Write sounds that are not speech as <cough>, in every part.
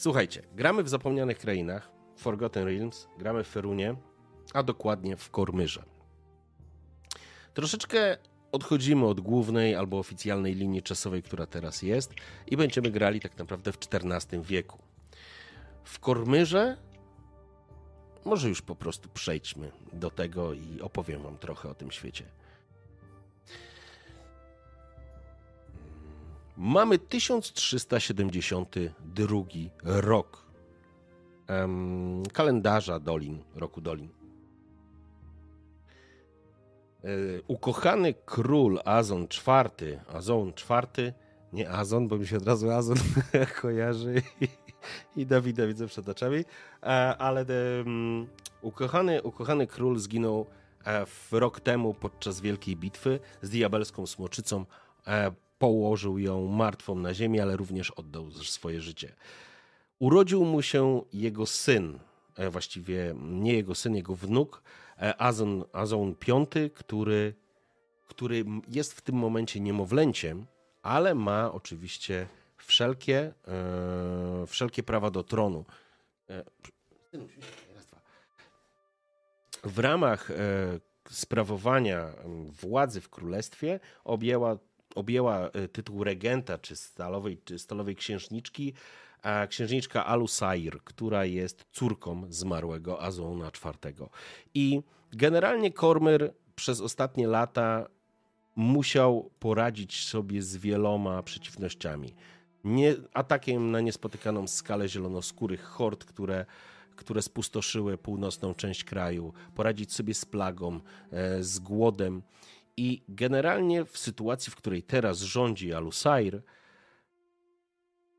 Słuchajcie, gramy w zapomnianych krainach, Forgotten Realms, gramy w Ferunie, a dokładnie w Kormyrze. Troszeczkę odchodzimy od głównej albo oficjalnej linii czasowej, która teraz jest i będziemy grali tak naprawdę w XIV wieku. W Kormyrze może już po prostu przejdźmy do tego i opowiem wam trochę o tym świecie. Mamy 1372 rok kalendarza Dolin, roku Dolin. E, ukochany król Azon IV, Azon IV, nie Azon, bo mi się od razu Azon <laughs> kojarzy i, Dawida widzę przed oczami, e, ale ukochany, ukochany król zginął e, w rok temu podczas wielkiej bitwy z diabelską smoczycą. Położył ją martwą na ziemi, ale również oddał swoje życie. Urodził mu się jego syn, właściwie nie jego syn, jego wnuk, Azon, Azon V, który, który jest w tym momencie niemowlęciem, ale ma oczywiście wszelkie, e, wszelkie prawa do tronu. E, w ramach e, sprawowania władzy w królestwie objęła, objęła tytuł regenta czy stalowej, czy stalowej księżniczki księżniczka Alusair, która jest córką zmarłego Azona IV. I generalnie Kormyr przez ostatnie lata musiał poradzić sobie z wieloma przeciwnościami. Nie, atakiem na niespotykaną skalę zielonoskórych hord, które, które spustoszyły północną część kraju, poradzić sobie z plagą, e, z głodem. I generalnie w sytuacji, w której teraz rządzi Alusair,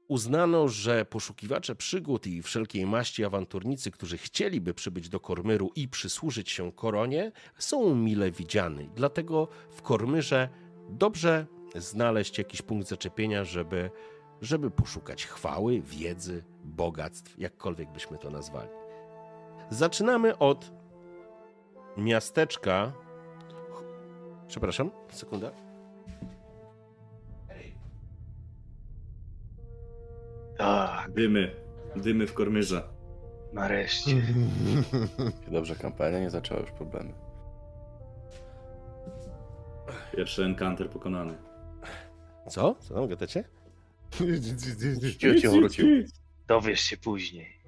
uznano, że poszukiwacze przygód i wszelkiej maści awanturnicy, którzy chcieliby przybyć do Kormyru i przysłużyć się koronie, są mile widziani. Dlatego w Kormyrze dobrze znaleźć jakiś punkt zaczepienia, żeby, żeby poszukać chwały, wiedzy, bogactw, jakkolwiek byśmy to nazwali. Zaczynamy od miasteczka. Przepraszam, sekunda. Tak, Dymy. Dymy w kormyrze. nareszcie. <laughs> Dobrze, kampania nie zaczęła już problemy. Pierwszy encounter pokonany. Co? Co? Gadacie? Cicho, cicho wrócił. Dowiesz się później.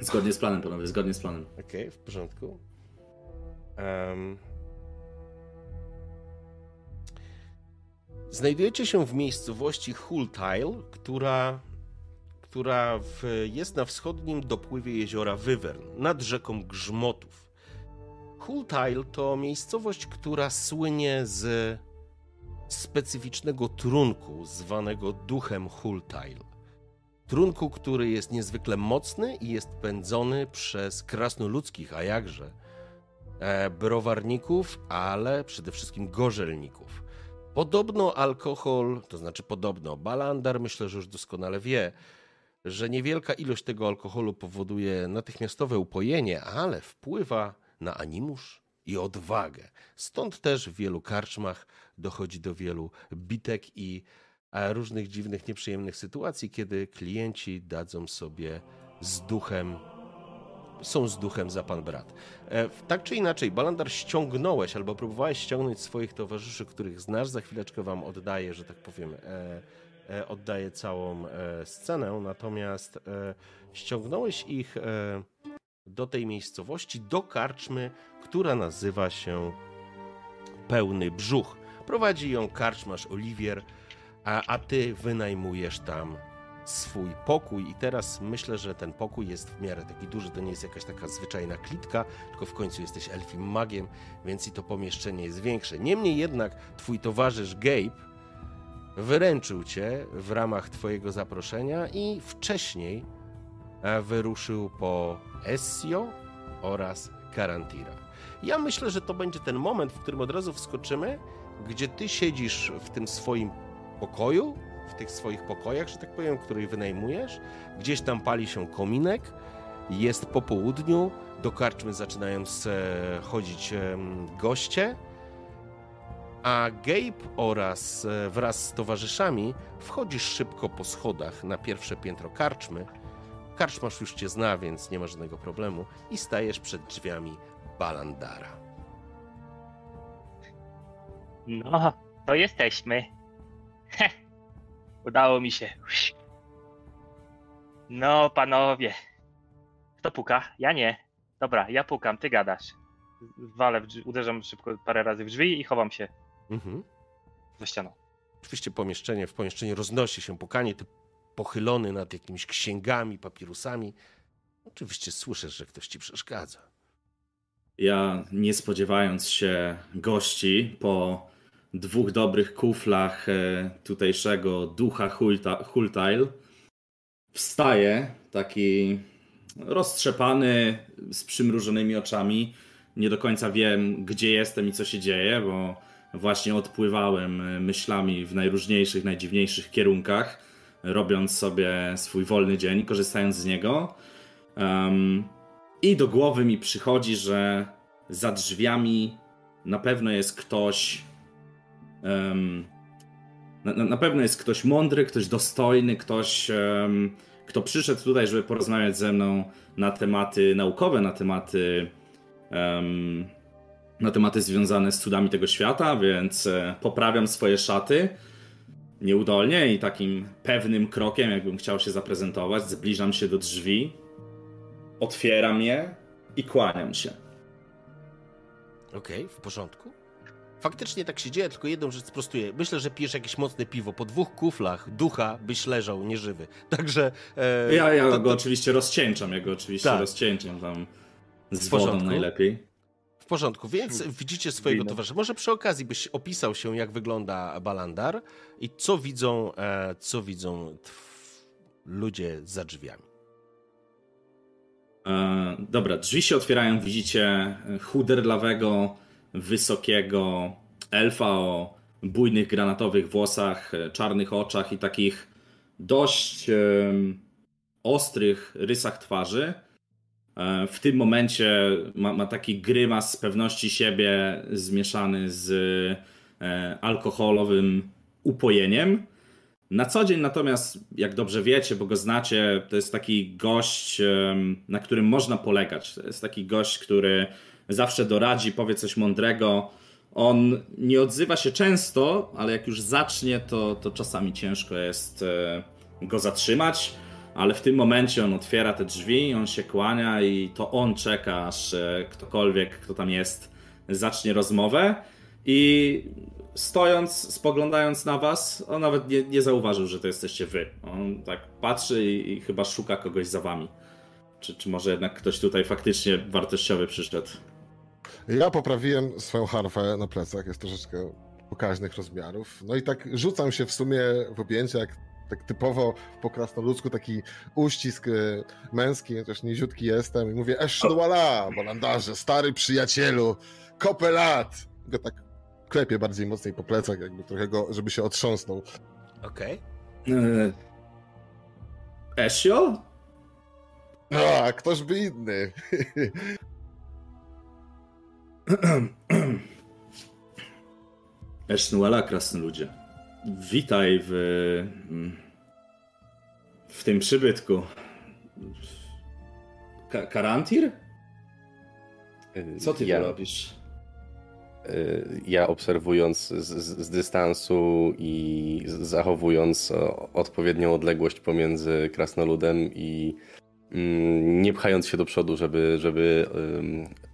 Zgodnie z planem, panowie, zgodnie z planem. Okej, w porządku. Um, Znajdujecie się w miejscowości Hultile, która, która w, jest na wschodnim dopływie jeziora Wyvern, nad rzeką Grzmotów. Hultile to miejscowość, która słynie z specyficznego trunku zwanego duchem Hultile. Trunku, który jest niezwykle mocny i jest pędzony przez krasnoludzkich, a jakże, e, browarników, ale przede wszystkim gorzelników. Podobno alkohol, to znaczy podobno, Balandar myślę, że już doskonale wie, że niewielka ilość tego alkoholu powoduje natychmiastowe upojenie, ale wpływa na animusz i odwagę. Stąd też w wielu karczmach dochodzi do wielu bitek i różnych dziwnych, nieprzyjemnych sytuacji, kiedy klienci dadzą sobie z duchem są z duchem za pan brat. E, tak czy inaczej, Balandar ściągnąłeś albo próbowałeś ściągnąć swoich towarzyszy, których znasz. Za chwileczkę wam oddaję, że tak powiem, e, e, oddaję całą scenę. Natomiast ściągnąłeś ich do tej miejscowości, do karczmy, która nazywa się Pełny Brzuch. Prowadzi ją karczmasz Oliwier, a, a ty wynajmujesz tam swój pokój i teraz myślę, że ten pokój jest w miarę taki duży, to nie jest jakaś taka zwyczajna klitka, tylko w końcu jesteś elfim magiem, więc i to pomieszczenie jest większe. Niemniej jednak twój towarzysz Gabe wyręczył cię w ramach twojego zaproszenia i wcześniej e, wyruszył po Essio oraz Karantira. Ja myślę, że to będzie ten moment, w którym od razu wskoczymy, gdzie ty siedzisz w tym swoim pokoju, w tych swoich pokojach, że tak powiem, który wynajmujesz. Gdzieś tam pali się kominek, jest po południu, do karczmy zaczynają chodzić goście, a Gabe oraz e, wraz z towarzyszami wchodzisz szybko po schodach na pierwsze piętro karczmy. Karczmasz już cię zna, więc nie ma żadnego problemu i stajesz przed drzwiami Balandara. No, to jesteśmy. Heh, <laughs> udało mi się. No, panowie. Kto puka? Ja nie. Dobra, ja pukam, ty gadasz. Walę drzwi, uderzam szybko parę razy w drzwi i chowam się Mhm. za ścianą. Oczywiście pomieszczenie, w pomieszczeniu roznosi się pukanie, ty pochylony nad jakimiś księgami, papirusami. Oczywiście słyszysz, że ktoś ci przeszkadza. Ja, nie spodziewając się gości, po dwóch dobrych kuflach e, tutejszego ducha Hulta- Hultail, wstaję taki roztrzepany, z przymrużonymi oczami. Nie do końca wiem, gdzie jestem i co się dzieje, bo właśnie odpływałem e, myślami w najróżniejszych, najdziwniejszych kierunkach, robiąc sobie swój wolny dzień, korzystając z niego. Em, I do głowy mi przychodzi, że za drzwiami na pewno jest ktoś. Na, na- pewno jest ktoś mądry, ktoś dostojny, ktoś, kto przyszedł tutaj, żeby porozmawiać ze mną na tematy naukowe, na tematy. em, na tematy związane z cudami tego świata, więc e, poprawiam swoje szaty nieudolnie i takim pewnym krokiem, jakbym chciał się zaprezentować, zbliżam się do drzwi, otwieram je i kłaniam się. Okej, w porządku. Faktycznie tak się dzieje, tylko jedną rzecz sprostuję. Myślę, że pijesz jakieś mocne piwo. Po dwóch kuflach ducha byś leżał nieżywy. <laughs> Także. E, Ja, ja to- go oczywiście rozcieńczam, ja go oczywiście Tak. rozcieńczam tam z W wodą porządku. najlepiej. W porządku, więc widzicie swojego Wino. towarzysza. Może przy okazji byś opisał się, jak wygląda Balandar i co widzą, e, co widzą ludzie za drzwiami. E, dobra, drzwi się otwierają, widzicie chuderlawego, wysokiego elfa o bujnych granatowych włosach, e, czarnych oczach i takich dość em, ostrych rysach twarzy. E, W tym momencie ma, ma taki grymas z pewności siebie zmieszany z e, alkoholowym upojeniem. Na co dzień natomiast, jak dobrze wiecie, bo go znacie, to jest taki gość, na którym można polegać. To jest taki gość, który zawsze doradzi, powie coś mądrego. On nie odzywa się często, ale jak już zacznie, to, to czasami ciężko jest e, go zatrzymać. Ale w tym momencie on otwiera te drzwi, on się kłania i to on czeka, aż e, ktokolwiek, kto tam jest, zacznie rozmowę. I stojąc, spoglądając na was, on nawet nie, nie zauważył, że to jesteście wy. On tak patrzy i, i chyba szuka kogoś za wami. Czy, czy może jednak ktoś tutaj faktycznie wartościowy przyszedł? Ja poprawiłem swoją harfę na plecach, jest troszeczkę pokaźnych rozmiarów. No i tak rzucam się w sumie w objęcia, jak tak typowo po krasnoludzku, taki uścisk e, męski, chociaż niziutki jestem i mówię Esznuala, balandarze, stary przyjacielu, kopę lat. Go tak klepię bardziej mocniej po plecach, jakby trochę go, żeby się otrząsnął. Okej. Ezio? No, a ktoż by inny? <laughs> <clears throat> Esznuela, krasnoludzie. Witaj w... w tym przybytku. Ka- Karantir? Co ty ja, robisz? y, Ja obserwując z, z, dystansu i zachowując odpowiednią odległość pomiędzy krasnoludem i mm, nie pchając się do przodu, żeby, żeby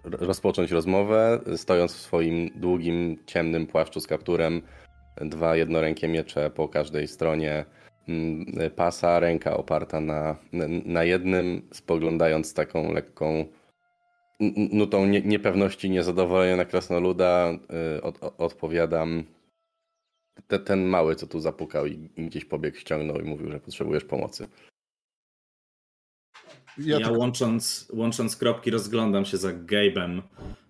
rozpocząć rozmowę, stojąc w swoim długim, ciemnym płaszczu z kapturem, dwa jednorękie miecze po każdej stronie mm, pasa, ręka oparta na, na jednym, spoglądając z taką lekką nutą nie, niepewności, niezadowolenia na krasnoluda, y, od, od, odpowiadam. te, ten mały, co tu zapukał i gdzieś pobiegł, ściągnął i mówił, że potrzebujesz pomocy. Ja, ja tylko... łącząc, łącząc kropki rozglądam się za Gabe'em,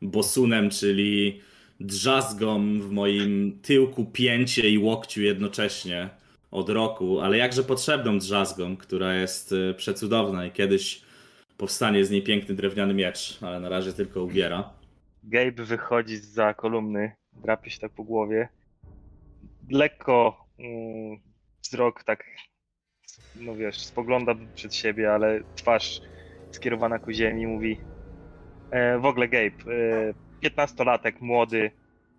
Bosunem, czyli drzazgą w moim tyłku, pięcie i łokciu jednocześnie od roku, ale jakże potrzebną drzazgą, która jest e, przecudowna i kiedyś powstanie z niej piękny drewniany miecz, ale na razie tylko ubiera. Gabe wychodzi za kolumny, drapie się tak po głowie. Lekko mm, wzrok tak, no wiesz, spogląda przed siebie, ale twarz skierowana ku ziemi mówi e, w ogóle Gabe, e, 15-latek, młody,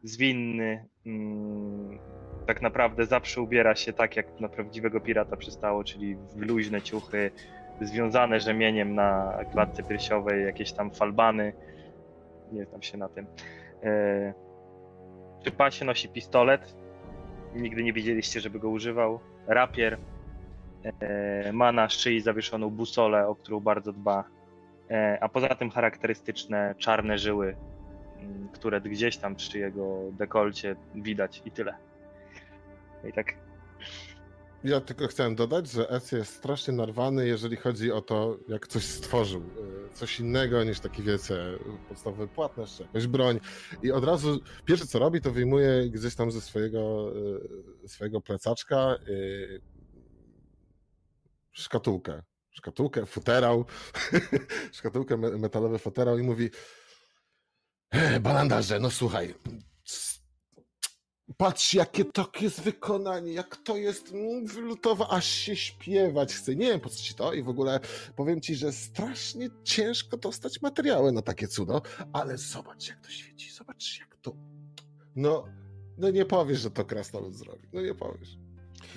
zwinny, mm, tak naprawdę zawsze ubiera się tak, jak na prawdziwego pirata przystało, czyli w luźne ciuchy, związane rzemieniem na klatce piersiowej, jakieś tam falbany. Nie znam się na tym. E, przy pasie nosi pistolet. Nigdy nie widzieliście, żeby go używał. Rapier. E, ma na szyi zawieszoną busolę, o którą bardzo dba. E, a poza tym charakterystyczne czarne żyły, które gdzieś tam przy jego dekolcie widać i tyle. I tak. Ja tylko chciałem dodać, że S jest strasznie narwany, jeżeli chodzi o to, jak coś stworzył. E, coś innego niż taki, wiecie, podstawowy płatność, czy jakąś broń. I od razu pierwsze co robi, to wyjmuje gdzieś tam ze swojego, swojego plecaczka szkatułkę. Szkatułkę, futerał, <laughs> szkatułkę metalowy futerał i mówi Balandarze, no słuchaj, Patrz, jakie to jest wykonanie, jak to jest wylutowe, aż się śpiewać chce. Nie wiem, po co ci to i w ogóle powiem ci, że strasznie ciężko dostać materiały na takie cudo, ale zobacz, jak to świeci, zobacz, jak to... No, no nie powiesz, że to krasnolud zrobi, no nie powiesz.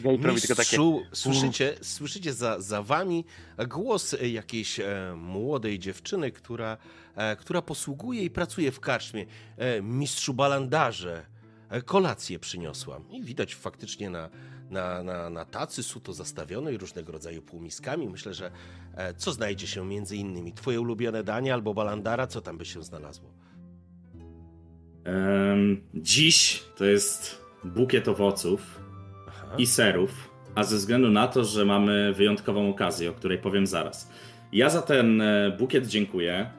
Mistrzu, takie... słyszycie, słyszycie za, za wami głos jakiejś e, młodej dziewczyny, która, e, która posługuje i pracuje w karczmie. E, mistrzu Balandarze, E, kolację przyniosłam. I widać faktycznie na, na, na, na tacy suto zastawionej różnego rodzaju półmiskami. Myślę, że e, co znajdzie się między innymi? Twoje ulubione danie albo balandara? Co tam by się znalazło? Um, dziś to jest bukiet owoców. I serów, a ze względu na to, że mamy wyjątkową okazję, o której powiem zaraz. Ja za ten e, bukiet dziękuję.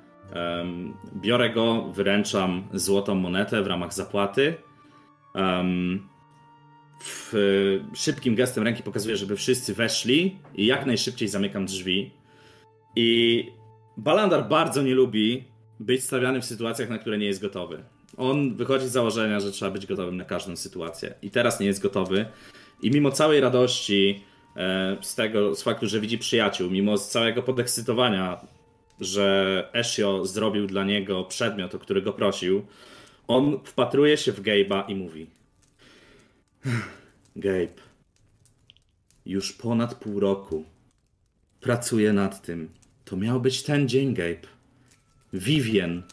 Biorę go, wyręczam złotą monetę w ramach zapłaty w, szybkim gestem ręki pokazuję, żeby wszyscy weszli i jak najszybciej zamykam drzwi. I Balandar bardzo nie lubi być stawiany w sytuacjach, na które nie jest gotowy. On wychodzi z założenia, że trzeba być gotowym na każdą sytuację. I teraz nie jest gotowy. I mimo całej radości e, z tego, z faktu, że widzi przyjaciół, mimo całego podekscytowania, że Ezio zrobił dla niego przedmiot, o który go prosił, on wpatruje się w Gabe'a i mówi: Gabe, już ponad pół roku pracuję nad tym. To miał być ten dzień, Gabe. Vivien,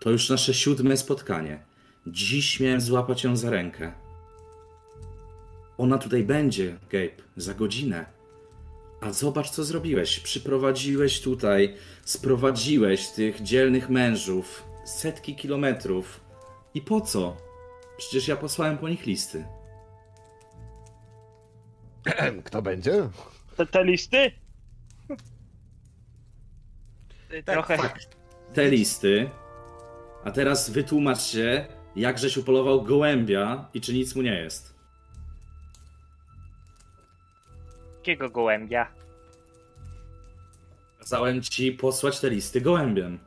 to już nasze siódme spotkanie. Dziś miałem złapać ją za rękę. Ona tutaj będzie, Gabe, za godzinę. A zobacz, co zrobiłeś. Przyprowadziłeś tutaj, sprowadziłeś tych dzielnych mężów setki kilometrów i po co? Przecież ja posłałem po nich listy. <clears throat> Kto będzie? Te, te listy? Tak, Trochę. Te listy. A teraz wytłumacz się, jak żeś upolował gołębia i czy nic mu nie jest. Jakiego gołębia? Kazałem ci posłać te listy gołębiem.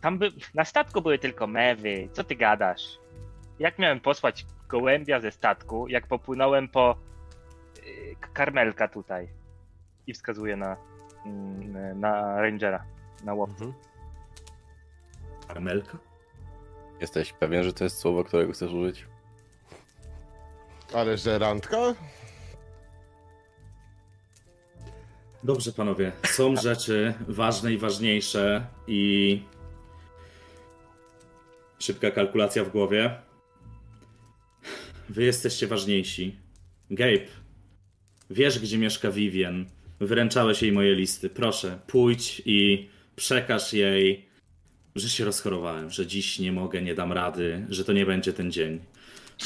Tam by... Na statku były tylko mewy. Co ty gadasz? Jak miałem posłać gołębia ze statku, jak popłynąłem po yy, karmelka tutaj? I wskazuje na, yy, na rangera, na łowcę. Mhm. Karmelka? Jesteś pewien, że to jest słowo, którego chcesz użyć? Ale że randka? Dobrze, panowie. Są <laughs> rzeczy ważne i ważniejsze i Szybka kalkulacja w głowie. Wy jesteście ważniejsi. Gabe, wiesz gdzie mieszka Vivien. Wręczałeś jej moje listy. Proszę, pójdź i przekaż jej że się rozchorowałem, że dziś nie mogę, nie dam rady, że to nie będzie ten dzień.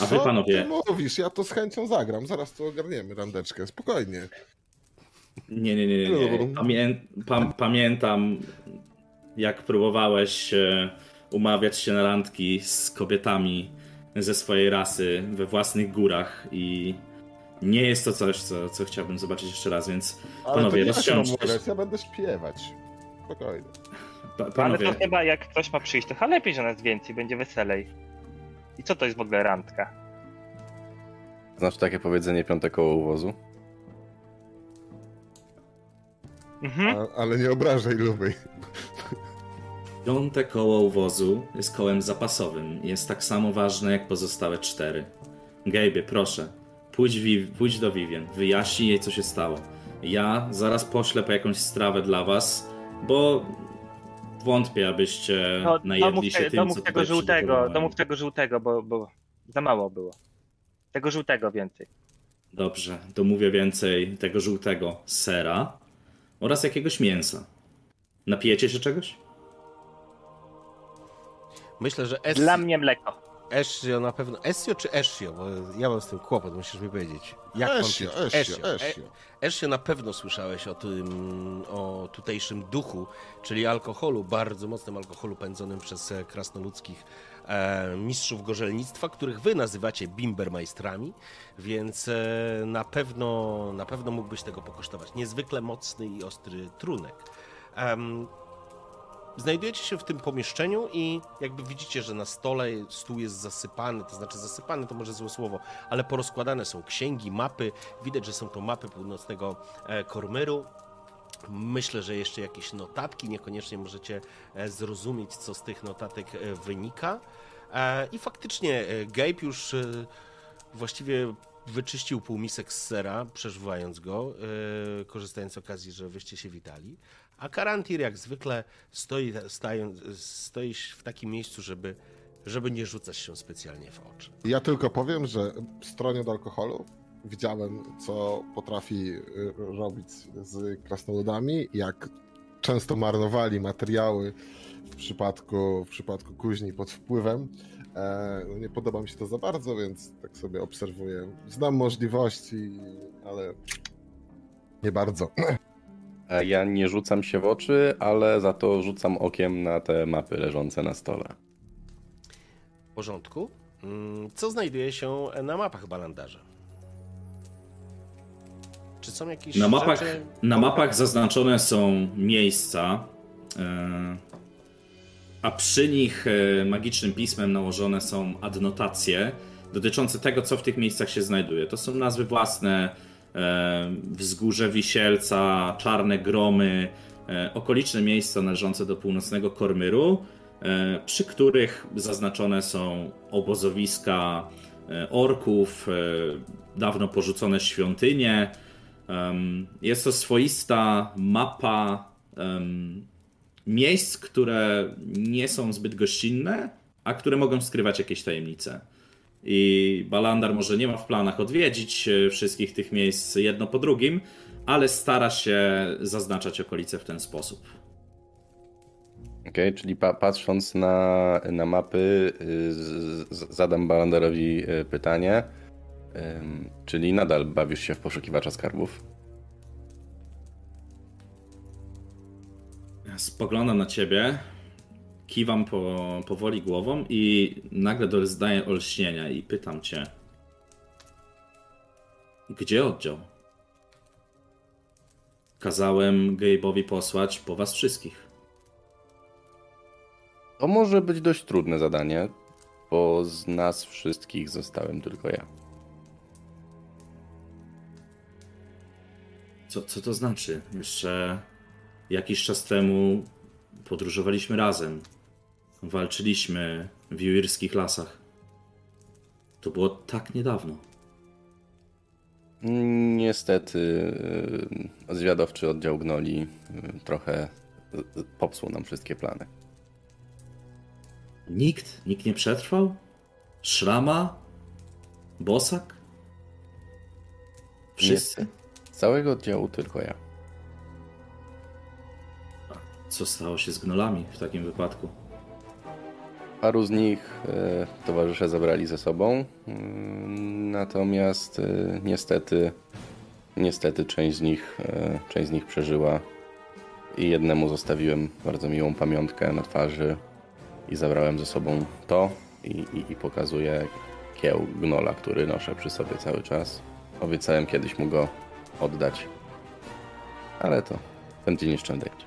A wy Co panowie, ty mówisz? Ja to z chęcią zagram. Zaraz tu ogarniemy randeczkę. Spokojnie. nie, nie, nie, nie. nie. Pamię... Pa, pamiętam, jak próbowałeś e, umawiać się na randki z kobietami ze swojej rasy we własnych górach i nie jest to coś, co, co chciałbym zobaczyć jeszcze raz, więc Ale Panowie, to nie ja ja będę śpiewać. Spokojnie. pa, Ale panowie, to chyba jak ktoś ma przyjść, to chyba lepiej, że nas więcej, będzie weselej. I co to jest w ogóle randka? Znaczy takie powiedzenie piąte koło uwozu? Mhm. A, ale nie obrażaj lubiej. piąte koło uwozu jest kołem zapasowym. Jest tak samo ważne jak pozostałe cztery. Gabe'ie, proszę, pójdź, pójdź do Vivien, wyjaśnij jej, co się stało. Ja zaraz poślę po jakąś strawę dla was, bo wątpię, abyście To, najedli domów, się tym, domów co tego żółtego, domów tego żółtego, bo, bo za mało było. Tego żółtego więcej. Dobrze, domówię więcej tego żółtego sera oraz jakiegoś mięsa. Napijecie się czegoś? Myślę, że Es... Dla mnie mleko. Ezio na pewno. Ezio czy Ezio? Bo ja mam z tym kłopot, musisz mi powiedzieć. Jak mam Esio? Esio, E- Esio. Ezio na pewno słyszałeś o tym, o tutejszym duchu, czyli alkoholu, bardzo mocnym alkoholu pędzonym przez e, krasnoludzkich e, mistrzów gorzelnictwa, których wy nazywacie bimbermajstrami, więc e, na pewno, na pewno mógłbyś tego pokosztować. Niezwykle mocny i ostry trunek. Znajdujecie się w tym pomieszczeniu i jakby widzicie, że na stole stół jest zasypany, to znaczy zasypany to może złe słowo, ale porozkładane są księgi, mapy. Widać, że są to mapy północnego e, Kormyru. Myślę, że jeszcze jakieś notatki, niekoniecznie możecie e, zrozumieć, co z tych notatek e, wynika. I faktycznie Gabe już właściwie wyczyścił półmisek z sera, przeżywając go, korzystając z okazji, że wyście się witali. A Karantir jak zwykle stoi, stając, stoi w takim miejscu, żeby, żeby nie rzucać się specjalnie w oczy. Ja tylko powiem, że stronie od alkoholu widziałem, co potrafi y, robić z krasnoludami, jak często marnowali materiały w przypadku, w przypadku kuźni pod wpływem. E, no nie podoba mi się to za bardzo, więc tak sobie obserwuję. Znam możliwości, ale nie bardzo. <clears throat> A ja nie rzucam się w oczy, ale za to rzucam okiem na te mapy leżące na stole. W porządku. Mm, Co znajduje się na mapach Balandarza? Czy są jakieś Na mapach, rzeczy... na mapach zaznaczone są miejsca, e, a przy nich e, magicznym pismem nałożone są adnotacje dotyczące tego, co w tych miejscach się znajduje. To są nazwy własne, e, wzgórze Wisielca, Czarne Gromy, e, okoliczne miejsca należące do północnego Kormyru, e, przy których zaznaczone są obozowiska e, orków, e, dawno porzucone świątynie, Jest to swoista mapa miejsc, które nie są zbyt gościnne, a które mogą skrywać jakieś tajemnice. I Balandar może nie ma w planach odwiedzić e, wszystkich tych miejsc jedno po drugim, ale stara się zaznaczać okolice w ten sposób. Okej, czyli pa patrząc na, na mapy, y, zadam Balandarowi y, pytanie. Ym, czyli nadal bawisz się w poszukiwacza skarbów? Spoglądam na ciebie, kiwam po, powoli głową i nagle doznaję olśnienia i pytam cię. Gdzie oddział? Kazałem Gabe'owi posłać po was wszystkich. To może być dość trudne zadanie, bo z nas wszystkich zostałem tylko ja. Co, co to znaczy? Jeszcze jakiś czas temu podróżowaliśmy razem. Walczyliśmy w juirskich lasach. To było tak niedawno. Niestety y, zwiadowczy oddział Gnoli y, trochę y, popsuł nam wszystkie plany. Nikt? Nikt nie przetrwał? Szrama? Bosak? Wszyscy? Z całego oddziału tylko ja. Co stało się z gnolami w takim wypadku? Paru z nich e, towarzysze zabrali ze sobą, mm, natomiast e, niestety, niestety część z nich, e, część z nich przeżyła i jednemu zostawiłem bardzo miłą pamiątkę na twarzy i zabrałem ze sobą to i, i, i pokazuję kieł gnola, który noszę przy sobie cały czas. Obiecałem kiedyś mu go oddać, ale to będzie nieszczędność.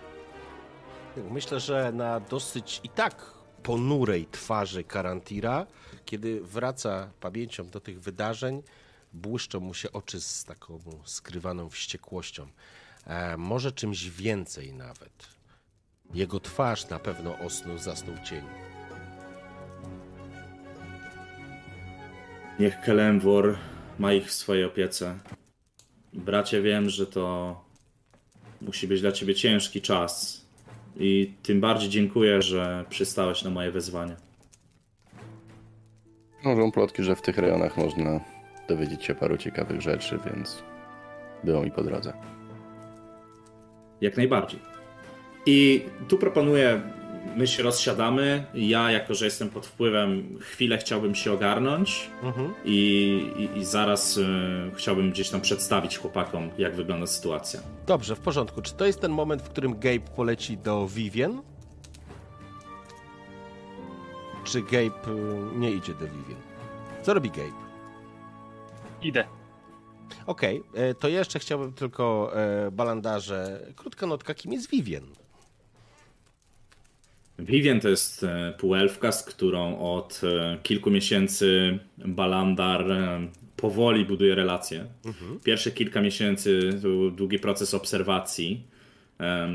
Myślę, że na dosyć i tak ponurej twarzy Karantira, kiedy wraca pamięcią do tych wydarzeń, błyszczą mu się oczy z taką skrywaną wściekłością. E, może czymś więcej nawet. Jego twarz na pewno osnął, zasnął cień. Niech Kelemwor ma ich w swojej opiece. Bracie, wiem, że to musi być dla ciebie ciężki czas. I tym bardziej dziękuję, że przystałeś na moje wezwanie. Krążą plotki, że w tych rejonach można dowiedzieć się paru ciekawych rzeczy, więc było mi po drodze. Jak najbardziej. I tu proponuję, my się rozsiadamy. Ja, jako że jestem pod wpływem, chwilę chciałbym się ogarnąć Mhm. i, i, i zaraz y, chciałbym gdzieś tam przedstawić chłopakom, jak wygląda sytuacja. Dobrze, w porządku. Czy to jest ten moment, w którym Gabe poleci do Vivien? Czy Gabe y, nie idzie do Vivien? Co robi Gabe? Idę. Okej, e, to jeszcze chciałbym tylko e, Balandarze. Krótka notka, kim jest Vivien? Vivien to jest e, półelfka, z którą od e, kilku miesięcy Balandar e, powoli buduje relacje. Pierwsze kilka miesięcy to był długi proces obserwacji.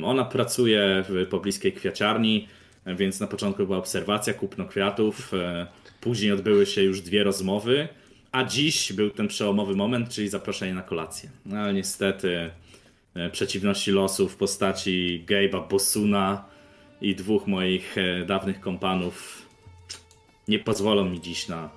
Ona pracuje w pobliskiej kwiaciarni, więc na początku była obserwacja, kupno kwiatów. Później odbyły się już dwie rozmowy, a dziś był ten przełomowy moment, czyli zaproszenie na kolację. No ale niestety przeciwności losu w postaci Gabe'a Bosuna i dwóch moich e, dawnych kompanów nie pozwolą mi dziś na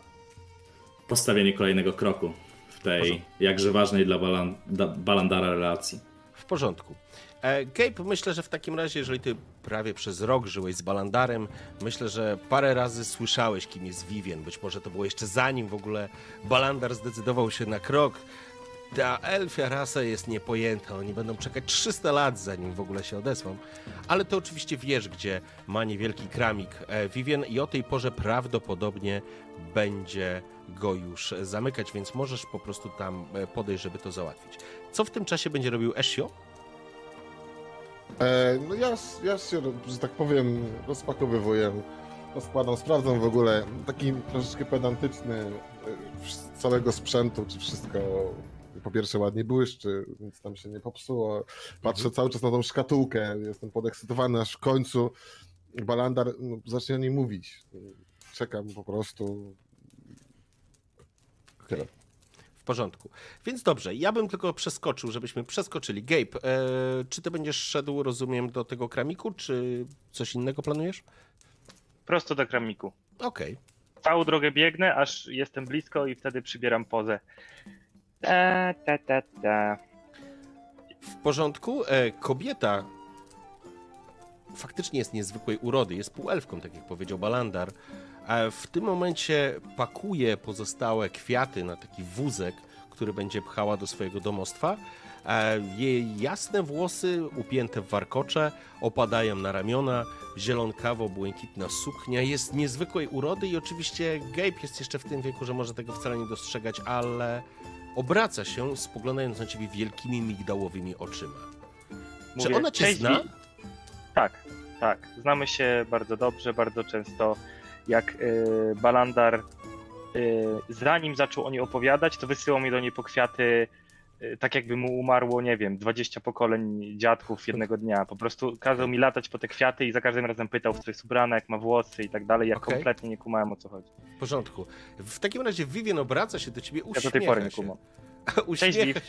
postawienie kolejnego kroku w tej jakże ważnej dla Balan- da- Balandara relacji. W porządku. E, Gabe, myślę, że w takim razie, jeżeli ty prawie przez rok żyłeś z Balandarem, myślę, że parę razy słyszałeś, kim jest Vivien. Być może to było jeszcze zanim w ogóle Balandar zdecydował się na krok. Ta elfia rasa jest niepojęta. Oni będą czekać 300 lat, zanim w ogóle się odezwą. Ale to oczywiście wiesz, gdzie ma niewielki kramik e, Vivien i o tej porze prawdopodobnie będzie go już zamykać, więc możesz po prostu tam e, podejść, żeby to załatwić. Co w tym czasie będzie robił Ezio? E, no ja, ja się, że tak powiem, rozpakowywuję, rozkładam, sprawdzam w ogóle, taki troszeczkę pedantyczny e, całego sprzętu, czy wszystko po pierwsze ładnie błyszczy, nic tam się nie popsuło. Patrzę cały czas na tą szkatułkę, jestem podekscytowany, aż w końcu Balandar no, zacznie o niej mówić. Czekam po prostu. Tyle. W porządku. Więc dobrze, ja bym tylko przeskoczył, żebyśmy przeskoczyli. Gabe, e, czy ty będziesz szedł, rozumiem, do tego kramiku, czy coś innego planujesz? Prosto do kramiku. Okej. Całą drogę biegnę, aż jestem blisko i wtedy przybieram pozę. Ta, ta, ta, ta. W porządku. E, kobieta faktycznie jest niezwykłej urody, jest półelfką, tak jak powiedział Balandar. A w tym momencie pakuje pozostałe kwiaty na taki wózek, który będzie pchała do swojego domostwa. A jej jasne włosy, upięte w warkocze, opadają na ramiona, zielonkawo-błękitna suknia jest niezwykłej urody i oczywiście Gabe jest jeszcze w tym wieku, że może tego wcale nie dostrzegać, ale obraca się, spoglądając na ciebie wielkimi migdałowymi oczyma. Czy Mówię, ona cię "Cześć, zna? Wi-" Tak, tak. Znamy się bardzo dobrze, bardzo często. Jak y, Balandar, y, zanim zaczął o niej opowiadać, to wysyłał mnie do niej po kwiaty, tak jakby mu umarło, nie wiem, 20 pokoleń dziadków jednego dnia. Po prostu kazał mi latać po te kwiaty i za każdym razem pytał, w co jest ubrana, jak ma włosy i tak dalej. Ja Okej. kompletnie nie kumałem o co chodzi. W porządku. W takim razie Vivian obraca się do ciebie, Ja uśmiecha do tej pory nie kumam. <laughs> Cześć, Viv. się.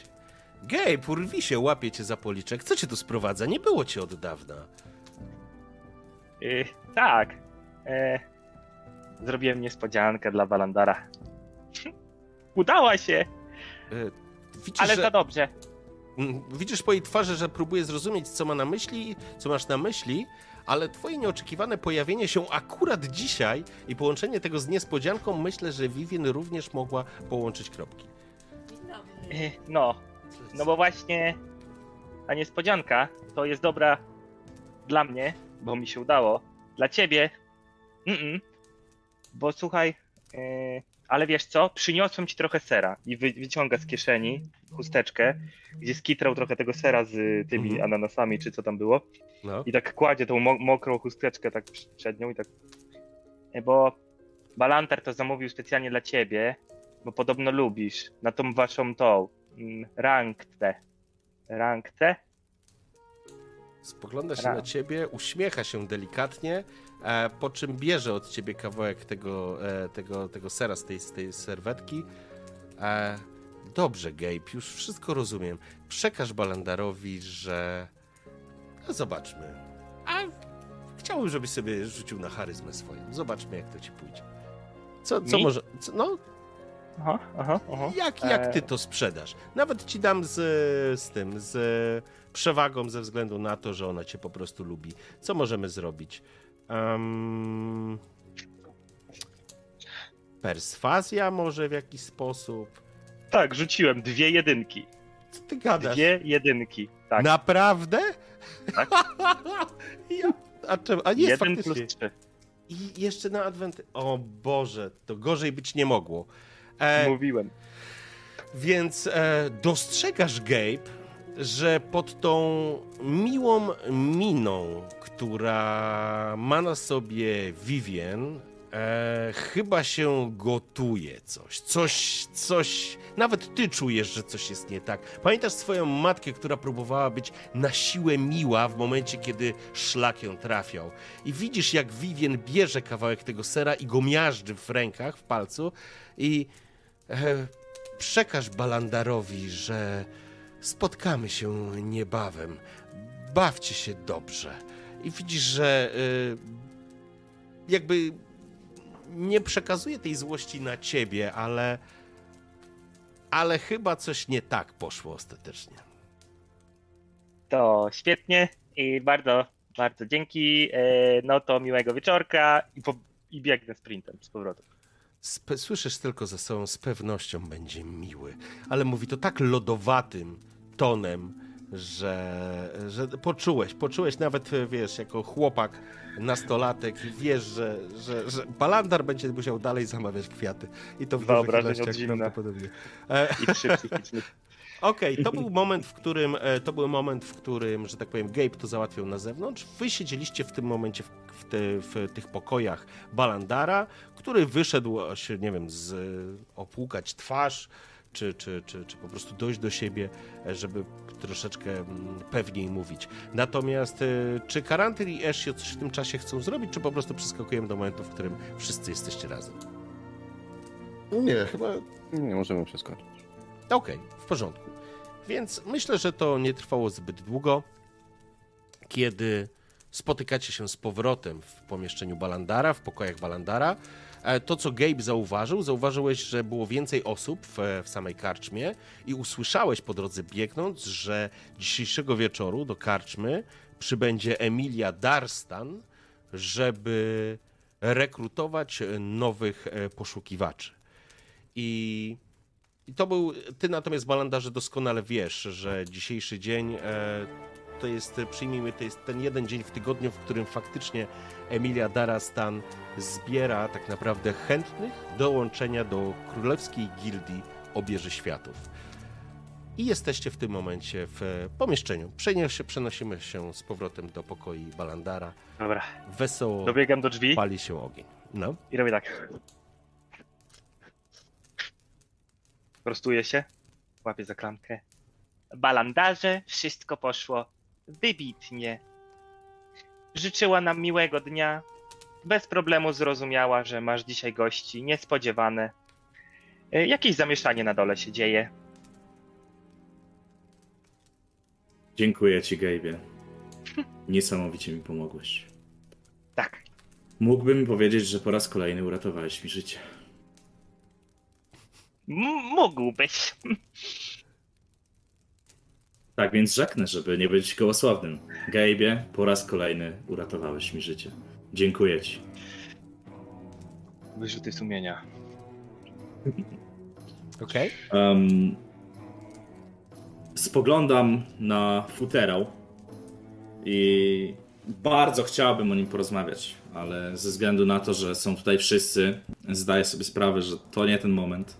Gabe, urwi się, łapie cię za policzek. Co cię tu sprowadza? Nie było cię od dawna. Y, tak. E, zrobiłem niespodziankę dla Balandara. <laughs> Udała się, E, Widzisz, ale że... za dobrze. Mm, Widzisz po jej twarzy, że próbuje zrozumieć, co ma na myśli, co masz na myśli, ale twoje nieoczekiwane pojawienie się akurat dzisiaj i połączenie tego z niespodzianką, myślę, że Vivien również mogła połączyć kropki. No, no bo właśnie ta niespodzianka to jest dobra dla mnie, bo mi się udało. Dla ciebie, mm bo słuchaj, e, ale wiesz co, przyniosłem ci trochę sera i wy, wyciąga z kieszeni chusteczkę, gdzie skitrał trochę tego sera z tymi Mhm. ananasami, czy co tam było. No. I tak kładzie tą mo- mokrą chusteczkę tak przed nią i tak. Bo Balantar to zamówił specjalnie dla ciebie, bo podobno lubisz na tą waszą tą mm, ranktę. Ranktę? Spogląda się na ciebie, uśmiecha się delikatnie, po czym bierze od ciebie kawałek tego, e, tego, tego sera z tej, z tej serwetki. Dobrze, Gabe, już wszystko rozumiem. Przekaż Balandarowi, że. No, zobaczmy. A chciałbym, żebyś sobie rzucił na charyzmę swoją. Zobaczmy, jak to ci pójdzie. Co, co Mi? może. Co, no, Aha, aha, aha. jak, jak ty to sprzedasz? Nawet ci dam z, z tym, z przewagą ze względu na to, że ona cię po prostu lubi. Co możemy zrobić? Em, perswazja może w jakiś sposób? Tak, rzuciłem dwie jedynki. Co ty gadasz? Dwie jedynki. Tak. Naprawdę? Tak. <laughs> ja, a, czemu- a nie jest Jeden faktycznie. plus trzy. I jeszcze na adwenty. O Boże, to gorzej być nie mogło. E, Mówiłem. Więc e, dostrzegasz, Gabe, że pod tą miłą miną, która ma na sobie Vivien, e, chyba się gotuje coś. Coś, coś. Nawet ty czujesz, że coś jest nie tak. Pamiętasz swoją matkę, która próbowała być na siłę miła w momencie, kiedy szlak ją trafiał. I widzisz, jak Vivien bierze kawałek tego sera i go miażdży w rękach, w palcu i. E, przekaż Balandarowi, że spotkamy się niebawem. Bawcie się dobrze. I widzisz, że y, jakby nie przekazuje tej złości na ciebie, ale ale chyba coś nie tak poszło ostatecznie. To świetnie i bardzo, bardzo dzięki. E, No to miłego wieczorka i, po, i biegnę sprintem z powrotem. Spe- słyszysz tylko za sobą, z pewnością będzie miły, ale mówi to tak lodowatym tonem, że, że poczułeś, poczułeś nawet, wiesz, jako chłopak, nastolatek, wiesz, że, że, że Balandar będzie musiał dalej zamawiać kwiaty. I to w Wyobrażeń od zimna. E, I psychicznych. Okej, to był moment, w którym, e, to był moment, w którym, że tak powiem, Gabe to załatwiał na zewnątrz. Wy siedzieliście w tym momencie w, w, te, w tych pokojach Balandara, który wyszedł się, nie wiem, z, opłukać twarz, czy, czy, czy, czy po prostu dojść do siebie, e, żeby troszeczkę mm, pewniej mówić. Natomiast e, czy Karantyl i Eshio coś w tym czasie chcą zrobić, czy po prostu przeskakujemy do momentu, w którym wszyscy jesteście razem? Nie, chyba Nie możemy przeskoczyć. Okej, w porządku. Więc myślę, że to nie trwało zbyt długo, kiedy spotykacie się z powrotem w pomieszczeniu Balandara, w pokojach Balandara. E, To, co Gabe zauważył, zauważyłeś, że było więcej osób w, w samej karczmie i usłyszałeś po drodze biegnąc, że dzisiejszego wieczoru do karczmy przybędzie Emilia Darstan, żeby rekrutować nowych e, poszukiwaczy. I i to był, ty natomiast Balandarze doskonale wiesz, że dzisiejszy dzień e, to jest, e, przyjmijmy, to jest ten jeden dzień w tygodniu, w którym faktycznie Emilia Darastan zbiera tak naprawdę chętnych do łączenia do Królewskiej Gildii Obieży Światów. I jesteście w tym momencie w e, pomieszczeniu. Przeniesie, przenosimy się z powrotem do pokoi Balandara. Dobra, Wesoło dobiegam do drzwi pali się ogień. No. i robię tak. Prostuję się, łapię za klamkę. Balandarze, wszystko poszło wybitnie. Życzyła nam miłego dnia. Bez problemu zrozumiała, że masz dzisiaj gości niespodziewane. E, Jakieś zamieszanie na dole się dzieje. Dziękuję ci, Gabe'ie. Niesamowicie mi pomogłeś. Tak, Mógłbym powiedzieć, że po raz kolejny uratowałeś mi życie. M- mógłbyś. Tak więc rzeknę, żeby nie być gołosłownym. Gabe'ie, po raz kolejny uratowałeś mi życie. Dziękuję ci. Wyrzuty sumienia. <laughs> Okej. Em, spoglądam na futerał i bardzo chciałbym o nim porozmawiać, ale ze względu na to, że są tutaj wszyscy, zdaję sobie sprawę, że to nie ten moment.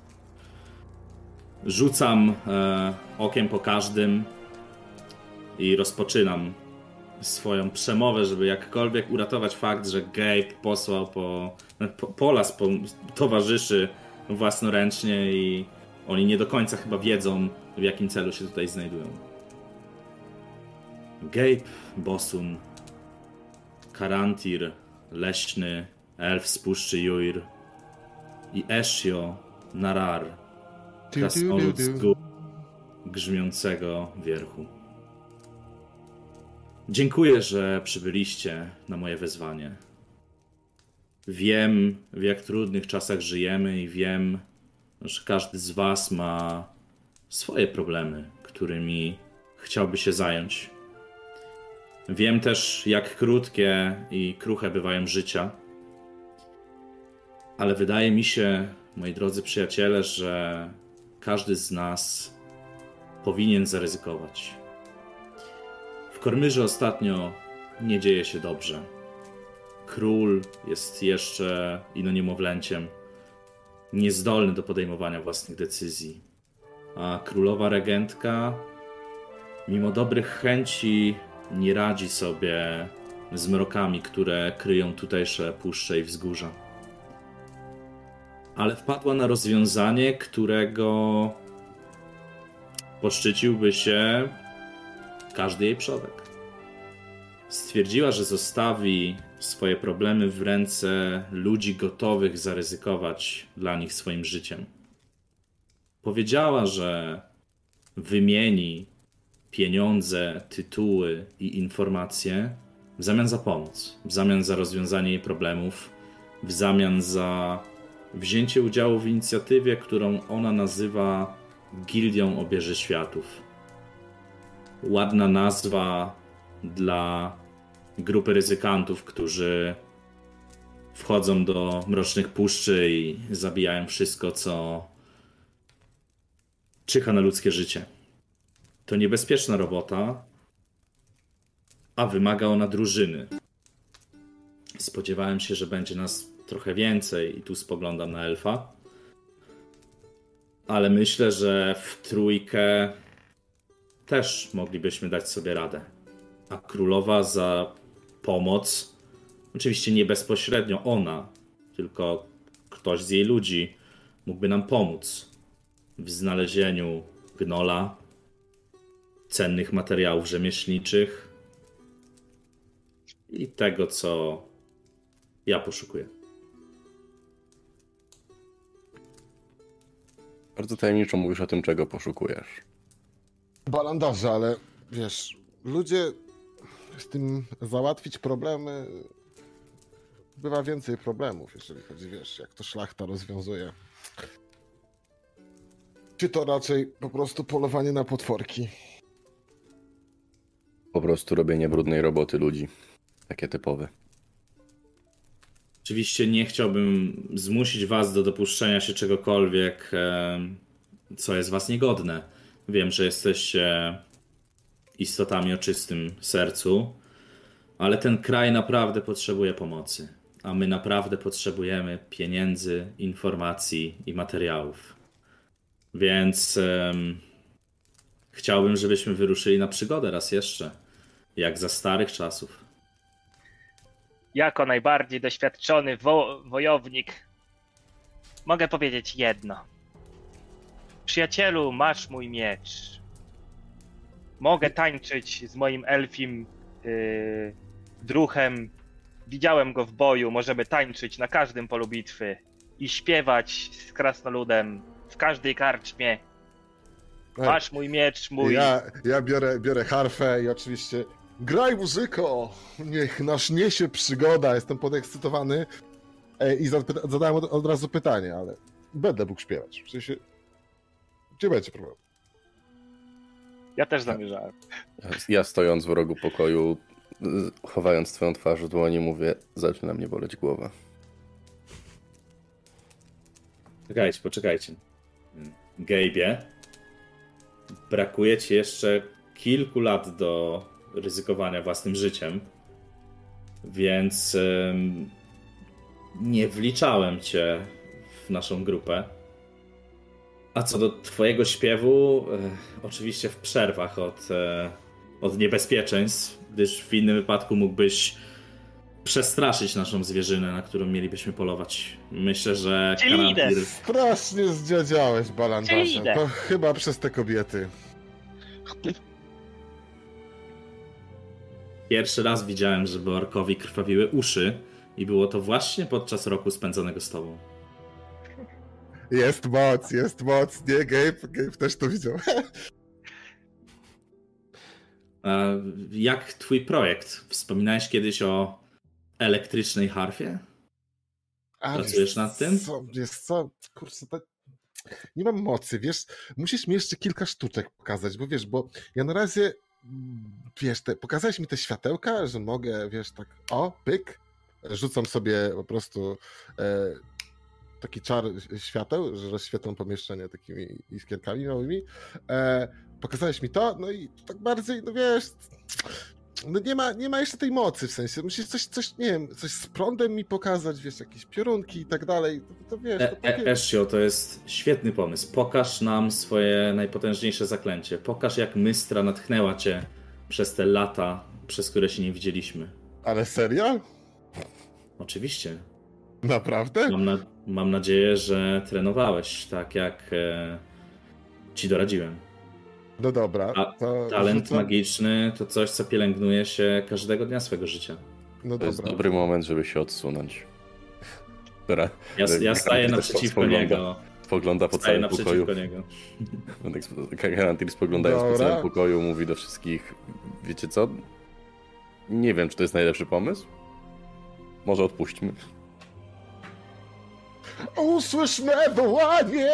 Rzucam e, okiem po każdym i rozpoczynam swoją przemowę, żeby jakkolwiek uratować fakt, że Gabe posłał po, po Polas po, towarzyszy własnoręcznie i oni nie do końca chyba wiedzą, w jakim celu się tutaj znajdują. Gabe, Bosun, Karantir, Leśny, Elf z Puszczy Juir i Eshio, Narar, gór grzmiącego wierchu. Dziękuję, że przybyliście na moje wezwanie. Wiem, w jak trudnych czasach żyjemy i wiem, że każdy z Was ma swoje problemy, którymi chciałby się zająć. Wiem też, jak krótkie i kruche bywają życia, ale wydaje mi się, moi drodzy przyjaciele, że każdy z nas powinien zaryzykować. W Kormyrze ostatnio nie dzieje się dobrze. Król jest jeszcze ino niemowlęciem, niezdolny do podejmowania własnych decyzji. A królowa regentka, mimo dobrych chęci, nie radzi sobie z mrokami, które kryją tutejsze puszcze i wzgórza. Ale wpadła na rozwiązanie, którego poszczyciłby się każdy jej przodek. Stwierdziła, że zostawi swoje problemy w ręce ludzi gotowych zaryzykować dla nich swoim życiem. Powiedziała, że wymieni pieniądze, tytuły i informacje w zamian za pomoc, w zamian za rozwiązanie jej problemów, w zamian za wzięcie udziału w inicjatywie, którą ona nazywa Gildią Obieży Światów. Ładna nazwa dla grupy ryzykantów, którzy wchodzą do mrocznych puszczy i zabijają wszystko, co czyha na ludzkie życie. To niebezpieczna robota, a wymaga ona drużyny. Spodziewałem się, że będzie nas trochę więcej i tu spoglądam na elfa. Ale myślę, że w trójkę też moglibyśmy dać sobie radę. A królowa za pomoc, oczywiście nie bezpośrednio ona, tylko ktoś z jej ludzi mógłby nam pomóc w znalezieniu gnola, cennych materiałów rzemieślniczych i tego, co ja poszukuję. Bardzo tajemniczo mówisz o tym, czego poszukujesz. Balandarze, ale wiesz, ludzie z tym załatwić problemy. Bywa więcej problemów, jeżeli chodzi, wiesz, jak to szlachta rozwiązuje. Czy to raczej po prostu polowanie na potworki? Po prostu robienie brudnej roboty ludzi. Takie typowe. Oczywiście nie chciałbym zmusić was do dopuszczenia się czegokolwiek, co jest was niegodne. Wiem, że jesteście istotami o czystym sercu, ale ten kraj naprawdę potrzebuje pomocy, a my naprawdę potrzebujemy pieniędzy, informacji i materiałów. Więc em, chciałbym, żebyśmy wyruszyli na przygodę raz jeszcze, jak za starych czasów. Jako najbardziej doświadczony wo wojownik mogę powiedzieć jedno. Przyjacielu, masz mój miecz. Mogę tańczyć z moim elfim yy, druhem. Widziałem go w boju, możemy tańczyć na każdym polu bitwy i śpiewać z krasnoludem w każdej karczmie. Masz mój miecz, mój. Ja, ja biorę, biorę harfę i oczywiście graj muzyko! Niech nas niesie przygoda. Jestem podekscytowany e, i zadałem od, od razu pytanie, ale będę mógł śpiewać. W sensie, gdzie będzie problem? Ja też zamierzałem. Ja stojąc w rogu pokoju, chowając twoją twarz w dłoni, mówię, zaczyna mnie boleć głowa. Czekajcie, poczekajcie. Gabe'ie, brakuje ci jeszcze kilku lat do ryzykowania własnym życiem, więc nie wliczałem cię w naszą grupę. A co do twojego śpiewu, e, oczywiście w przerwach od, e, od niebezpieczeństw, gdyż w innym wypadku mógłbyś przestraszyć naszą zwierzynę, na którą mielibyśmy polować. Myślę, że. Karantir... Strasznie zdziadziałeś, balandarze. To chyba przez te kobiety. Pierwszy raz widziałem, żeby orkowi krwawiły uszy i było to właśnie podczas roku spędzonego z tobą. Jest moc, jest moc. Nie, Gabe, Gabe też to widział. <laughs> Jak twój projekt? Wspominałeś kiedyś o elektrycznej harfie? A Pracujesz nad tym? Co, wiesz co, kurczę, to... nie mam mocy, wiesz, musisz mi jeszcze kilka sztuczek pokazać, bo wiesz, bo ja na razie, wiesz, te, pokazałeś mi te światełka, że mogę, wiesz, tak, o, pyk, rzucam sobie po prostu e, taki czar świateł, że rozświetlą pomieszczenie takimi iskierkami małymi. E, pokazałeś mi to, no i tak bardziej, no wiesz, no nie ma, nie ma jeszcze tej mocy, w sensie, musisz coś, coś, nie wiem, coś z prądem mi pokazać, wiesz, jakieś piorunki i tak dalej, to, to wiesz, to E- takie... e- Ezio, to jest świetny pomysł. Pokaż nam swoje najpotężniejsze zaklęcie. Pokaż, jak Mystra natchnęła cię przez te lata, przez które się nie widzieliśmy. Ale serio? Oczywiście. Naprawdę? Mam, na, mam nadzieję, że trenowałeś tak, jak e, ci doradziłem. No dobra, A to Talent rzucam- magiczny to coś, co pielęgnuje się każdego dnia swego życia. No To jest dobra. dobry moment, żeby się odsunąć. Dobra, Ja, ja staję naprzeciwko niego. spogląda po Staję całym pokoju. naprzeciwko niego. Garantir spoglądając po Dobra. całym pokoju mówi do wszystkich, wiecie co? Nie wiem, czy to jest najlepszy pomysł. Może odpuśćmy. Usłysz me wołanie,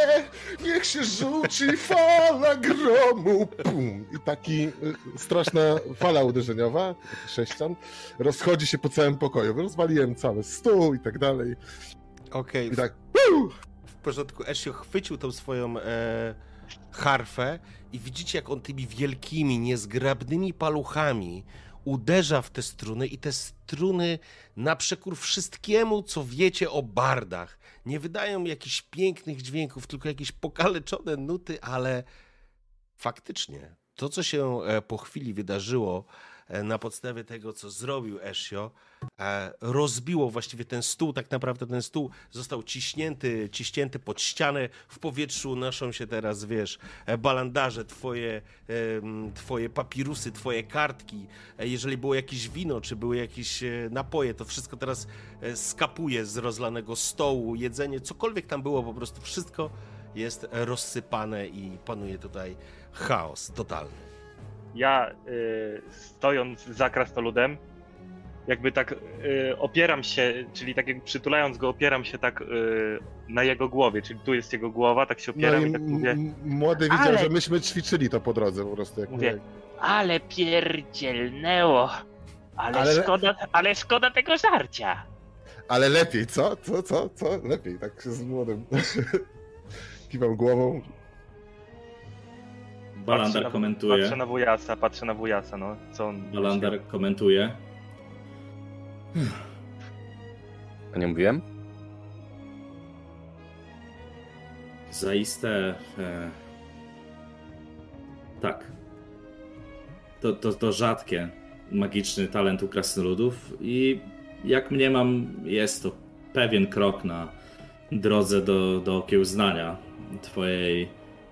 niech się rzuci fala gromu. Pum. I taki y, straszna fala uderzeniowa, sześcian, rozchodzi się po całym pokoju. Rozwaliłem cały stół i tak dalej. Okej, I tak, w porządku. Ezio chwycił tą swoją e, harfę i widzicie, jak on tymi wielkimi, niezgrabnymi paluchami uderza w te struny i te struny na przekór wszystkiemu, co wiecie o bardach. Nie wydają jakichś pięknych dźwięków, tylko jakieś pokaleczone nuty, ale faktycznie to, co się e, po chwili wydarzyło na podstawie tego, co zrobił Ezio, e, rozbiło właściwie ten stół, tak naprawdę ten stół został ciśnięty, ciśnięty pod ścianę, w powietrzu noszą się teraz, wiesz, e, balandarze, twoje, twoje papirusy, twoje kartki, E, jeżeli było jakieś wino, czy były jakieś e, napoje, to wszystko teraz e, skapuje z rozlanego stołu, jedzenie, cokolwiek tam było, po prostu wszystko jest e, rozsypane i panuje tutaj chaos totalny. Ja y, stojąc za krasnoludem, jakby tak y, opieram się, czyli tak jakby przytulając go, opieram się tak y, na jego głowie, czyli tu jest jego głowa, tak się no opieram i i tak mówię, młody widział, Ale- że myśmy ćwiczyli to po drodze po prostu. Jak Mówię, mówię. Ale pierdzielnęło. Ale, Ale- Szkoda, ale szkoda tego żarcia. Ale lepiej, co? Co, co, co? Lepiej, tak z młodym. <laughs> Kiwam głową. Patrzę Balander na, komentuje. patrzę na wujasa, patrzę na wujasa, no, co on... Balander komentuje. A nie mówiłem? Zaiste. E... Tak. To, to, to rzadkie magiczny talent u krasnoludów i jak mniemam, jest to pewien krok na drodze do, do okiełznania twojej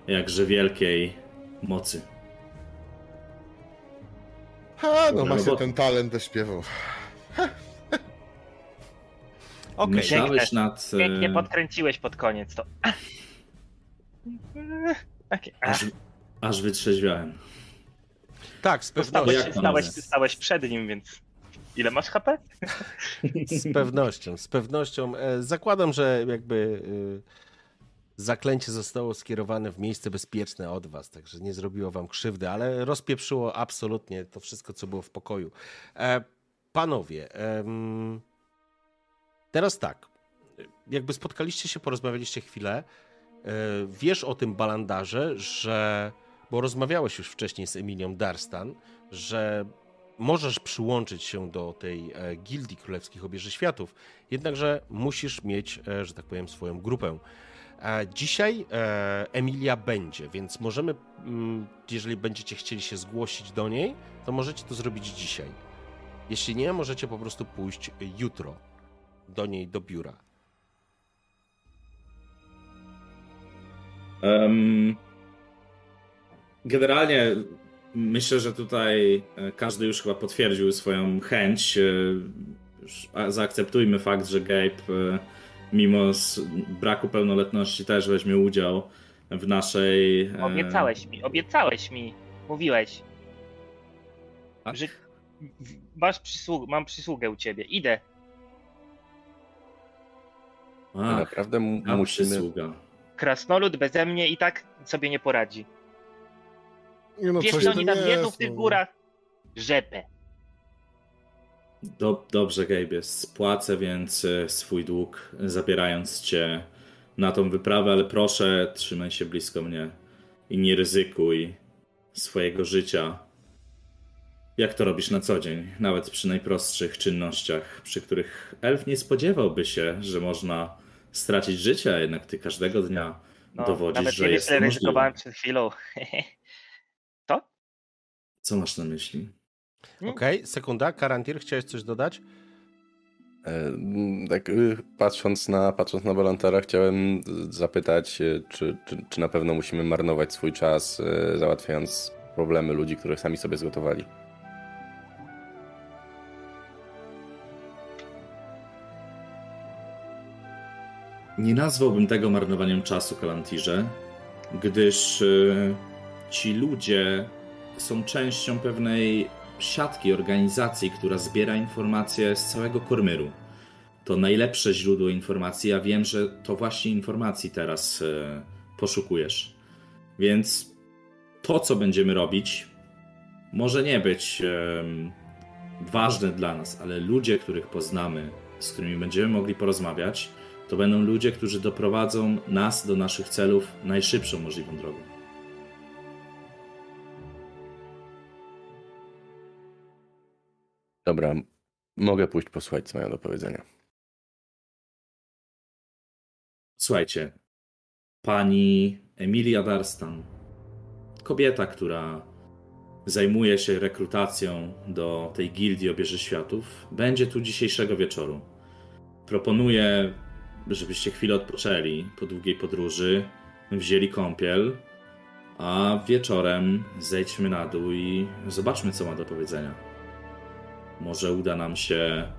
jakże wielkiej mocy. Ha, no ma się ten talent do śpiewu. <laughs> Okej, Myślałeś Piękne. nad... e, Pięknie podkręciłeś pod koniec to. <laughs> Ach, Aż, aż wytrzeźwiałem. tak, z Stałeś, pewnością. stałeś, nazwać? stałeś przed nim, więc... Ile masz HP? <laughs> Z pewnością, z pewnością. E, Zakładam, że jakby zaklęcie zostało skierowane w miejsce bezpieczne od was, także nie zrobiło wam krzywdy, ale rozpieprzyło absolutnie to wszystko, co było w pokoju. E, panowie, teraz tak. Jakby spotkaliście się, porozmawialiście chwilę. E, wiesz o tym balandarze, że. Bo rozmawiałeś już wcześniej z Emilią Darstan, że możesz przyłączyć się do tej e, gildii królewskich obieży światów, jednakże musisz mieć, e, że tak powiem, swoją grupę. Dzisiaj e, Emilia będzie, więc możemy, mm, jeżeli będziecie chcieli się zgłosić do niej, to możecie to zrobić dzisiaj. Jeśli nie, możecie po prostu pójść jutro do niej do biura. Em, Generalnie myślę, że tutaj e, każdy już chyba potwierdził swoją chęć. E, Zaakceptujmy fakt, że Gabe, mimo braku pełnoletności, też weźmie udział w naszej. e, Obiecałeś mi, obiecałeś mi. Mówiłeś, tak? że masz przysługę, mam przysługę u ciebie. Idę. Ach, Naprawdę musimy. przysługa. Krasnolud beze mnie i tak sobie nie poradzi. Nie no, Wiesz, oni tam jedzą w jest, tych no. górach? Rzepę. Do, dobrze, Gabe, spłacę więc e, swój dług, zabierając cię na tą wyprawę, ale proszę, trzymaj się blisko mnie i nie ryzykuj swojego życia. Jak to robisz na co dzień, nawet przy najprostszych czynnościach, przy których elf nie spodziewałby się, że można stracić życie, a jednak ty każdego dnia No, dowodzisz, nawet że jest możliwe. ryzykowałem przed chwilą. <laughs> Co masz na myśli? Hmm? Okej, sekunda. Karantir, chciałeś coś dodać? E, Tak, y, patrząc na, patrząc na Balantara, chciałem zapytać, e, czy, czy, czy na pewno musimy marnować swój czas, e, załatwiając problemy ludzi, których sami sobie zgotowali. Nie nazwałbym tego marnowaniem czasu, Kalantirze, gdyż ci ludzie są częścią pewnej siatki organizacji, która zbiera informacje z całego Kormyru. To najlepsze źródło informacji, a wiem, że to właśnie informacji teraz e, poszukujesz. Więc to, co będziemy robić, może nie być ważne dla nas, ale ludzie, których poznamy, z którymi będziemy mogli porozmawiać, to będą ludzie, którzy doprowadzą nas do naszych celów najszybszą możliwą drogą. Dobra, mogę pójść posłuchać, co mają do powiedzenia. Słuchajcie, pani Emilia Darstan, kobieta, która zajmuje się rekrutacją do tej gildii obieży światów, będzie tu dzisiejszego wieczoru. Proponuję, żebyście chwilę odpoczęli po długiej podróży, wzięli kąpiel, a wieczorem zejdźmy na dół i zobaczmy, co ma do powiedzenia. Może uda nam się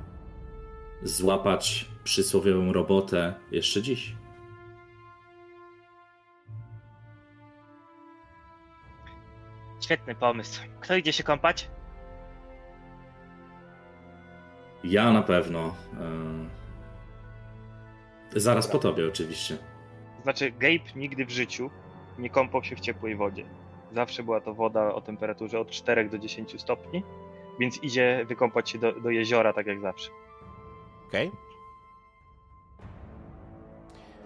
złapać przysłowiową robotę jeszcze dziś. Świetny pomysł. Kto idzie się kąpać? Ja na pewno. e, Zaraz po tobie, oczywiście. Znaczy, Gabe nigdy w życiu nie kąpał się w ciepłej wodzie. Zawsze była to woda o temperaturze od 4 do 10 stopni, więc idzie wykąpać się do, do jeziora, tak jak zawsze. Okej.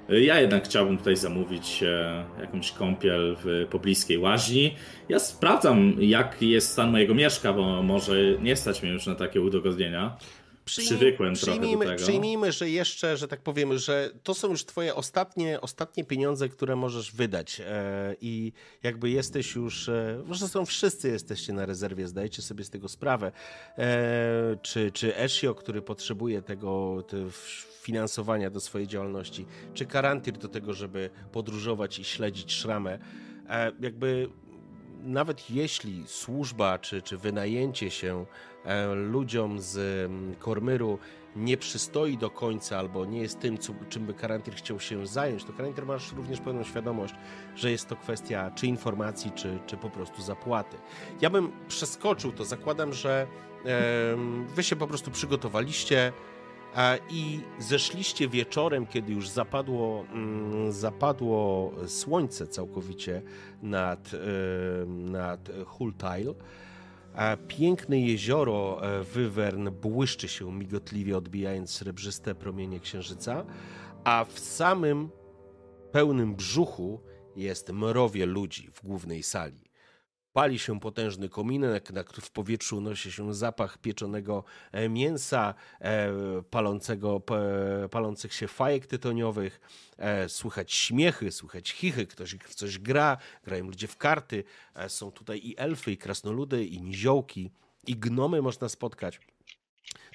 Ja jednak chciałbym tutaj zamówić e, jakąś kąpiel w pobliskiej łaźni. Ja sprawdzam, jak jest stan mojego mieszka, bo może nie stać mnie już na takie udogodnienia. Przywykłem trochę przyjmijmy, tego. Przyjmijmy, że jeszcze, że tak powiem, że to są już twoje ostatnie, ostatnie pieniądze, które możesz wydać e, i jakby jesteś już, e, zresztą wszyscy jesteście na rezerwie, zdajcie sobie z tego sprawę, e, czy, czy Ezio, który potrzebuje tego finansowania do swojej działalności, czy Karantir do tego, żeby podróżować i śledzić szramę, jakby nawet jeśli służba czy, czy wynajęcie się e, ludziom z mm, Kormyru nie przystoi do końca albo nie jest tym, co, czym by Karantir chciał się zająć, to Karantir masz również pełną świadomość, że jest to kwestia czy informacji, czy, czy po prostu zapłaty. Ja bym przeskoczył to, zakładam, że wy się po prostu przygotowaliście, I zeszliście wieczorem, kiedy już zapadło, mm, zapadło słońce całkowicie nad, e, nad Hultail. Piękne jezioro e, Wywern błyszczy się migotliwie, odbijając srebrzyste promienie księżyca, a w samym pełnym brzuchu jest mrowie ludzi w głównej sali. Pali się potężny kominek, w powietrzu unosi się zapach pieczonego e, mięsa, e, palącego, palących się fajek tytoniowych. E, słychać śmiechy, słychać chichy, ktoś w coś gra, grają ludzie w karty. Są tutaj i elfy, i krasnoludy, i niziołki, i gnomy można spotkać.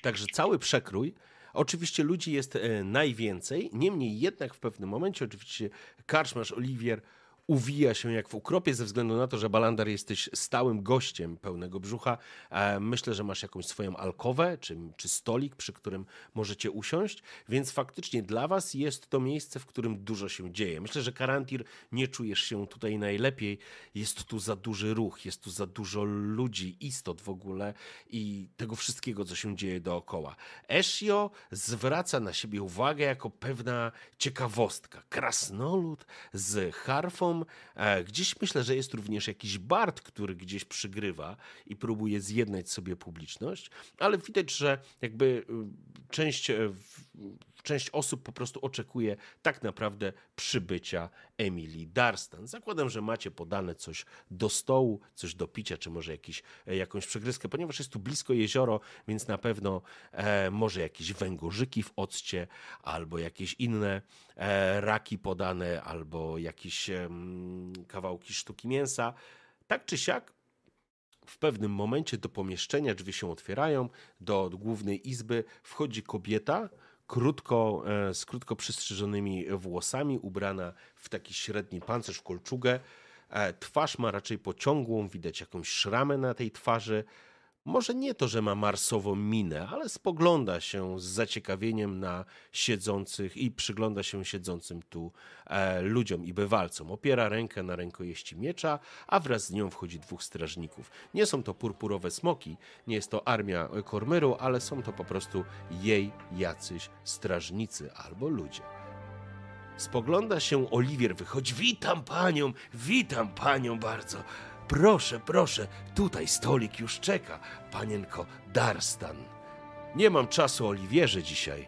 Także cały przekrój. Oczywiście ludzi jest najwięcej, niemniej jednak w pewnym momencie, oczywiście karczmarz Oliwier uwija się jak w ukropie ze względu na to, że Balandar jesteś stałym gościem pełnego brzucha. E, myślę, że masz jakąś swoją alkowę czy, czy stolik, przy którym możecie usiąść, więc faktycznie dla was jest to miejsce, w którym dużo się dzieje. Myślę, że Karantir nie czujesz się tutaj najlepiej. Jest tu za duży ruch, jest tu za dużo ludzi, istot w ogóle i tego wszystkiego, co się dzieje dookoła. Eshio zwraca na siebie uwagę jako pewna ciekawostka. Krasnolud z harfą E, gdzieś myślę, że jest również jakiś Bart, który gdzieś przygrywa i próbuje zjednać sobie publiczność, ale widać, że jakby y, część, e, część osób po prostu oczekuje tak naprawdę przybycia Emily Darstan. Zakładam, że macie podane coś do stołu, coś do picia, czy może jakiś, e, jakąś przegryzkę, ponieważ jest tu blisko jezioro, więc na pewno e, może jakieś węgorzyki w occie, albo jakieś inne e, raki podane, albo jakieś e, kawałki sztuki mięsa. Tak czy siak, w pewnym momencie do pomieszczenia drzwi się otwierają, do głównej izby wchodzi kobieta, krótko, e, z krótko przystrzyżonymi włosami, ubrana w taki średni pancerz, w kolczugę. E, twarz ma raczej pociągłą, widać jakąś szramę na tej twarzy. Może nie to, że ma marsową minę, ale spogląda się z zaciekawieniem na siedzących i przygląda się siedzącym tu e, ludziom i bywalcom. Opiera rękę na rękojeści miecza, a wraz z nią wchodzi dwóch strażników. Nie są to purpurowe smoki, nie jest to armia Kormyru, ale są to po prostu jej jacyś strażnicy albo ludzie. Spogląda się Oliwier, wychodzi. Witam panią, witam panią bardzo. Proszę, proszę, tutaj stolik już czeka, panienko Darstan. Nie mam czasu, Oliwierze, dzisiaj.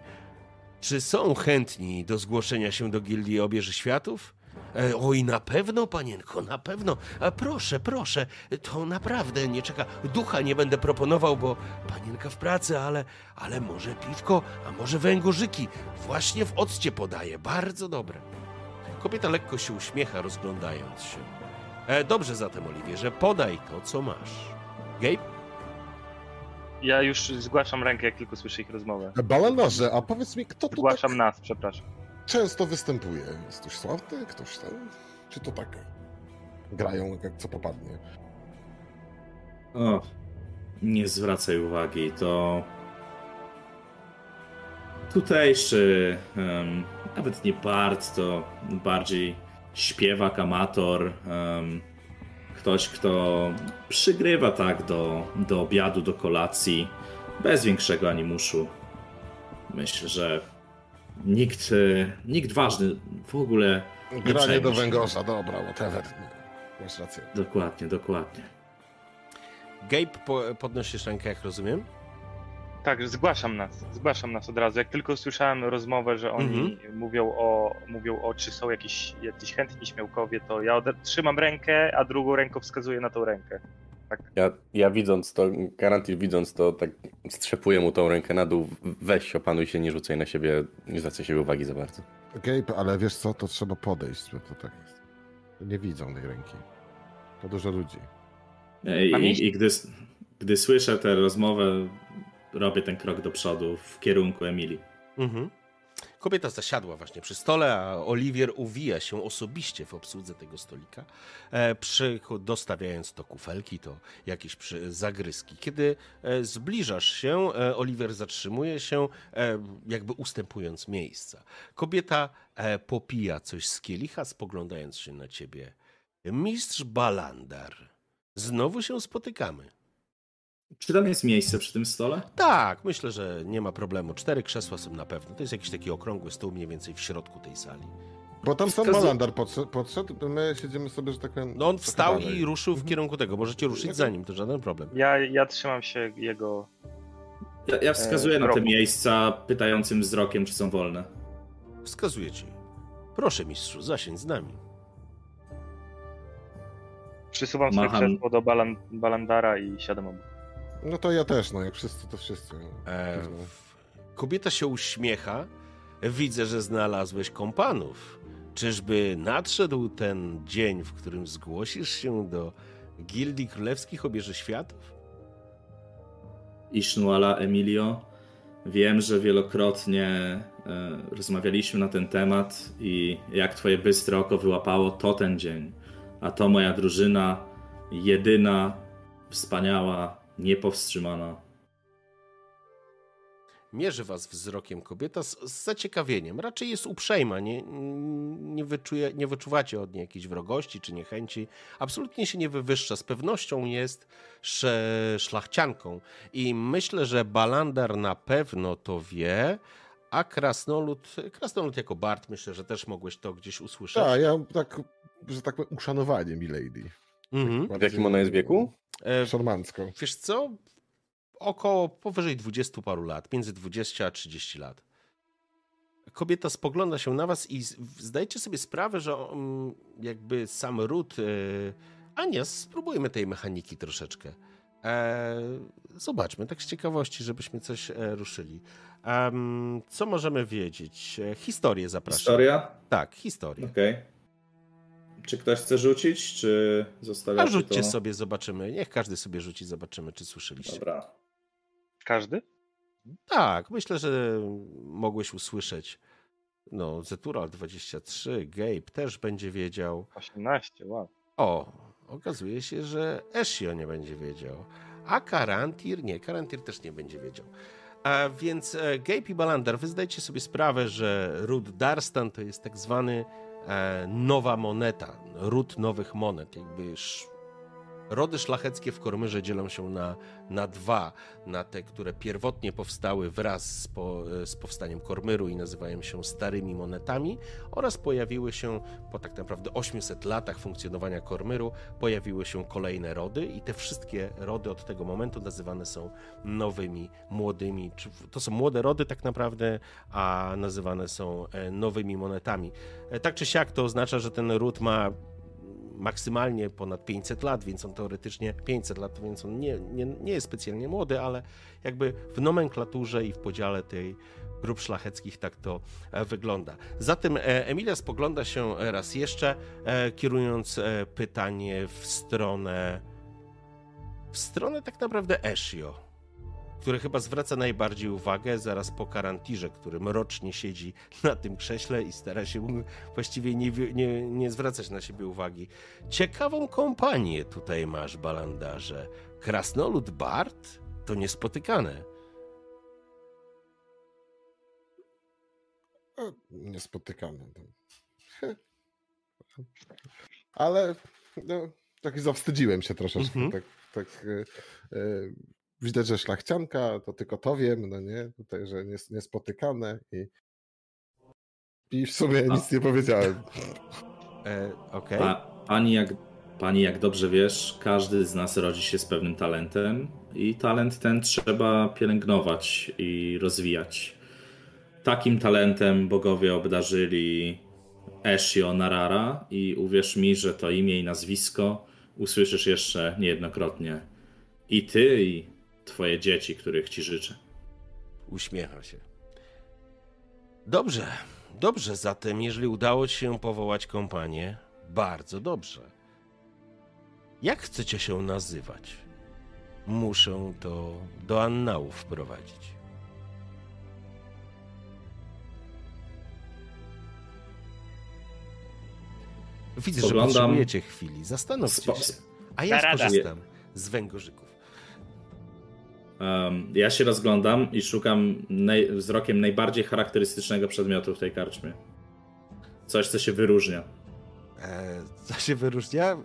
Czy są chętni do zgłoszenia się do Gildii Obieży Światów? E, oj, na pewno, panienko, na pewno. A proszę, proszę, to naprawdę nie czeka. Ducha nie będę proponował, bo panienka w pracy, ale, ale może piwko, a może węgorzyki. Właśnie w occie podaje, bardzo dobre. Kobieta lekko się uśmiecha, rozglądając się. E, dobrze zatem, Oliwierze, podaj to, co masz. Gabe? Ja już zgłaszam rękę, jak tylko słyszę ich rozmowę. Balanarze, a powiedz mi, kto tu Zgłaszam tak nas, przepraszam. często występuje? Jest ktoś sławny, ktoś ten? Czy to tak grają, jak co popadnie? O, nie zwracaj uwagi, to tutejszy, um, nawet nie Bart, to bardziej śpiewak, amator, um, ktoś, kto przygrywa tak do, do obiadu, do kolacji, bez większego animuszu. Myślę, że nikt, nikt ważny w ogóle nie Granie do węgorza, dobra, whatever. Masz rację. Dokładnie, dokładnie. Gabe, po, podnosisz rękę, jak rozumiem? Tak, zgłaszam nas, zgłaszam nas od razu. Jak tylko słyszałem rozmowę, że oni Mhm. mówią, o, mówią o, czy są jakieś, jacyś chętni śmiałkowie, to ja ode- trzymam rękę, a drugą ręką wskazuję na tą rękę. Ja, ja widząc to, Garantir widząc to, tak strzepuję mu tą rękę na dół. Weź, opanuj się, nie rzucaj na siebie, nie zwracaj się uwagi za bardzo. Gabe, ale wiesz co, to trzeba podejść, bo to tak jest. Nie widzą tej ręki. To dużo ludzi. I, i, i gdy, gdy słyszę tę rozmowę, robię ten krok do przodu w kierunku Emilii. Mhm. Kobieta zasiadła właśnie przy stole, a Oliwier uwija się osobiście w obsłudze tego stolika, e, przy, dostawiając to kufelki, to jakieś przy, zagryzki. Kiedy e, zbliżasz się, e, Oliwier zatrzymuje się, e, jakby ustępując miejsca. Kobieta e, popija coś z kielicha, spoglądając się na ciebie. Mistrz Balandar, znowu się spotykamy. Czy tam jest miejsce przy tym stole? Tak, myślę, że nie ma problemu. Cztery krzesła są na pewno. To jest jakiś taki okrągły stół mniej więcej w środku tej sali. Bo tam sam Wskazu- Balandar podszedł, podszedł, my siedzimy sobie, że tak powiem... No on wstał dalej. i ruszył w kierunku tego. Możecie ruszyć za nim, to żaden problem. Ja, ja trzymam się jego. Ja, ja wskazuję na te miejsca pytającym wzrokiem, czy są wolne. Wskazuję ci. Proszę mistrzu, zasiędź z nami. Przysuwam swoje Macham. krzesło do balan, Balandara i siadam obok. No to ja też, no jak wszyscy, to wszyscy. E, kobieta się uśmiecha. Widzę, że znalazłeś kompanów. Czyżby nadszedł ten dzień, w którym zgłosisz się do Gildii Królewskich Obieży Światów? Ishnuala Emilio, wiem, że wielokrotnie e, rozmawialiśmy na ten temat i jak twoje bystre oko wyłapało, to ten dzień. A to moja drużyna, jedyna, wspaniała, niepowstrzymana. Mierzy was wzrokiem kobieta z, z zaciekawieniem. Raczej jest uprzejma, nie, nie, wyczuje, nie wyczuwacie od niej jakiejś wrogości czy niechęci. Absolutnie się nie wywyższa. Z pewnością jest sze, szlachcianką. I myślę, że Balandar na pewno to wie, a Krasnolud, Krasnolud jako Bart, myślę, że też mogłeś to gdzieś usłyszeć. Tak, ja tak, że tak powiem, uszanowanie Milady. Mhm. W jakim ona jest wieku? E, Szarmancko. Wiesz co? Około powyżej 20 paru lat, między 20 a 30 lat. Kobieta spogląda się na was i zdajcie sobie sprawę, że mm, jakby sam ród. e, A nie, spróbujmy tej mechaniki troszeczkę. E, zobaczmy, tak z ciekawości, żebyśmy coś e, ruszyli. Co możemy wiedzieć? E, historię zapraszam. Historia? Tak, historię. Okej. Czy ktoś chce rzucić, czy zostawiacie A rzućcie to? sobie, zobaczymy. Niech każdy sobie rzuci, zobaczymy, czy słyszeliście. Dobra. Każdy? Tak, myślę, że mogłeś usłyszeć. No, Zetural 23, Gabe też będzie wiedział. 18, wow. O, okazuje się, że Ezio nie będzie wiedział. A Karantir nie, Karantir też nie będzie wiedział. A więc e, Gabe i Balander, wy zdajcie sobie sprawę, że ród Darstan to jest tak zwany nowa moneta, ród nowych monet. Jakby. Rody szlacheckie w Kormyrze dzielą się na, na dwa. Na te, które pierwotnie powstały wraz z, po, z powstaniem Kormyru i nazywają się starymi monetami oraz pojawiły się po tak naprawdę 800 latach funkcjonowania Kormyru, pojawiły się kolejne rody i te wszystkie rody od tego momentu nazywane są nowymi, młodymi. To są młode rody tak naprawdę, a nazywane są e, nowymi monetami. E, Tak czy siak to oznacza, że ten ród ma maksymalnie ponad 500 lat, więc on teoretycznie 500 lat, więc on nie, nie, nie jest specjalnie młody, ale jakby w nomenklaturze i w podziale tej grup szlacheckich tak to e, wygląda. Zatem e, Emilia spogląda się raz jeszcze, e, kierując e, pytanie w stronę w stronę tak naprawdę Ezio, który chyba zwraca najbardziej uwagę zaraz po Karantirze, który mrocznie siedzi na tym krześle i stara się właściwie nie, nie, nie zwracać na siebie uwagi. Ciekawą kompanię tutaj masz, Balandarze. Krasnolud Bart? To niespotykane. E, Niespotykane. <laughs> Ale no, tak zawstydziłem się troszeczkę. Mhm. Tak, tak e, e, widać, że szlachcianka, to tylko to wiem, no nie? Tutaj, że nies, niespotykane i i w sumie A. nic nie powiedziałem. E, Okej. Pa, pani, jak, pani, jak dobrze wiesz, każdy z nas rodzi się z pewnym talentem i talent ten trzeba pielęgnować i rozwijać. Takim talentem bogowie obdarzyli Ezio Narara i uwierz mi, że to imię i nazwisko usłyszysz jeszcze niejednokrotnie. I ty, i twoje dzieci, których ci życzę. Uśmiecha się. Dobrze, dobrze, zatem jeżeli udało ci się powołać kompanię, bardzo dobrze. Jak chcecie się nazywać? Muszę to do annałów wprowadzić. Widzę, że Spoglądam- potrzebujecie chwili. Zastanówcie Spo- się. A ja skorzystam z węgorzyków. Um, ja się rozglądam i szukam naj, wzrokiem najbardziej charakterystycznego przedmiotu w tej karczmie. Coś, co się wyróżnia. E, co się wyróżnia? E,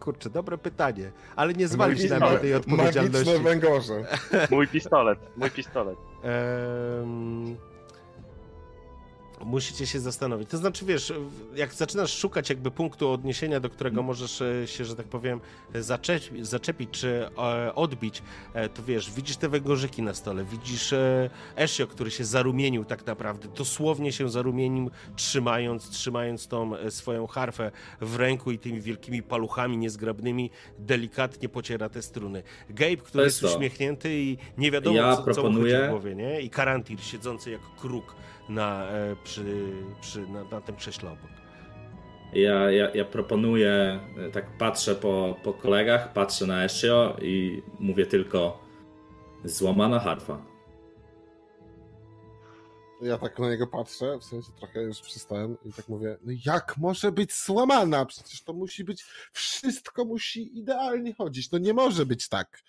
kurczę, dobre pytanie, ale nie zwalić na mnie tej odpowiedzialności. Magiczne węgorze. <laughs> Mój pistolet, mój pistolet. Em, Musicie się zastanowić. To znaczy, wiesz, jak zaczynasz szukać jakby punktu odniesienia, do którego możesz e, się, że tak powiem, zaczepić, zaczepić czy e, odbić, e, to wiesz, widzisz te węgorzyki na stole, widzisz e, Ezio, który się zarumienił tak naprawdę, dosłownie się zarumienił, trzymając, trzymając tą e, swoją harfę w ręku i tymi wielkimi paluchami niezgrabnymi delikatnie pociera te struny. Gabe, który jest jest, uśmiechnięty i nie wiadomo, Ja co, co mu chodzi proponuję- w głowie, nie? I Karantir siedzący jak kruk na, e, przy, przy, na, na tym krześle obok. Ja, ja, ja proponuję, e, tak patrzę po, po kolegach, patrzę na Ezio i mówię tylko złamana harfa. Ja tak na niego patrzę, w sensie trochę już przystałem i tak mówię, no jak może być złamana? Przecież to musi być, wszystko musi idealnie chodzić, no nie może być tak.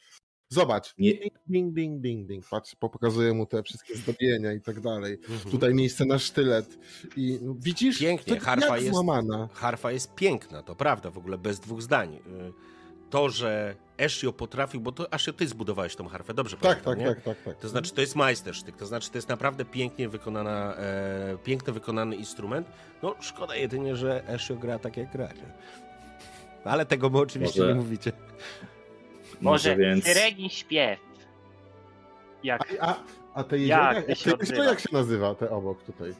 Zobacz, Nie, ding, ding, ding, ding. Patrz, po- pokazuję mu te wszystkie zdobienia i tak dalej. Mhm. Tutaj miejsce na sztylet i widzisz, Pięknie, to harfa jest- złamana. Harfa jest piękna, to prawda, w ogóle bez dwóch zdań. Y, To, że Ezio potrafił, bo to aż ty zbudowałeś tą harfę, dobrze Tak, pamiętam, tak, nie? tak, tak, tak. To znaczy, to jest majstersztyk, to znaczy, to jest naprawdę pięknie wykonana, e, pięknie wykonany instrument. No, szkoda jedynie, że Ezio gra tak, jak gra? Ale tego mu oczywiście Może- nie mówicie. Może Może więc... syreni śpiew. Jak A, a, a te jezioro, Jak jak, to się jak się nazywa, te obok tutaj?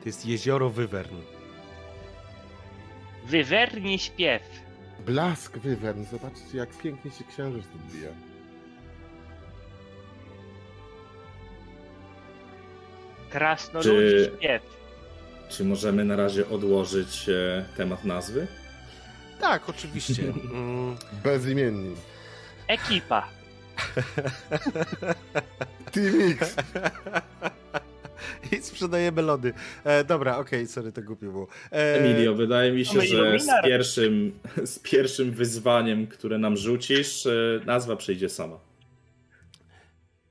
To jest jezioro Wywern. wywerni śpiew. Blask wywern, zobaczcie jak pięknie się księżyc odbija. Krasnoludzi Czy- śpiew. Czy możemy na razie odłożyć e, temat nazwy? Tak, oczywiście. <laughs> Mm, Bezimienni. Ekipa. <laughs> Team X. I sprzedajemy lody. E, dobra, okej, sorry, to głupie było. E, Emilio, wydaje mi się, że z pierwszym, z pierwszym wyzwaniem, które nam rzucisz, e, nazwa przyjdzie sama.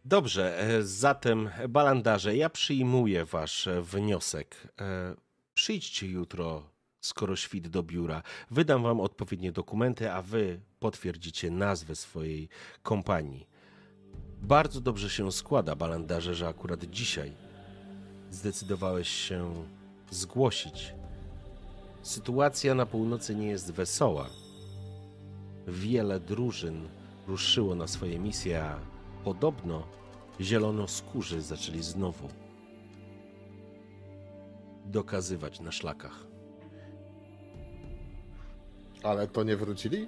Dobrze, e, zatem balandarze, ja przyjmuję wasz wniosek. E, Przyjdźcie jutro, skoro świt do biura. Wydam wam odpowiednie dokumenty, a wy potwierdzicie nazwę swojej kompanii. Bardzo dobrze się składa, balandarze, że akurat dzisiaj zdecydowałeś się zgłosić. Sytuacja na północy nie jest wesoła. Wiele drużyn ruszyło na swoje misje, a podobno zielonoskórzy zaczęli znowu dokazywać na szlakach. Ale to nie wrócili?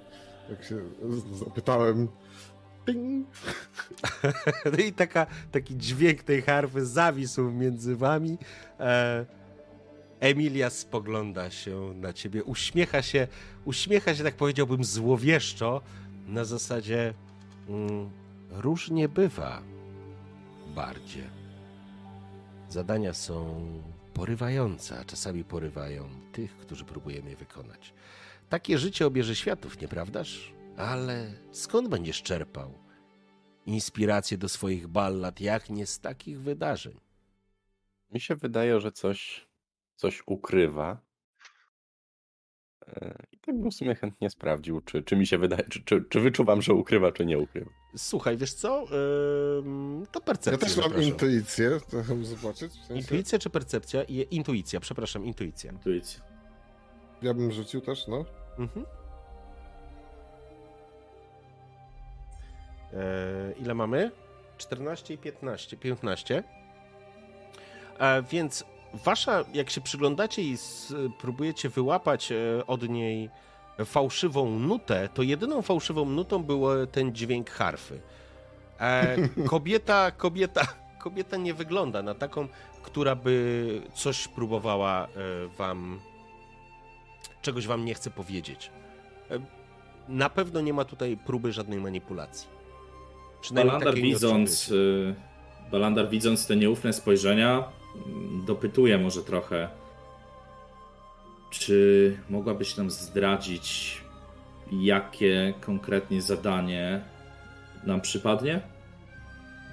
Jak się zapytałem. Ping. <laughs> No i taka, taki dźwięk tej harfy zawisł między wami. E, Emilia spogląda się na ciebie, uśmiecha się, uśmiecha się, tak powiedziałbym, złowieszczo, na zasadzie mm, różnie bywa, bardziej. Zadania są porywające, a czasami porywają tych, którzy próbujemy je wykonać. Takie życie obierze światów, nieprawdaż? Ale skąd będziesz czerpał inspirację do swoich ballad, jak nie z takich wydarzeń? Mi się wydaje, że coś, coś ukrywa. E, I tak bym w sumie chętnie sprawdził, czy, czy mi się wydaje, czy, czy, czy wyczuwam, że ukrywa, czy nie ukrywa. Słuchaj, wiesz co? Ym, to Ja percepcja. też mam zapraszam. intuicję, to chcę zobaczyć. W sensie, Intuicja czy percepcja? Intuicja, przepraszam, intuicja. Intuicja. ja bym rzucił też, no. Mhm. E, ile mamy? 14 i 15. 15. E, więc wasza, jak się przyglądacie i próbujecie wyłapać e, od niej fałszywą nutę, to jedyną fałszywą nutą był ten dźwięk harfy. E, <laughs> kobieta, kobieta, kobieta nie wygląda na taką, która by coś próbowała e, wam czegoś wam nie chce powiedzieć. E, Na pewno nie ma tutaj próby żadnej manipulacji. Balandar widząc, y, Balandar widząc te nieufne spojrzenia, mm, dopytuje może trochę, czy mogłabyś nam zdradzić, jakie konkretnie zadanie nam przypadnie?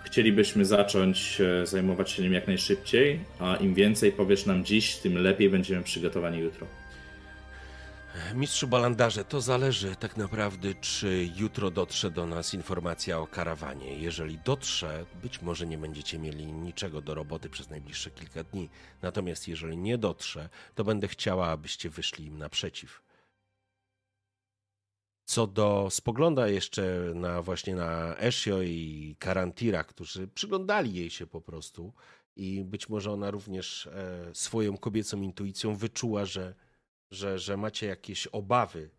Chcielibyśmy zacząć e, zajmować się nim jak najszybciej, a im więcej powiesz nam dziś, tym lepiej będziemy przygotowani jutro. Mistrzu Balandarze, to zależy tak naprawdę, czy jutro dotrze do nas informacja o karawanie. Jeżeli dotrze, być może nie będziecie mieli niczego do roboty przez najbliższe kilka dni. Natomiast jeżeli nie dotrze, to będę chciała, abyście wyszli im naprzeciw. Co do spogląda jeszcze na właśnie na Eshio i Karantira, którzy przyglądali jej się po prostu i być może ona również e, swoją kobiecą intuicją wyczuła, że że, że macie jakieś obawy.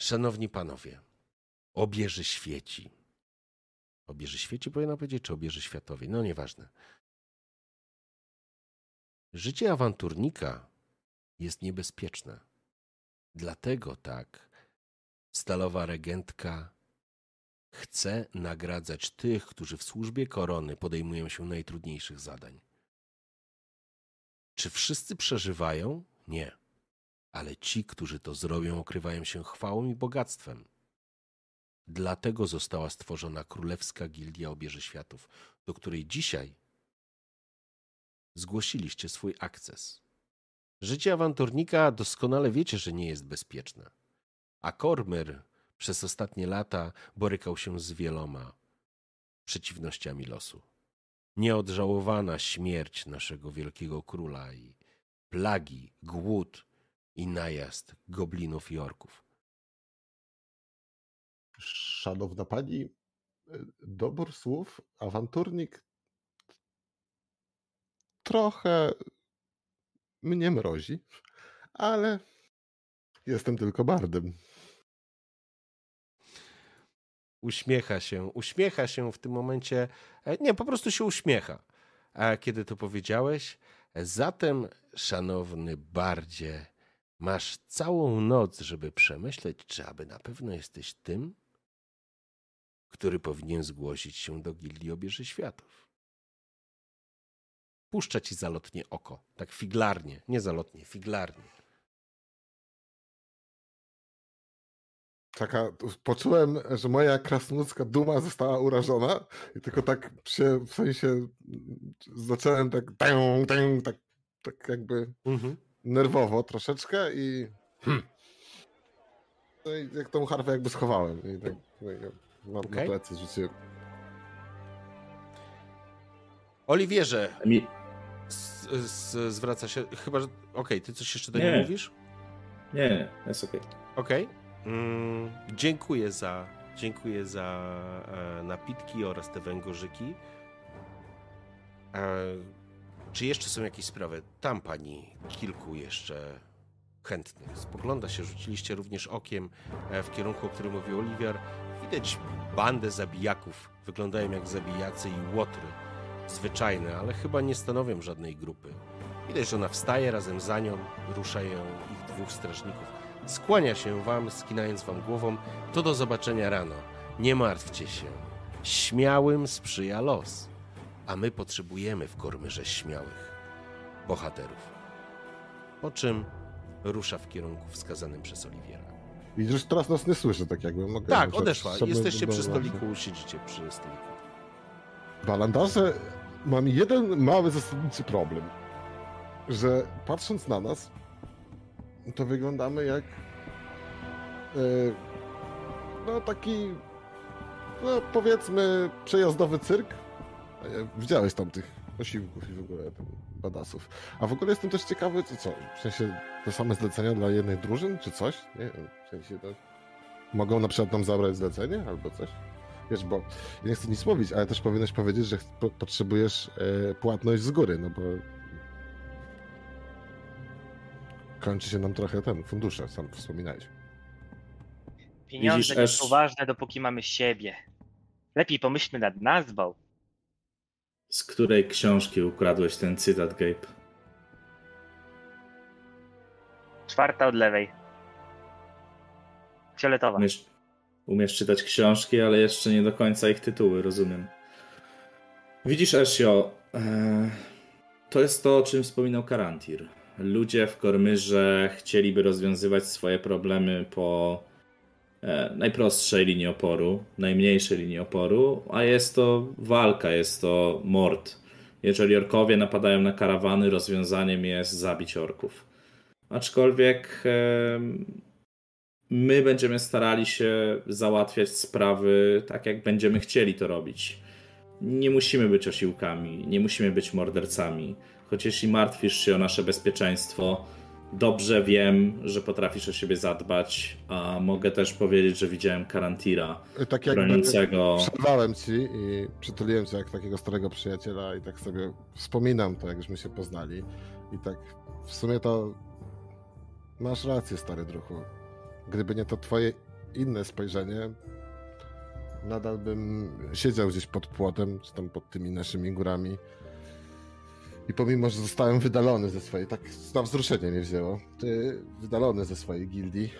Szanowni panowie, obieży świeci. Obieży świeci powinna powiedzieć, czy obieży światowej? No nieważne. Życie awanturnika jest niebezpieczne. Dlatego tak stalowa regentka chce nagradzać tych, którzy w służbie korony podejmują się najtrudniejszych zadań. Czy wszyscy przeżywają? Nie. Ale ci, którzy to zrobią, okrywają się chwałą i bogactwem. Dlatego została stworzona Królewska Gildia Obieży Światów, do której dzisiaj zgłosiliście swój akces. Życie awanturnika doskonale wiecie, że nie jest bezpieczne. A Kormyr przez ostatnie lata borykał się z wieloma przeciwnościami losu nieodżałowana śmierć naszego wielkiego króla i plagi, głód i najazd goblinów i orków. Szanowna pani, dobór słów, awanturnik trochę mnie mrozi, ale jestem tylko bardem. Uśmiecha się, uśmiecha się w tym momencie. e, Nie, po prostu się uśmiecha, a kiedy to powiedziałeś. Zatem, szanowny bardzie, masz całą noc, żeby przemyśleć, czy aby na pewno jesteś tym, który powinien zgłosić się do Gildii Obieży Światów. Puszcza ci zalotnie oko, tak figlarnie, nie zalotnie, figlarnie. Taka, poczułem, że moja krasnoludzka duma została urażona i tylko tak się, w sensie zacząłem tak, tę, tę, tak, tak jakby Mhm. nerwowo troszeczkę i hmm. no i jak tą harfę jakby schowałem i tak no i na, plecy rzuciłem. Oliwierze, Mi... z, z, zwraca się, chyba, że, okej, ty coś jeszcze do Nie. niej mówisz? Nie, nie, jest okej. Okej. Mm, dziękuję za, dziękuję za e, napitki oraz te węgorzyki. E, czy jeszcze są jakieś sprawy? Tam pani kilku jeszcze chętnych. Spogląda się, rzuciliście również okiem e, w kierunku, o którym mówił Oliwier. Widać bandę zabijaków. Wyglądają jak zabijacy i łotry. Zwyczajne, ale chyba nie stanowią żadnej grupy. Widać, że ona wstaje razem za nią, ruszają ich dwóch strażników. Skłania się wam, skinając wam głową. To do zobaczenia rano. Nie martwcie się. Śmiałym sprzyja los. A my potrzebujemy w Kormyrze śmiałych bohaterów. Po czym rusza w kierunku wskazanym przez Oliwiera. Widzisz, teraz nas nie słyszę tak jakby. Mogę Tak, odeszła. Jesteście przy stoliku, siedzicie przy stoliku. Balandarze, mam jeden mały zasadniczy problem. Że patrząc na nas, to wyglądamy jak e, no taki no powiedzmy przejazdowy cyrk. Widziałeś tam tych osiłków i w ogóle tam badasów. A w ogóle jestem też ciekawy, co, co w sensie te same zlecenia dla jednych drużyn, czy coś? Nie w sensie to... Mogą na przykład nam zabrać zlecenie albo coś? Wiesz, bo nie chcę nic mówić, ale też powinieneś powiedzieć, że potrzebujesz e, płatność z góry, no bo kończy się nam trochę ten fundusze, sam wspominałeś. Pieniądze Widzisz, nie Ash- są ważne, dopóki mamy siebie. Lepiej pomyślmy nad nazwą. Z której książki ukradłeś ten cytat, Gabe? Czwarta od lewej. Fioletowa. Umiesz, umiesz czytać książki, ale jeszcze nie do końca ich tytuły, rozumiem. Widzisz, Esio, e, to jest to, o czym wspominał Karantir. Ludzie w Kormyrze chcieliby rozwiązywać swoje problemy po e, najprostszej linii oporu, najmniejszej linii oporu, a jest to walka, jest to mord. Jeżeli orkowie napadają na karawany, rozwiązaniem jest zabić orków. aczkolwiek my będziemy starali się załatwiać sprawy tak, jak będziemy chcieli to robić. Nie musimy być osiłkami, nie musimy być mordercami. Choć jeśli martwisz się o nasze bezpieczeństwo, dobrze wiem, że potrafisz o siebie zadbać, a mogę też powiedzieć, że widziałem Karantira tak jak broniącego... Przerwałem ci i przytuliłem cię jak takiego starego przyjaciela i tak sobie wspominam to, jakśmy się poznali. I tak w sumie to masz rację, stary druhu. Gdyby nie to twoje inne spojrzenie, nadal bym siedział gdzieś pod płotem, czy tam pod tymi naszymi górami. I pomimo, że zostałem wydalony ze swojej, tak na wzruszenie nie wzięło, wydalony ze swojej gildii,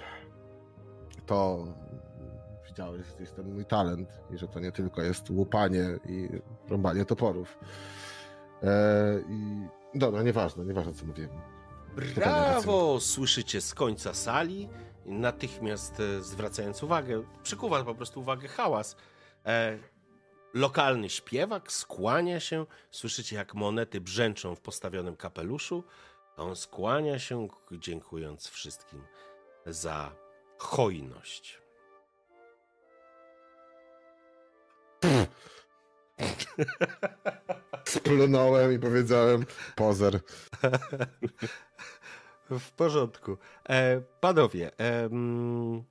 to widziałeś gdzieś ten mój talent i że to nie tylko jest łupanie i rąbanie toporów. Eee, I dobra, nieważne, nieważne co mówiłem. Brawo! Słyszycie z końca sali natychmiast e, zwracając uwagę, przykuwa po prostu uwagę hałas. E, lokalny śpiewak skłania się, słyszycie jak monety brzęczą w postawionym kapeluszu. On skłania się, dziękując wszystkim za hojność. Splunąłem i powiedziałem pozer. <laughs> W porządku. E, panowie, e, mm,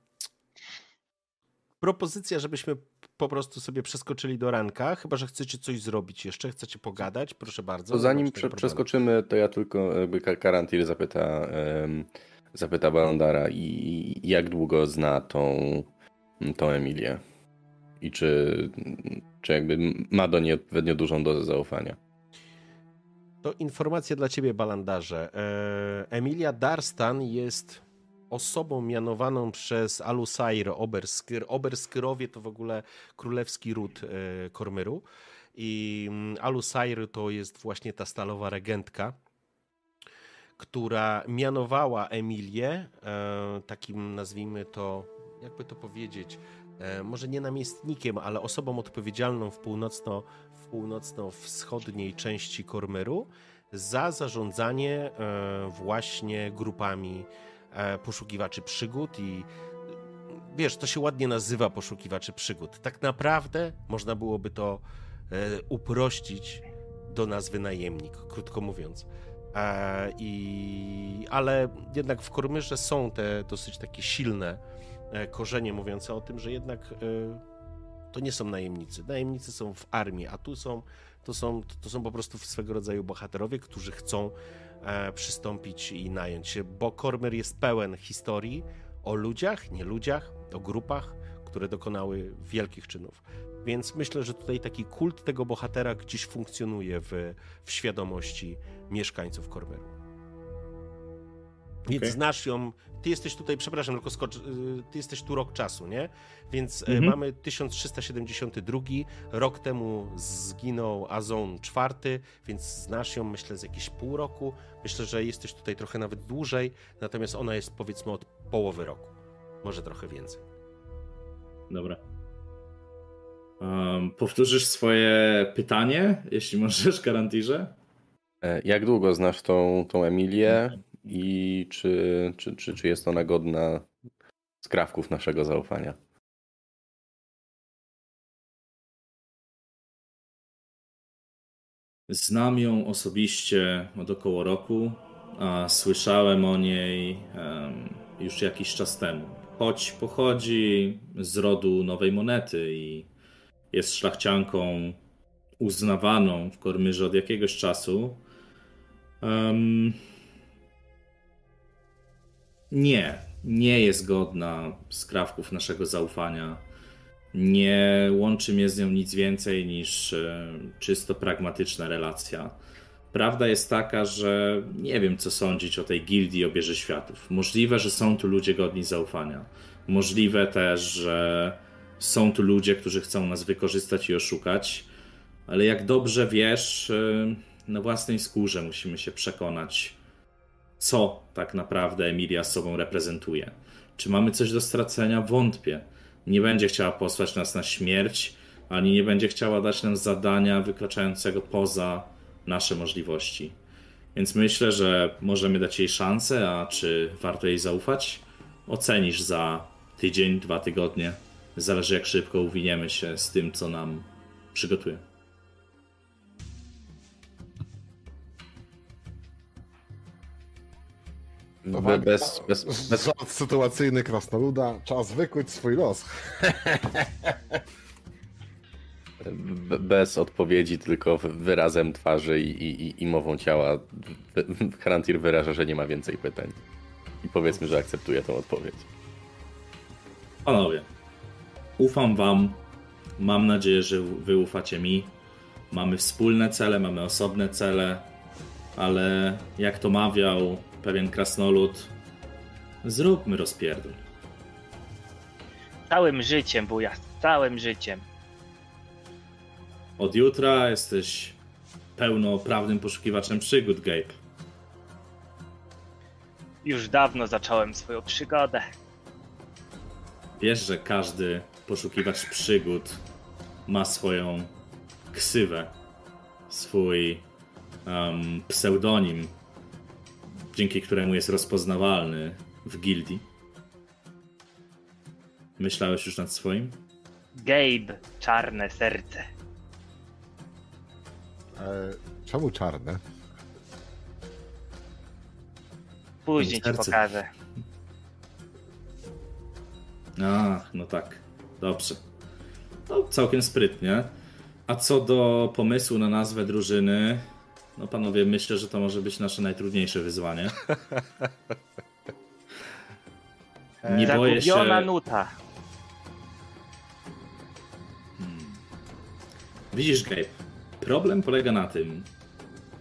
propozycja, żebyśmy po prostu sobie przeskoczyli do ranka, chyba że chcecie coś zrobić jeszcze, chcecie pogadać, proszę bardzo. To zanim prze, przeskoczymy, to ja tylko jakby Karantir zapyta, um, zapyta Balandara i jak długo zna tą, tą Emilię i czy, czy jakby ma do niej odpowiednio dużą dozę zaufania. To informacja dla ciebie, Balandarze. E, Emilia Darstan jest osobą mianowaną przez Alusair Oberskir. Oberskirowie to w ogóle królewski ród e, Kormyru. I mm, Alusair to jest właśnie ta stalowa regentka, która mianowała Emilię e, takim, nazwijmy to, jakby to powiedzieć, może nie namiestnikiem, ale osobą odpowiedzialną w północno północno-wschodniej części Kormeru za zarządzanie e, właśnie grupami e, poszukiwaczy przygód i wiesz, to się ładnie nazywa poszukiwaczy przygód. Tak naprawdę można byłoby to e, uprościć do nazwy najemnik, krótko mówiąc. I, ale jednak w Kormyrze są te dosyć takie silne korzenie mówiące o tym, że jednak to nie są najemnicy. Najemnicy są w armii, a tu są, to są, to są po prostu swego rodzaju bohaterowie, którzy chcą e, przystąpić i nająć się, bo Kormer jest pełen historii o ludziach, nie ludziach, o grupach, które dokonały wielkich czynów. Więc myślę, że tutaj taki kult tego bohatera gdzieś funkcjonuje w, w świadomości mieszkańców Kormeru. Więc okay. znasz ją. Ty jesteś tutaj, przepraszam, tylko skocz, y, ty jesteś tu rok czasu, nie? Więc mm -hmm. mamy 1372, rok temu zginął Azon IV, więc znasz ją, myślę, z jakieś pół roku. Myślę, że jesteś tutaj trochę nawet dłużej, natomiast ona jest powiedzmy od połowy roku. Może trochę więcej. Dobra. Um, powtórzysz swoje pytanie, jeśli możesz, <laughs> Garantirze? E, jak długo znasz tą, tą Emilię? I czy, czy, czy, czy jest ona godna skrawków naszego zaufania. Znam ją osobiście od około roku, a słyszałem o niej um, już jakiś czas temu. Choć pochodzi z rodu Nowej Monety i jest szlachcianką uznawaną w Kormyrze od jakiegoś czasu, um, nie, nie jest godna skrawków naszego zaufania. Nie łączy mnie z nią nic więcej niż e, czysto pragmatyczna relacja. Prawda jest taka, że nie wiem, co sądzić o tej gildii obierze światów. Możliwe, że są tu ludzie godni zaufania. Możliwe też, że są tu ludzie, którzy chcą nas wykorzystać i oszukać, ale jak dobrze wiesz, e, na własnej skórze musimy się przekonać, co tak naprawdę Emilia sobą reprezentuje. Czy mamy coś do stracenia? Wątpię. Nie będzie chciała posłać nas na śmierć, ani nie będzie chciała dać nam zadania wykraczającego poza nasze możliwości. Więc myślę, że możemy dać jej szansę, a czy warto jej zaufać? Ocenisz za tydzień, dwa tygodnie. Zależy jak szybko uwiniemy się z tym, co nam przygotuje. Be- Bez, bez, bez, Żart sytuacyjny krasnoluda, czas wykuć swój los. be- bez odpowiedzi, tylko wyrazem twarzy i, i, i mową ciała <laughs> Harantir wyraża, że nie ma więcej pytań. I powiedzmy, że akceptuje tą odpowiedź. Panowie, ufam wam. Mam nadzieję, że wy ufacie mi. Mamy wspólne cele, mamy osobne cele, ale jak to mawiał pewien krasnolud, zróbmy rozpierdol. Całym życiem, buja, całym życiem. Od jutra jesteś pełnoprawnym poszukiwaczem przygód, Gabe. Już dawno zacząłem swoją przygodę. Wiesz, że każdy poszukiwacz przygód ma swoją ksywę, swój em, pseudonim, dzięki któremu jest rozpoznawalny w gildii. Myślałeś już nad swoim? Gabe, czarne serce. E, czemu czarne? Później ci Serce. pokażę. Ach, no tak. Dobrze. No, całkiem sprytnie. A co do pomysłu na nazwę drużyny, no panowie, myślę, że to może być nasze najtrudniejsze wyzwanie. <laughs> Nie boję się. Nuta. Widzisz, Gabe, problem polega na tym,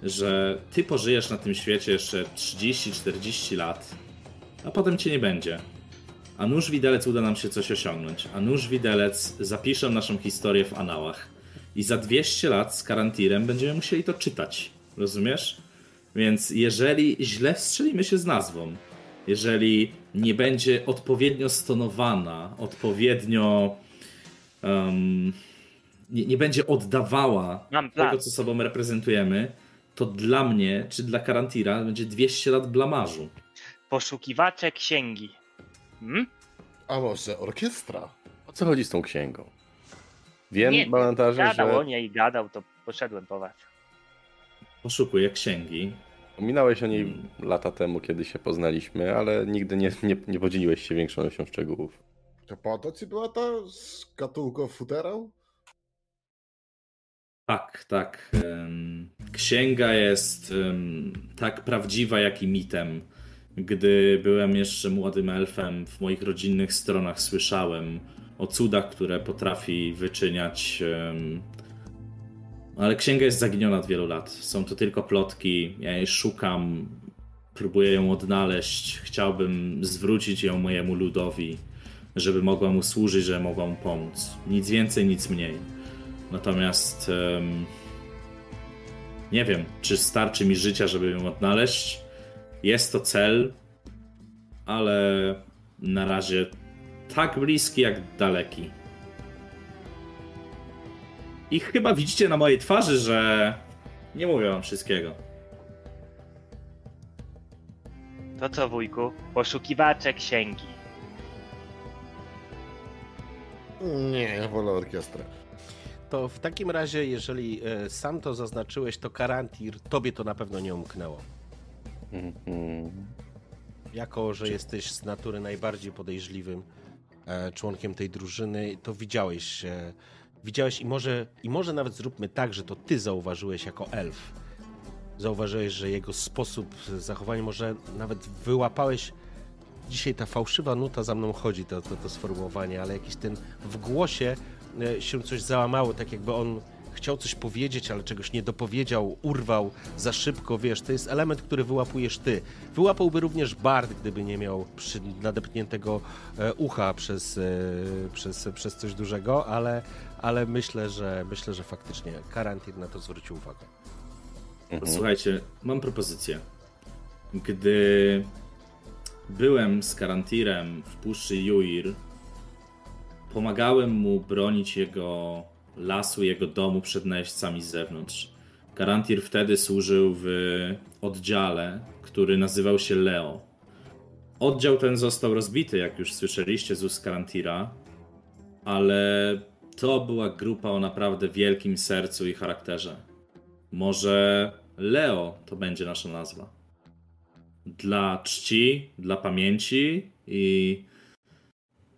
że ty pożyjesz na tym świecie jeszcze 30-40 lat, a potem cię nie będzie. A nóż widelec uda nam się coś osiągnąć. A nóż widelec zapisze naszą historię w anałach. I za 200 lat z karantirem będziemy musieli to czytać. Rozumiesz? Więc jeżeli źle wstrzelimy się z nazwą, jeżeli nie będzie odpowiednio stonowana, odpowiednio. em, nie, nie będzie oddawała tego, co sobą reprezentujemy, to dla mnie, czy dla Karantira, będzie 200 lat blamażu. Poszukiwacze księgi. Hmm? A może orkiestra? O co chodzi z tą księgą? Wiem, Nie, Balantarze, Gadał że o niej, gadał, to poszedłem po was. Poszukuję księgi. Wspominałeś o niej lata temu, kiedy się poznaliśmy, ale nigdy nie, nie, nie podzieliłeś się większą ilością szczegółów. To po to ci była ta szkatułka futerał? Tak, tak. Księga jest tak prawdziwa, jak i mitem. Gdy byłem jeszcze młodym elfem, w moich rodzinnych stronach słyszałem o cudach, które potrafi wyczyniać. Ale księga jest zaginiona od wielu lat. Są to tylko plotki. Ja jej szukam, próbuję ją odnaleźć. Chciałbym zwrócić ją mojemu ludowi, żeby mogła mu służyć, żeby mogła mu pomóc. Nic więcej, nic mniej. Natomiast em, nie wiem, czy starczy mi życia, żeby ją odnaleźć. Jest to cel, ale na razie tak bliski, jak daleki. I chyba widzicie na mojej twarzy, że nie mówię wam wszystkiego. To co, wujku? Poszukiwacze księgi. Nie, ja wolę orkiestrę. To w takim razie, jeżeli e, sam to zaznaczyłeś, to Karantir, tobie to na pewno nie umknęło. Mhm. Jako, że jesteś z natury najbardziej podejrzliwym e, członkiem tej drużyny, to widziałeś, e, widziałeś i może, i może nawet zróbmy tak, że to ty zauważyłeś jako elf. Zauważyłeś, że jego sposób zachowania, może nawet wyłapałeś. Dzisiaj ta fałszywa nuta za mną chodzi, to, to, to sformułowanie, ale jakiś ten w głosie e, się coś załamało, tak jakby on chciał coś powiedzieć, ale czegoś nie dopowiedział, urwał za szybko, wiesz, to jest element, który wyłapujesz ty. Wyłapałby również Bard, gdyby nie miał przy nadepniętego e, ucha przez, e, przez, przez coś dużego, ale, ale myślę, że myślę, że faktycznie Karantir na to zwrócił uwagę. Mhm. Słuchajcie, mam propozycję. Gdy byłem z Karantirem w puszczy Juir, pomagałem mu bronić jego lasu, jego domu przed najeźdźcami z zewnątrz. Garantir wtedy służył w oddziale, który nazywał się Leo. Oddział ten został rozbity, jak już słyszeliście z ust Garantira, ale to była grupa o naprawdę wielkim sercu i charakterze. Może Leo to będzie nasza nazwa. Dla czci, dla pamięci i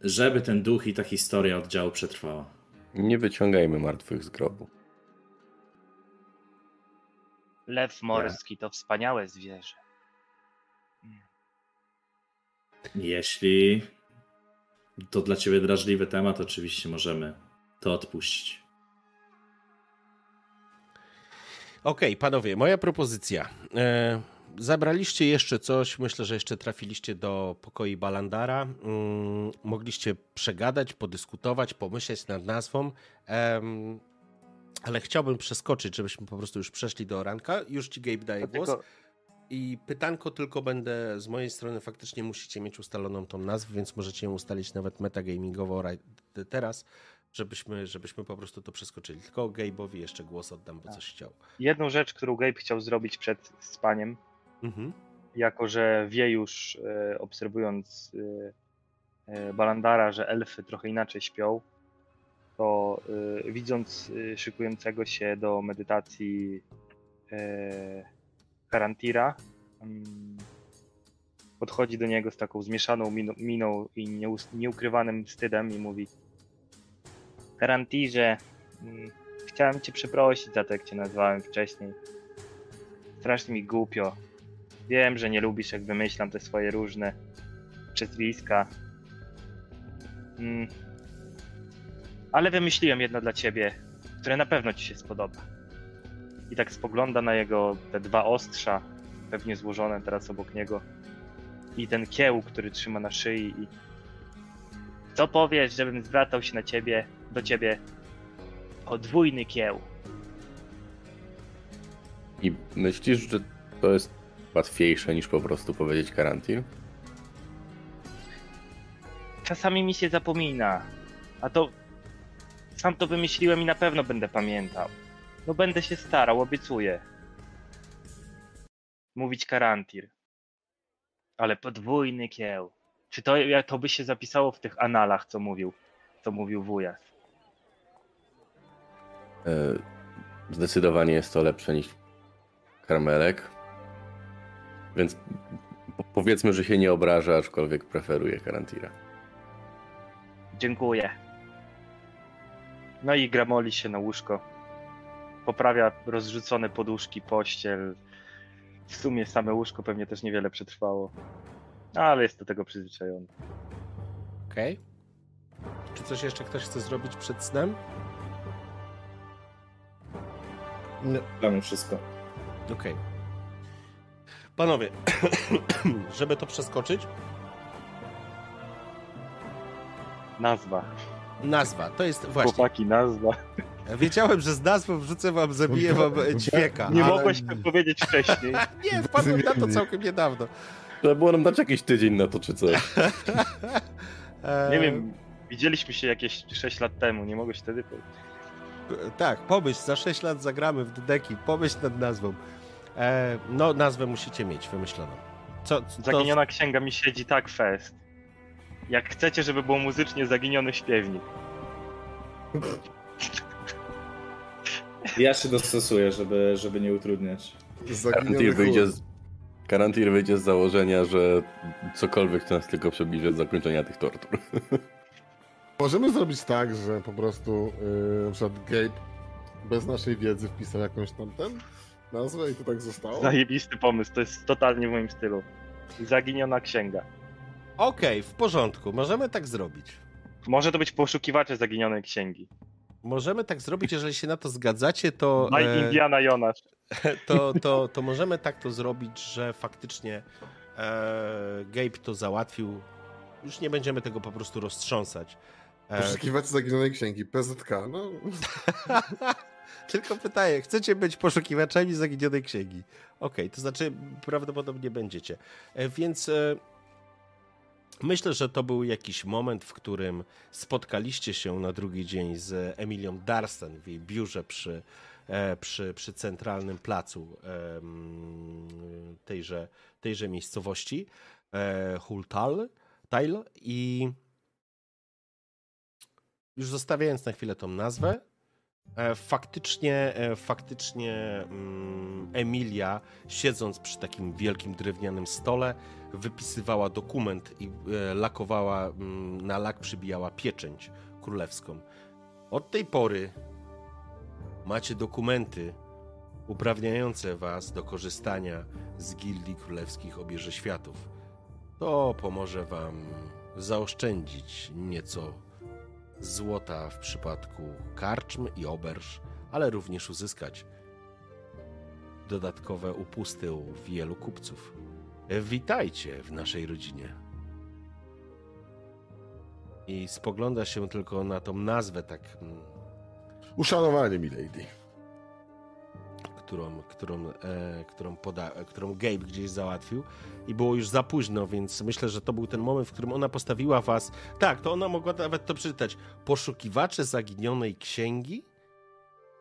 żeby ten duch i ta historia oddziału przetrwała. Nie wyciągajmy martwych z grobu. Lew morski to wspaniałe zwierzę. Jeśli to dla ciebie drażliwy temat, oczywiście możemy to odpuścić. Okej, panowie, moja propozycja. E, zabraliście jeszcze coś, myślę, że jeszcze trafiliście do pokoi Balandara. Mm, mogliście przegadać, podyskutować, pomyśleć nad nazwą. Ale chciałbym przeskoczyć, żebyśmy po prostu już przeszli do ranka. Już ci Gabe daje To głos. I pytanko tylko będę z mojej strony, faktycznie musicie mieć ustaloną tą nazwę, więc możecie ją ustalić nawet metagamingowo ra- teraz, żebyśmy, żebyśmy po prostu to przeskoczyli. Tylko Gabe'owi jeszcze głos oddam, bo coś chciał. Jedną rzecz, którą Gabe chciał zrobić przed spaniem, Mhm. jako że wie już, e, obserwując e, e, Balandara, że elfy trochę inaczej śpią, to e, widząc e, szykującego się do medytacji e, Karantira, mm, podchodzi do niego z taką zmieszaną miną, miną i nieus- nieukrywanym wstydem i mówi Karantirze, mm, chciałem cię przeprosić za to, jak cię nazwałem wcześniej. Strasznie mi głupio. Wiem, że nie lubisz, jak wymyślam te swoje różne przezwiska. Mm. Ale wymyśliłem jedno dla ciebie, które na pewno ci się spodoba. I tak spogląda na jego te dwa ostrza, pewnie złożone teraz obok niego. I ten kieł, który trzyma na szyi. I... Co powiesz, żebym zwracał się na ciebie, do ciebie podwójny kieł? I myślisz, że to jest łatwiejsze niż po prostu powiedzieć karantin? czasami mi się zapomina. A to sam to wymyśliłem i na pewno będę pamiętał. No będę się starał, obiecuję. Mówić karantir. Ale podwójny kieł. Czy to, to by się zapisało w tych analach, co mówił, co mówił wujas? E, Zdecydowanie jest to lepsze niż karmelek. Więc po- powiedzmy, że się nie obraża, aczkolwiek preferuje karantira. Dziękuję. No i gramoli się na łóżko. Poprawia rozrzucone poduszki, pościel. W sumie same łóżko pewnie też niewiele przetrwało. Ale jest do tego przyzwyczajony. Okej. Czy coś jeszcze ktoś chce zrobić przed snem? Dla mnie wszystko. Okej. Panowie, <coughs> żeby to przeskoczyć, Nazwa. nazwa. To jest właśnie. Chłopaki, nazwa. Wiedziałem, że z nazwą wrzucę wam, zabiję wam e, ćwieka. Nie ale... mogłeś tego powiedzieć wcześniej. <laughs> Nie, wpadłem na to całkiem niedawno. Trzeba było nam dać jakiś tydzień na to, czy coś. <laughs> E, Nie wiem, widzieliśmy się jakieś 6 lat temu, nie mogłeś wtedy powiedzieć. Tak, pomyśl, za 6 lat zagramy w Dudeki, pomyśl nad nazwą. E, no, nazwę musicie mieć wymyśloną. Co, to, Zaginiona księga mi siedzi tak fest. Jak chcecie, żeby było muzycznie zaginiony śpiewnik. Ja się dostosuję, żeby, żeby nie utrudniać. Karantir wyjdzie, z, Karantir wyjdzie z założenia, że cokolwiek to nas tylko przybliży do zakończenia tych tortur. <laughs> Możemy zrobić tak, że po prostu yy, na przykład Gabe bez naszej wiedzy wpisał jakąś tam ten nazwę i to tak zostało. Zajebisty pomysł, to jest totalnie w moim stylu. Zaginiona księga. Okej, w porządku, możemy tak zrobić. Może to być poszukiwacze zaginionej księgi. Możemy tak zrobić, jeżeli się na to zgadzacie, to, By e, Indiana Jonasz. <laughs> to, to, to możemy tak to zrobić, że faktycznie e, Gabe to załatwił. Już nie będziemy tego po prostu roztrząsać. E, Poszukiwać zaginionej księgi, PZK, no. <laughs> Tylko pytanie, chcecie być poszukiwaczami zaginionej księgi? Okej, to znaczy prawdopodobnie będziecie. E, Więc e, myślę, że to był jakiś moment, w którym spotkaliście się na drugi dzień z Emilią Darsten w jej biurze przy, e, przy, przy centralnym placu tejże, tejże miejscowości, Hultal, Tail i już zostawiając na chwilę tą nazwę, faktycznie, e, faktycznie mm, Emilia, siedząc przy takim wielkim drewnianym stole, wypisywała dokument i e, lakowała, mm, na lak przybijała pieczęć królewską. Od tej pory macie dokumenty uprawniające was do korzystania z Gildii Królewskich Obieży Światów. To pomoże wam zaoszczędzić nieco złota w przypadku karczm i oberż, ale również uzyskać dodatkowe upusty u wielu kupców. Witajcie w naszej rodzinie. I spogląda się tylko na tą nazwę, tak, mm, Uszanowanie, milady. Którą, którą, e, którą, poda, którą Gabe gdzieś załatwił i było już za późno, więc myślę, że to był ten moment, w którym ona postawiła was. Tak, to ona mogła nawet to przeczytać. Poszukiwacze zaginionej księgi?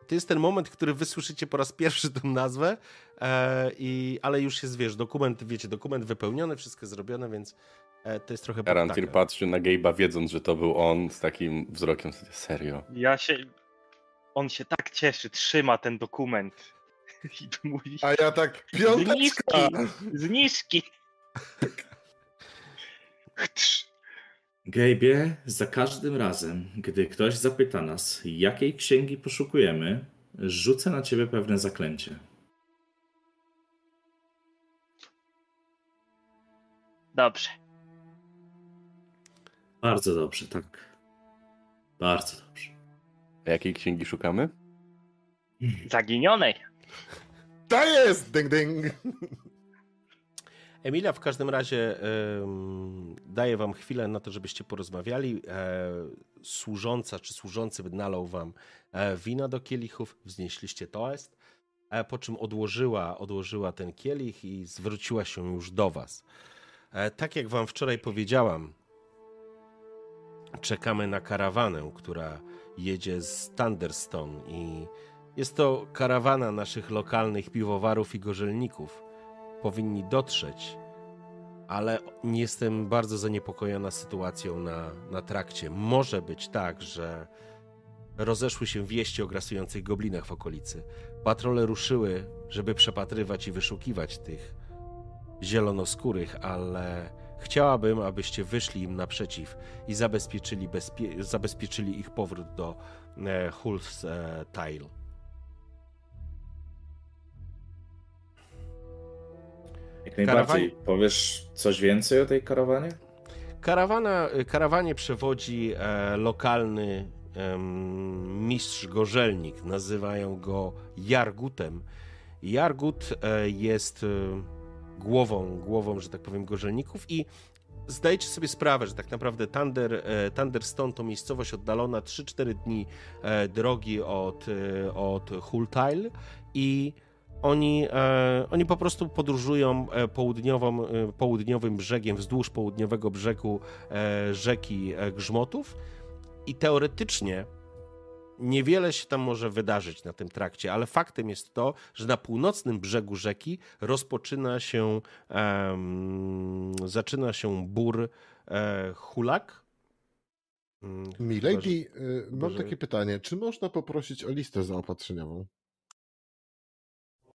To jest ten moment, w którym wysłyszycie po raz pierwszy tę nazwę, e, i, ale już jest, wiesz, dokument, wiecie, dokument wypełniony, wszystko zrobione, więc e, to jest trochę... Garantir taka. patrzył na Gabe'a, wiedząc, że to był on, z takim wzrokiem, serio. Ja się. On się tak cieszy, trzyma ten dokument. <laughs> I mówi. A ja tak, piąteczka! Zniżki! Zniżki! Chrz. Gabe'ie, za każdym razem, gdy ktoś zapyta nas, jakiej księgi poszukujemy, rzucę na ciebie pewne zaklęcie. Dobrze. Bardzo dobrze, tak. Bardzo dobrze. A jakiej księgi szukamy? Zaginionej. To jest! Ding, ding! Emilia w każdym razie em, daje wam chwilę na to, żebyście porozmawiali. E, służąca czy służący nalał wam e, wina do kielichów, wznieśliście toast, e, po czym odłożyła, odłożyła ten kielich i zwróciła się już do was. E, tak jak wam wczoraj powiedziałam, czekamy na karawanę, która jedzie z Thunderstone i jest to karawana naszych lokalnych piwowarów i gorzelników powinni dotrzeć, ale jestem bardzo zaniepokojona sytuacją na, na trakcie. Może być tak, że rozeszły się wieści o grasujących goblinach w okolicy. Patrole ruszyły, żeby przepatrywać i wyszukiwać tych zielonoskórych, ale chciałabym, abyście wyszli im naprzeciw i zabezpieczyli, bezpie- zabezpieczyli ich powrót do e, e, Tile. Jak najbardziej. Karawan- Powiesz coś więcej o tej karawanie? Karawana, karawanie przewodzi e, lokalny em, mistrz gorzelnik. Nazywają go Jargutem. Jargut e, jest e, głową, głową, że tak powiem, gorzelników i zdajecie sobie sprawę, że tak naprawdę Thunder, e, Thunderstone to miejscowość oddalona 3-4 dni e, drogi od, e, od Hultile i oni, e, oni po prostu podróżują e, południową, e, południowym brzegiem, wzdłuż południowego brzegu e, rzeki e, Grzmotów i teoretycznie niewiele się tam może wydarzyć na tym trakcie, ale faktem jest to, że na północnym brzegu rzeki rozpoczyna się, zaczyna się bór e, Hulak. Milady, y, mam Boże. takie pytanie. Czy można poprosić o listę zaopatrzeniową?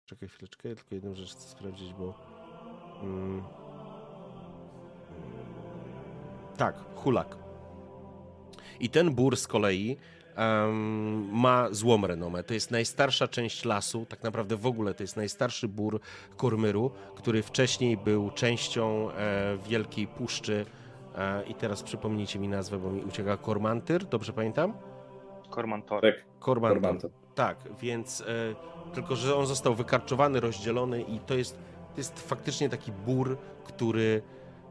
Czekaj chwileczkę, ja tylko jedną rzecz chcę sprawdzić, bo... Mm. Tak, hulak. I ten bór z kolei em, ma złą renomę. To jest najstarsza część lasu, tak naprawdę w ogóle to jest najstarszy bór Kurmyru, który wcześniej był częścią e, Wielkiej Puszczy e, i teraz przypomnijcie mi nazwę, bo mi ucieka Kormantyr, dobrze pamiętam? Kormantor. Tak, Kormantyr. Kormanto. Tak, więc e, tylko, że on został wykarczowany, rozdzielony i to jest, to jest faktycznie taki bór, który,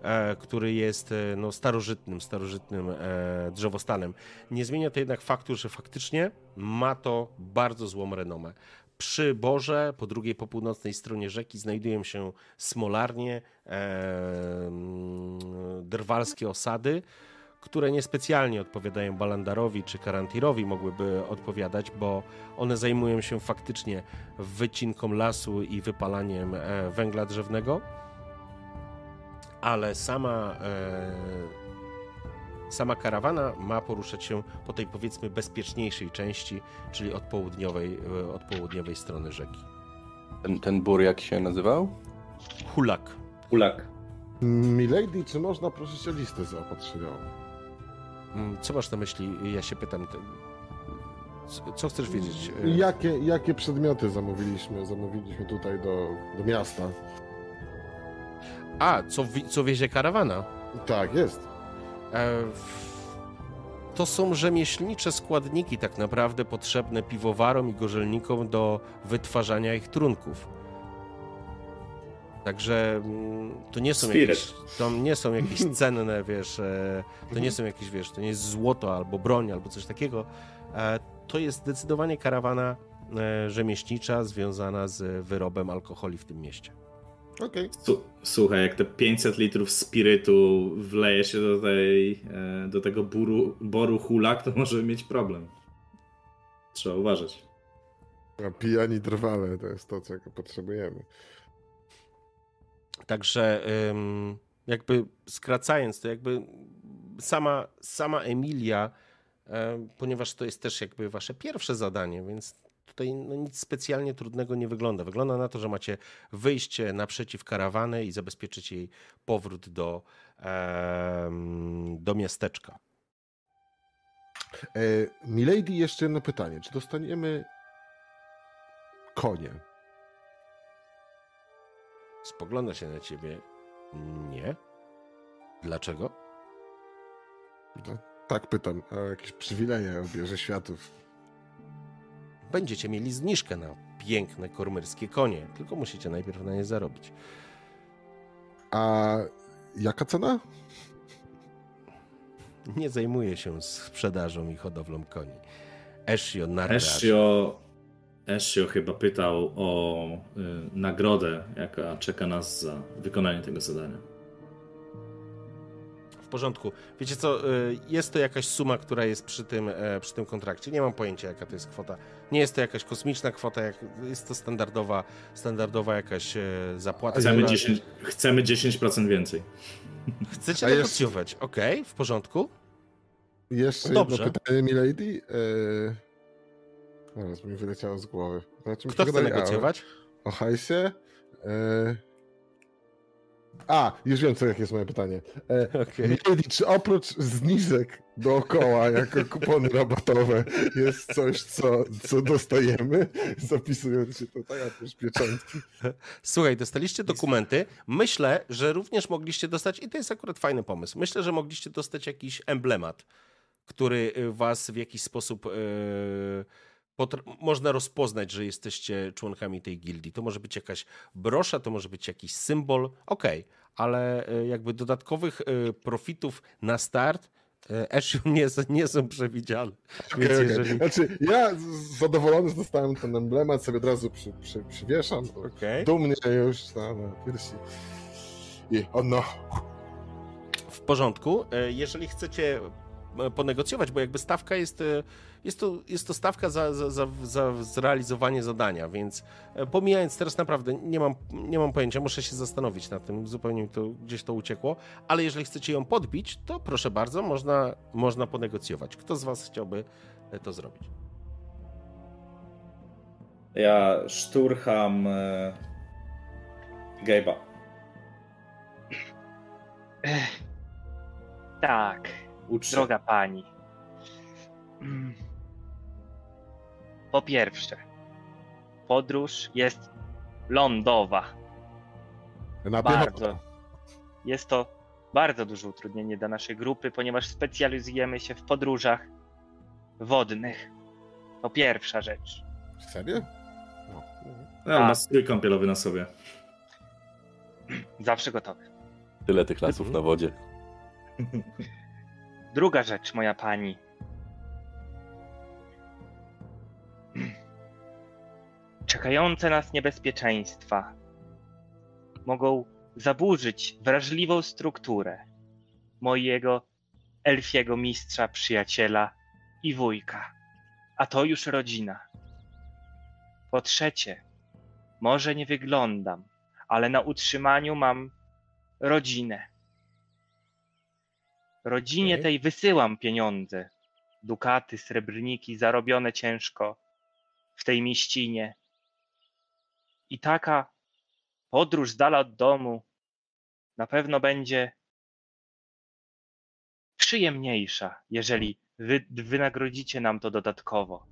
e, który jest e, no, starożytnym, starożytnym e, drzewostanem. Nie zmienia to jednak faktu, że faktycznie ma to bardzo złą renomę. Przy Borze, po drugiej, po północnej stronie rzeki znajdują się smolarnie, e, drwalskie osady, które niespecjalnie odpowiadają Balandarowi czy Karantirowi, mogłyby odpowiadać, bo one zajmują się faktycznie wycinką lasu i wypalaniem e, węgla drzewnego, ale sama, e, sama karawana ma poruszać się po tej powiedzmy bezpieczniejszej części, czyli od południowej, e, od południowej strony rzeki. Ten, ten bór jak się nazywał? Hulak. Ulak. Milady, czy można prosić o listę zaopatrzeniową? Mm, Co masz na myśli? Ja się pytam. co- chcesz wiedzieć? E, Jakie, jakie przedmioty zamówiliśmy? Zamówiliśmy tutaj do, do miasta. A, co, co wiezie karawana? Tak, jest. E, To są rzemieślnicze składniki, tak naprawdę potrzebne piwowarom i gorzelnikom do wytwarzania ich trunków. Także mm, to nie są Spirit. jakieś, to nie są jakieś <laughs> cenne, wiesz, e, to nie są jakieś, wiesz, to nie jest złoto albo broń albo coś takiego. E, To jest zdecydowanie karawana e, rzemieślnicza związana z wyrobem alkoholi w tym mieście. Okej. Su- Słuchaj, jak te 500 litrów spirytu wleje się do, tej, do tego buru, boru hulak, to może mieć problem. Trzeba uważać. A Pijani drwale to jest to, czego potrzebujemy. Także jakby skracając to, jakby sama, sama Emilia, em, ponieważ to jest też jakby wasze pierwsze zadanie, więc tutaj no, nic specjalnie trudnego nie wygląda. Wygląda na to, że macie wyjście naprzeciw karawany i zabezpieczyć jej powrót do, do miasteczka. E, Milady, jeszcze jedno pytanie. Czy dostaniemy konie? Spogląda się na ciebie. Nie. Dlaczego? No, tak pytam. A jakieś przywileje obierze światów? Będziecie mieli zniżkę na piękne kormerskie konie, tylko musicie najpierw na nie zarobić. A jaka cena? Nie zajmuję się sprzedażą i hodowlą koni. Eshio Narraż. Eshio, Eshio chyba pytał o y, nagrodę, jaka czeka nas za wykonanie tego zadania. W porządku. Wiecie co, y, jest to jakaś suma, która jest przy tym, e, przy tym kontrakcie. Nie mam pojęcia, jaka to jest kwota. Nie jest to jakaś kosmiczna kwota, jak, jest to standardowa, standardowa jakaś e, zapłata. Chcemy która- 10%, chcemy 10% więcej. <laughs> Chcecie A jest- negocjować. Okej, w porządku. Jeszcze dobrze. jedno pytanie, Milady. E... Zaraz mi wyleciało z głowy. Czymś Kto chce? A, negocjować? O hajsie? E... A, już wiem, co, jakie jest moje pytanie. E, Okej. Milady, czy oprócz zniżek dookoła, jako <laughs> kupony rabatowe, jest coś, co, co dostajemy, zapisując się tutaj, oprócz pieczątki? Słuchaj, dostaliście dokumenty. Myślę, że również mogliście dostać, i to jest akurat fajny pomysł, myślę, że mogliście dostać jakiś emblemat, który y, was w jakiś sposób yy, można rozpoznać, że jesteście członkami tej gildii. To może być jakaś brosza, to może być jakiś symbol, okej, ale y, jakby dodatkowych y, profitów na start y, Eshiu <laughs> nie, nie są przewidziane. Okej, okej. jeżeli... Znaczy, ja zadowolony, dostałem ten emblemat, sobie od razu przy, przy, przywieszam. Okej. Dumnie już na, na piersi. I ono. W porządku. E, Jeżeli chcecie e, ponegocjować, bo jakby stawka jest, e, jest, to, jest to stawka za, za, za, za zrealizowanie zadania, więc e, pomijając teraz naprawdę, nie mam, nie mam pojęcia, muszę się zastanowić nad tym, zupełnie mi to gdzieś to uciekło, ale jeżeli chcecie ją podbić, to proszę bardzo, można, można ponegocjować. Kto z was chciałby e, to zrobić? Ja szturcham e, Gabe'a. Tak, Ucz się. droga pani. Po pierwsze, podróż jest lądowa. Na Bardzo. Jest to bardzo duże utrudnienie dla naszej grupy, ponieważ specjalizujemy się w podróżach wodnych. To pierwsza rzecz. Serio? No, ma strój kąpielowy na sobie. Zawsze gotowy. Tyle tych lasów Mhm. na wodzie. Druga rzecz, moja pani. Czekające nas niebezpieczeństwa mogą zaburzyć wrażliwą strukturę mojego elfiego mistrza, przyjaciela i wujka. A to już rodzina. Po trzecie, może nie wyglądam, ale na utrzymaniu mam rodzinę. Rodzinie tej wysyłam pieniądze. Dukaty, srebrniki zarobione ciężko w tej mieścinie. I taka podróż z dala od domu na pewno będzie przyjemniejsza, jeżeli wy wynagrodzicie nam to dodatkowo.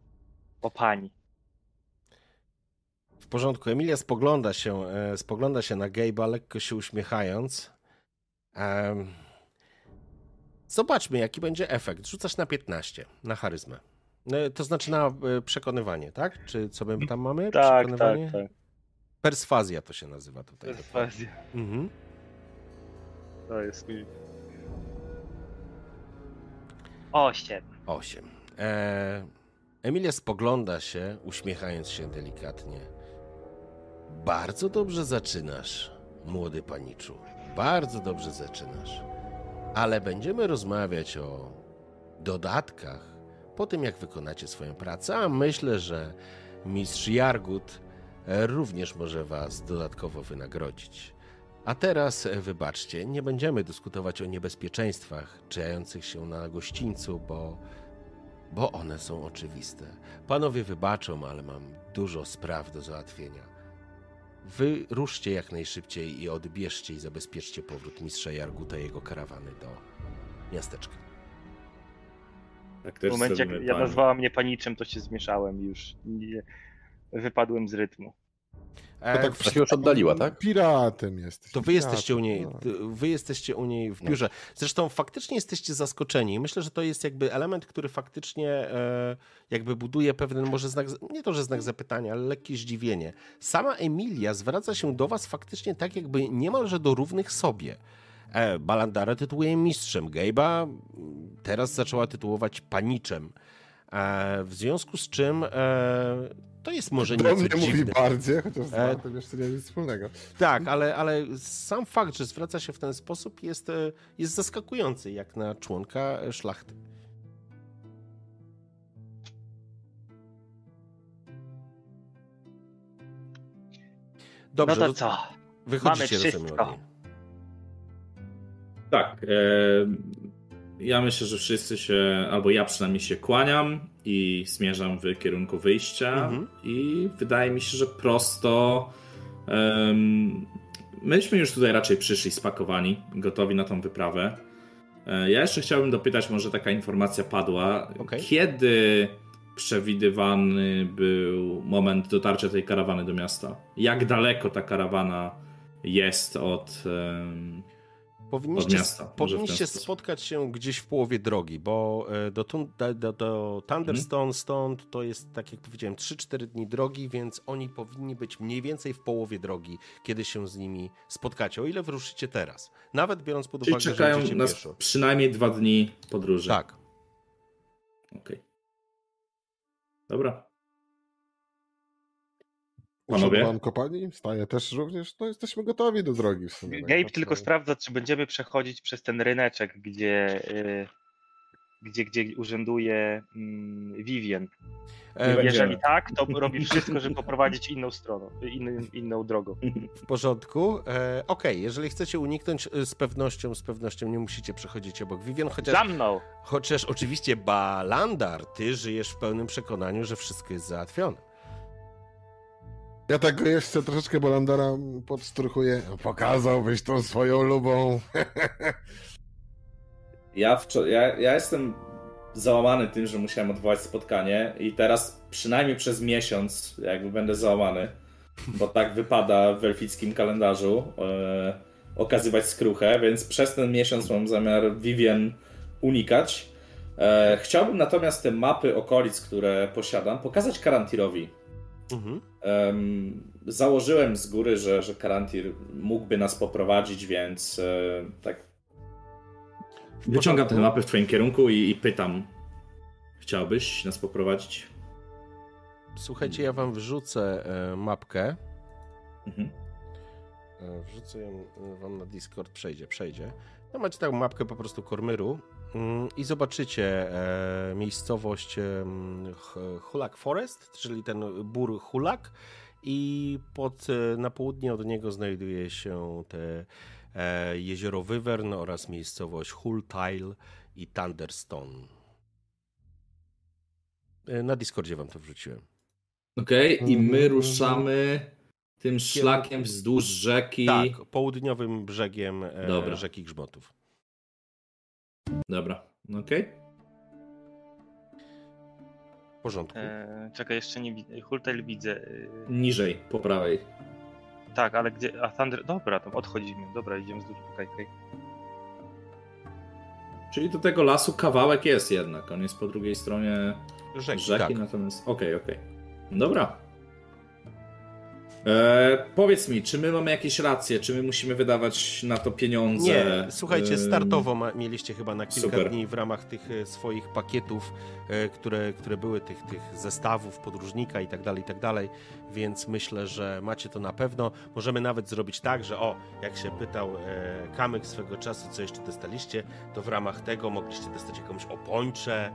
O pani. W porządku. Emilia spogląda się, e, spogląda się na Gabe'a, lekko się uśmiechając. Em, zobaczmy, jaki będzie efekt. Rzucasz na 15, na charyzmę. E, To znaczy na e, przekonywanie, tak? Czy co my tam mamy? Tak, tak, tak. Perswazja to się nazywa tutaj. Perswazja. Mhm. To jest. Osiem. 8. E, Emilia spogląda się, uśmiechając się delikatnie. Bardzo dobrze zaczynasz, młody paniczu. Bardzo dobrze zaczynasz. Ale będziemy rozmawiać o dodatkach po tym, jak wykonacie swoją pracę, a myślę, że mistrz Jargut również może was dodatkowo wynagrodzić. A teraz, e, wybaczcie, nie będziemy dyskutować o niebezpieczeństwach czyhających się na gościńcu, bo, bo one są oczywiste. Panowie wybaczą, ale mam dużo spraw do załatwienia. Wy ruszcie jak najszybciej i odbierzcie i zabezpieczcie powrót mistrza Jarguta i jego karawany do miasteczka. Tak W momencie, jak ja nazwała mnie paniczem, to się zmieszałem już. Nie, wypadłem z rytmu. E, To tak Tak się już oddaliła, tak? Piratem jesteś. To wy jesteście u niej, No. wy jesteście u niej w No. biurze. Zresztą faktycznie jesteście zaskoczeni. Myślę, że to jest jakby element, który faktycznie e, jakby buduje pewien może znak, nie to, że znak zapytania, ale lekkie zdziwienie. Sama Emilia zwraca się do was faktycznie tak jakby niemalże do równych sobie. E, Balandara tytułuje mistrzem, Gabe'a mm, teraz zaczęła tytułować paniczem. E, w związku z czym e, to jest może nieco mnie mówi dziwne. bardziej, chociaż z E, Bartem jeszcze nie ma nic wspólnego. Tak, ale, ale sam fakt, że zwraca się w ten sposób jest, e, jest zaskakujący, jak na członka szlachty. Dobrze, no to co? wychodzicie mamy wszystko. Tak. E, ja myślę, że wszyscy się, albo ja przynajmniej się kłaniam i zmierzam w kierunku wyjścia. Mhm. I wydaje mi się, że prosto. em, myśmy już tutaj raczej przyszli spakowani, gotowi na tą wyprawę. E, ja jeszcze chciałbym dopytać, może taka informacja padła. Okej. Kiedy przewidywany był moment dotarcia tej karawany do miasta? Jak daleko ta karawana jest od. em, Powinniście, miasta, powinniście spotkać się gdzieś w połowie drogi, bo e, do, do, do, do Thunderstone stąd to jest, tak jak powiedziałem, 3-4 dni drogi, więc oni powinni być mniej więcej w połowie drogi, kiedy się z nimi spotkacie, o ile wyruszycie teraz. Nawet biorąc pod Czyli uwagę, że czekają idziecie nas pieszo. przynajmniej dwa dni podróży. Tak. Okej. Dobra. Panowie? pan kopalni? Staje też również? No jesteśmy gotowi do drogi w sumie. tak Gabe patrzę. tylko sprawdza, czy będziemy przechodzić przez ten ryneczek, gdzie, y, gdzie, gdzie urzęduje mm, Vivien. E, Jeżeli tak, to robi wszystko, żeby poprowadzić inną stroną, inną, inną drogą. W porządku. E, Okej, jeżeli chcecie uniknąć e, z pewnością, z pewnością nie musicie przechodzić obok Vivian, chociaż, Za mną! chociaż oczywiście Balandar, ty żyjesz w pełnym przekonaniu, że wszystko jest załatwione. Ja tego jeszcze troszeczkę Bolandara podstruchuję. Pokazałbyś tą swoją lubą. <laughs> Ja, wczor- ja, ja jestem załamany tym, że musiałem odwołać spotkanie i teraz przynajmniej przez miesiąc jakby będę załamany, bo tak wypada w elfickim kalendarzu e, okazywać skruchę, więc przez ten miesiąc mam zamiar Vivien unikać. E, chciałbym natomiast te mapy okolic, które posiadam, pokazać Karantirowi. Mhm. Em, założyłem z góry, że, że Karantir mógłby nas poprowadzić, więc e, tak. Wyciągam te mapy w Twoim kierunku i, i pytam: Chciałbyś nas poprowadzić? Słuchajcie, ja wam wrzucę e, mapkę. Mhm. E, Wrzucę ją wam na Discord, przejdzie, przejdzie. No macie taką mapkę po prostu Kormyru. Mm, i zobaczycie e, miejscowość Ch- Hulak Forest, czyli ten bór Hulak i pod, e, na południe od niego znajduje się te e, jezioro Wyvern oraz miejscowość Hultail i Thunderstone. E, Na Discordzie wam to wrzuciłem. Okej, i my Mhm. ruszamy tym szlakiem wzdłuż rzeki. Tak, południowym brzegiem e, Dobra. rzeki Grzmotów. Dobra, okej. W porządku. E, czekaj, jeszcze nie widzę. Hultel widzę. e, Niżej, po prawej. Tak, ale gdzie. A Thunder. Dobra, to odchodzimy. Dobra, idziemy wzdłuż. Okej, okej. Czyli do tego lasu kawałek jest jednak. On jest po drugiej stronie Rzeki, rzeki, tak. natomiast. Okej, okej. Dobra. E, powiedz mi, czy my mamy jakieś racje? Czy my musimy wydawać na to pieniądze? Nie, słuchajcie, startowo ma, mieliście chyba na kilka super. dni w ramach tych e, swoich pakietów, e, które, które były tych, tych zestawów podróżnika i tak dalej, i tak dalej, więc myślę, że macie to na pewno. Możemy nawet zrobić tak, że o, jak się pytał e, Kamyk swego czasu, co jeszcze dostaliście, to w ramach tego mogliście dostać jakąś opończę,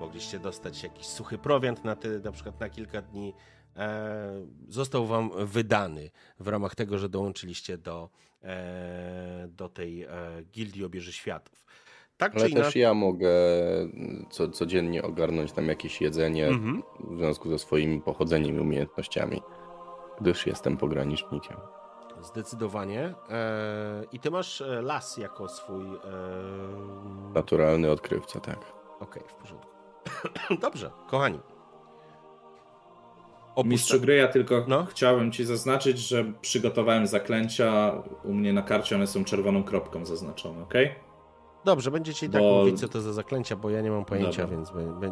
mogliście dostać jakiś suchy prowiant na, te, na przykład na kilka dni. E, został wam wydany w ramach tego, że dołączyliście do, e, do tej e, gildii obieży światów. Tak Ale też ja mogę co, codziennie ogarnąć tam jakieś jedzenie Mhm. w związku ze swoim pochodzeniem i umiejętnościami, gdyż jestem pogranicznikiem. Zdecydowanie. I ty masz las jako swój. Naturalny odkrywca, tak. Okej, w porządku. <clears throat> Dobrze, kochani. Mistrzu gry, ja tylko No. chciałem ci zaznaczyć, że przygotowałem zaklęcia. U mnie na karcie one są czerwoną kropką zaznaczone, ok? Dobrze, będziecie i tak Bo- mówić, co to za zaklęcia, bo ja nie mam pojęcia, Dobra. więc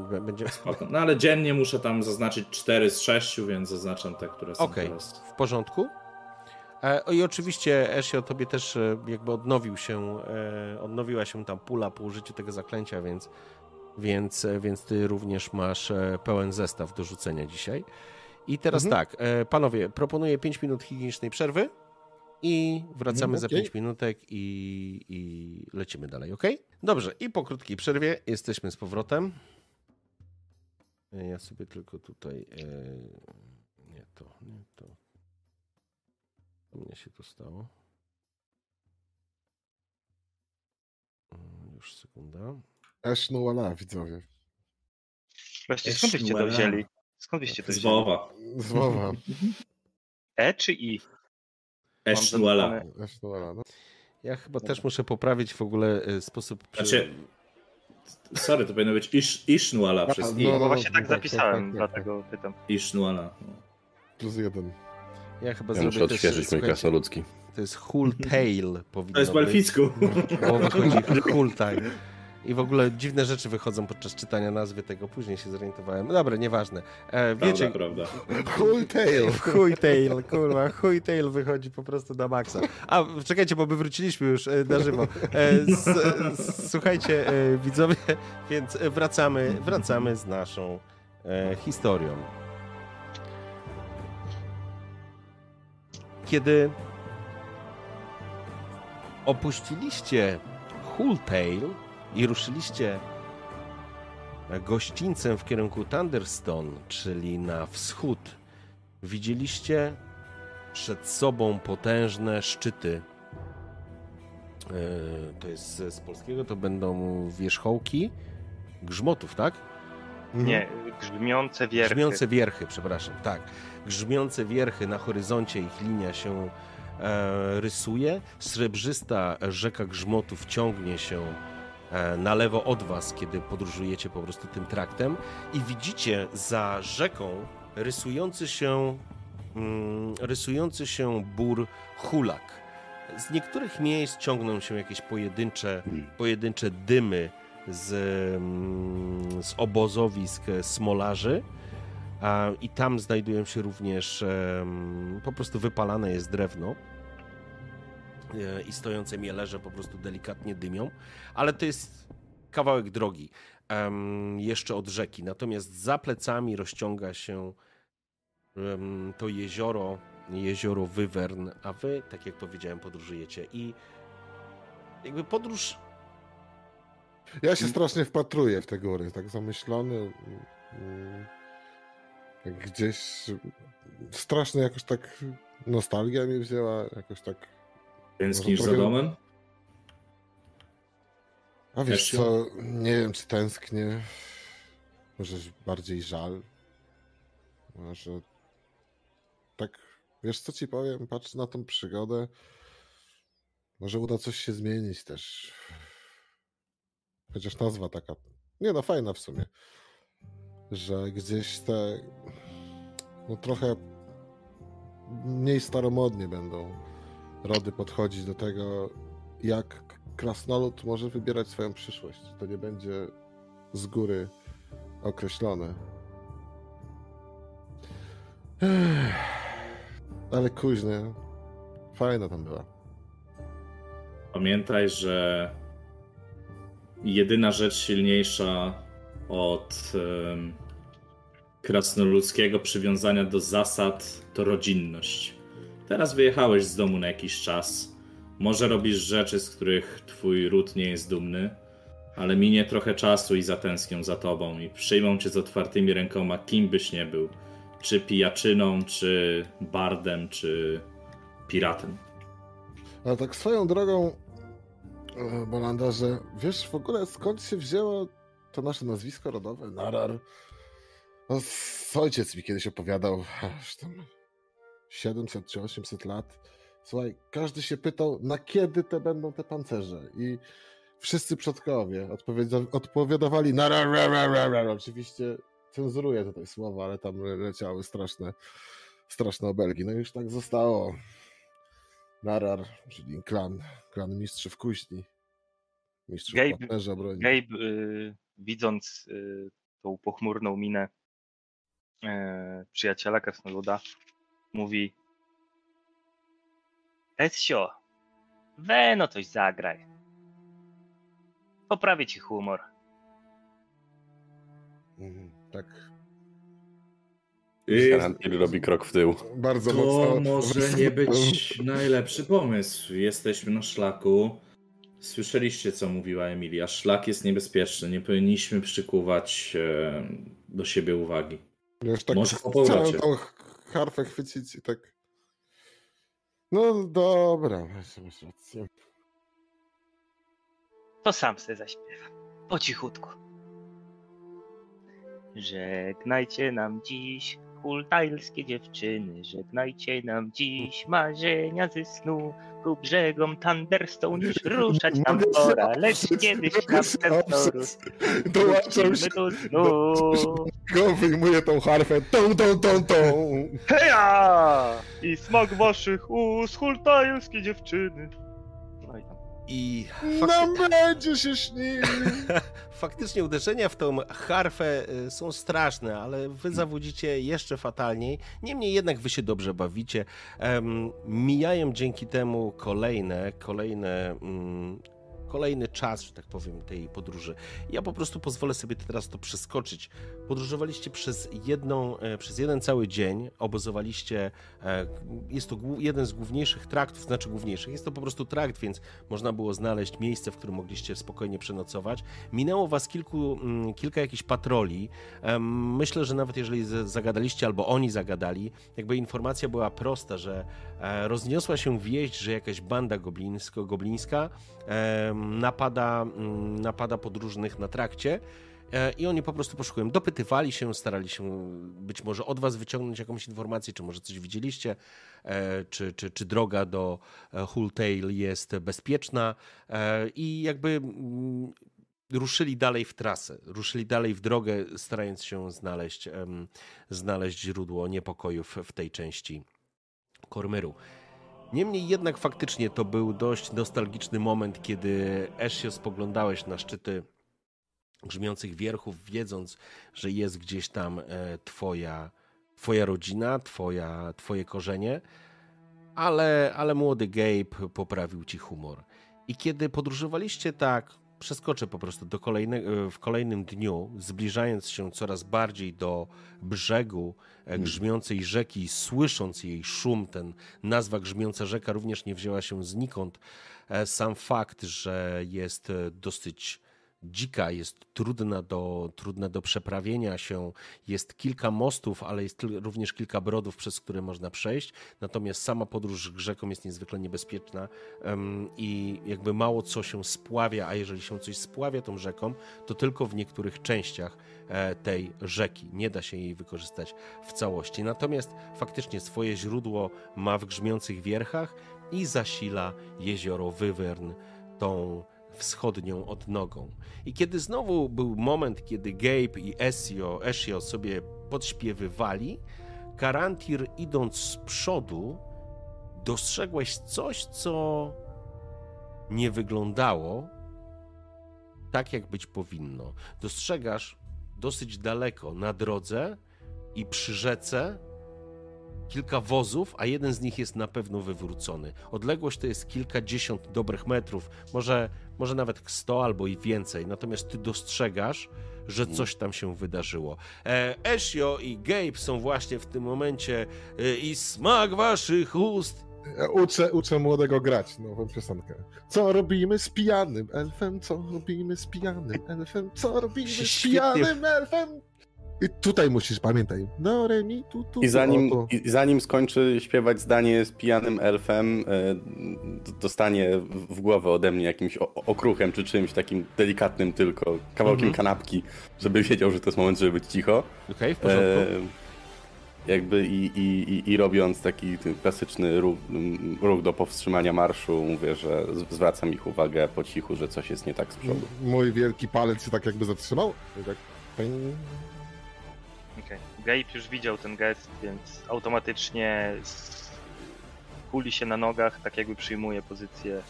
be- będzie. Spoko. No ale dziennie muszę tam zaznaczyć 4 z 6, więc zaznaczam te, które są Okej, teraz. w porządku. E, I oczywiście, Esio, tobie też e, jakby odnowił się, e, odnowiła się tam pula po użyciu tego zaklęcia, więc, więc, więc ty również masz pełen zestaw do rzucenia dzisiaj. I teraz Mhm. tak, e, panowie, proponuję 5 minut higienicznej przerwy i wracamy Mhm, za okej. 5 minutek i, i lecimy dalej, ok? Dobrze, i po krótkiej przerwie jesteśmy z powrotem. E, Ja sobie tylko tutaj. E, nie to, nie to. U mnie się to stało. Mm, Już sekunda. Esznuala, widzowie. Właśnie, skąd byście to wzięli? Skąd byście to. E czy I? Esznuela. Esznuala, no. Ja chyba też muszę poprawić w ogóle e, sposób. przy- Znaczy, Sorry, to powinno być Isz, Isznuala przez no, I. No, no, właśnie tak tak, zapisałem, tak, tak, tak. dlatego pytam. Isznuala. Plus jeden. Ja chyba Ja zrobię muszę odświeżyć mój krasnoludzki. To jest Hull Tail powinno To jest po być. elficku. Bo wychodzi Hull Tail. I w ogóle dziwne rzeczy wychodzą podczas czytania nazwy tego. Później się zorientowałem. Dobra, nieważne. E, wiecie, Prawda, prawda. Cool tail. <laughs> Chuj tail, kurwa, chuj tail wychodzi po prostu na maksa. A, czekajcie, bo my wróciliśmy już e, na żywo. E, s, s, słuchajcie, e, widzowie, <laughs> więc wracamy, wracamy z naszą e, historią. Kiedy opuściliście Hulltail i ruszyliście gościńcem w kierunku Thunderstone, czyli na wschód, widzieliście przed sobą potężne szczyty. E, To jest z polskiego, to będą wierzchołki grzmotów, tak? Nie, grzmiące wierchy. Grzmiące wierchy, przepraszam, tak. Grzmiące wierchy, na horyzoncie ich linia się e, rysuje. Srebrzysta rzeka grzmotów ciągnie się na lewo od was, kiedy podróżujecie po prostu tym traktem i widzicie za rzeką rysujący się, mm, rysujący się bór Hulak. Z niektórych miejsc ciągną się jakieś pojedyncze, pojedyncze dymy z, mm, z obozowisk smolarzy. I tam znajdują się również po prostu wypalane jest drewno. E, I stojące mielerze po prostu delikatnie dymią, ale to jest kawałek drogi jeszcze od rzeki. Natomiast za plecami rozciąga się to jezioro, jezioro Wyvern, a wy, tak jak powiedziałem, podróżujecie. I jakby podróż Ja się strasznie wpatruję w te góry, tak zamyślony. mm, Gdzieś strasznie jakoś tak nostalgia mi wzięła, jakoś tak. Tęsknisz za domem? A wiesz co, nie wiem czy tęsknię. Może bardziej żal. Może tak, wiesz co ci powiem, patrz na tą przygodę. Może uda coś się zmienić też. Chociaż nazwa taka, nie no fajna w sumie. Że gdzieś te, no trochę mniej staromodnie będą rody podchodzić do tego, jak krasnolud może wybierać swoją przyszłość. To nie będzie z góry określone. Ale kuźnie, fajna tam była. Pamiętaj, że jedyna rzecz silniejsza od krasnoludzkiego przywiązania do zasad to rodzinność. Teraz wyjechałeś z domu na jakiś czas. Może robisz rzeczy, z których twój ród nie jest dumny, ale minie trochę czasu i zatęsknią za tobą i przyjmą cię z otwartymi rękoma, kim byś nie był. Czy pijaczyną, czy bardem, czy piratem. Ale tak swoją drogą, e, Bolanda, że wiesz w ogóle skąd się wzięło to nasze nazwisko rodowe, Narar? No, ojciec mi kiedyś opowiadał, aż tam 700 czy 800 lat. Słuchaj, każdy się pytał, na kiedy te będą te pancerze i wszyscy przodkowie odpowiedzia- odpowiadowali Narar, ra, ra, ra, ra. Oczywiście cenzuruję tutaj słowa, ale tam le- leciały straszne, straszne obelgi. No i już tak zostało. Narar, czyli klan, klan mistrzów kuźni. Mistrzów Gabe- partnerza broni. Gabe, y, widząc y, tą pochmurną minę y, przyjaciela Krasnoluda, mówi Esio, we no coś zagraj. Poprawię ci humor. Mhm, tak. Harantil robi krok w tył. Bardzo To mocno. może <laughs> nie być najlepszy pomysł. Jesteśmy na szlaku. Słyszeliście, co mówiła Emilia. Szlak jest niebezpieczny. Nie powinniśmy przykuwać e, do siebie uwagi. Tak Może po powrocie. tą ch- harfę chwycić i tak. No dobra, masz, rację. To sam se zaśpiewam. Po cichutku. Żegnajcie nam dziś hultajlskie dziewczyny, żegnajcie nam dziś marzenia ze snu. Ku brzegom Thunderstone już ruszać nam pora, lecz kiedyś na pewno. Dołączam się. do snu. Go wyjmuję tą harfę. Tą, tą, tą, tą. Heja! I smak waszych ust, hultajlskie dziewczyny. No i tam. I Nam będzie się śnił. <laughs> Faktycznie uderzenia w tą harfę y, są straszne, ale wy zawodzicie jeszcze fatalniej. Niemniej jednak wy się dobrze bawicie. Em, mijają dzięki temu kolejne, kolejne. Mm, Kolejny czas, że tak powiem, tej podróży. Ja po prostu pozwolę sobie teraz to przeskoczyć. Podróżowaliście przez jedną, e, przez jeden cały dzień, obozowaliście. e, Jest to jeden z główniejszych traktów, znaczy główniejszych. Jest to po prostu trakt, więc można było znaleźć miejsce, w którym mogliście spokojnie przenocować. Minęło was kilku, mm, kilka jakichś patroli. Myślę, że nawet jeżeli zagadaliście albo oni zagadali, jakby informacja była prosta, że e, rozniosła się wieść, że jakaś banda goblińsko, goblińska napada, mm, napada podróżnych na trakcie. E, I oni po prostu poszukują, dopytywali się, starali się być może od was wyciągnąć jakąś informację, czy może coś widzieliście, e, czy, czy, czy droga do e, Hull Tale jest bezpieczna. I jakby mm, ruszyli dalej w trasę, ruszyli dalej w drogę, starając się znaleźć, znaleźć źródło niepokojów w tej części Kormyru. Niemniej jednak faktycznie to był dość nostalgiczny moment, kiedy Ezio spoglądałeś na szczyty grzmiących wierchów, wiedząc, że jest gdzieś tam e, twoja, twoja rodzina, twoja, twoje korzenie, ale, ale młody Gabe poprawił ci humor. I kiedy podróżowaliście tak, przeskoczę po prostu do kolejnego, w kolejnym dniu, zbliżając się coraz bardziej do brzegu e, grzmiącej rzeki, słysząc jej szum, ten nazwa grzmiąca rzeka również nie wzięła się znikąd. E, Sam fakt, że jest e, dosyć dzika, jest trudna do, trudna do przeprawienia się. Jest kilka mostów, ale jest również kilka brodów, przez które można przejść. Natomiast sama podróż rzeką jest niezwykle niebezpieczna i jakby mało co się spławia, a jeżeli się coś spławia tą rzeką, to tylko w niektórych częściach e, tej rzeki. Nie da się jej wykorzystać w całości. Natomiast faktycznie swoje źródło ma w grzmiących wierchach i zasila jezioro Wywern tą wschodnią odnogą. I kiedy znowu był moment, kiedy Gabe i Ezio, Ezio sobie podśpiewywali, Karantir idąc z przodu, dostrzegłeś coś, co nie wyglądało tak, jak być powinno. Dostrzegasz dosyć daleko na drodze i przy rzece kilka wozów, a jeden z nich jest na pewno wywrócony. Odległość to jest kilkadziesiąt dobrych metrów, może, może nawet sto albo i więcej. Natomiast ty dostrzegasz, że mhm. coś tam się wydarzyło. E, Ezio i Gabe są właśnie w tym momencie e, i smak waszych ust. Ja uczę, uczę młodego grać nową piosenkę. Co robimy z pijanym elfem? Co robimy z pijanym elfem? Co robimy z pijanym elfem? I tutaj musisz, pamiętaj. No, re, mi, tu, tu, I zanim, I zanim skończy śpiewać zdanie z pijanym elfem, e, dostanie w głowę ode mnie jakimś okruchem czy czymś takim delikatnym tylko, kawałkiem mhm. kanapki, żeby wiedział, że to jest moment, żeby być cicho. Okej, okay, w porządku. E, jakby i, i, i, robiąc taki klasyczny ruch, ruch, do powstrzymania marszu, mówię, że zwracam ich uwagę po cichu, że coś jest nie tak z przodu. Mój wielki palec się tak jakby zatrzymał. Tak, Okay. Gabe już widział ten gest, więc automatycznie kuli się na nogach, tak jakby przyjmuje pozycję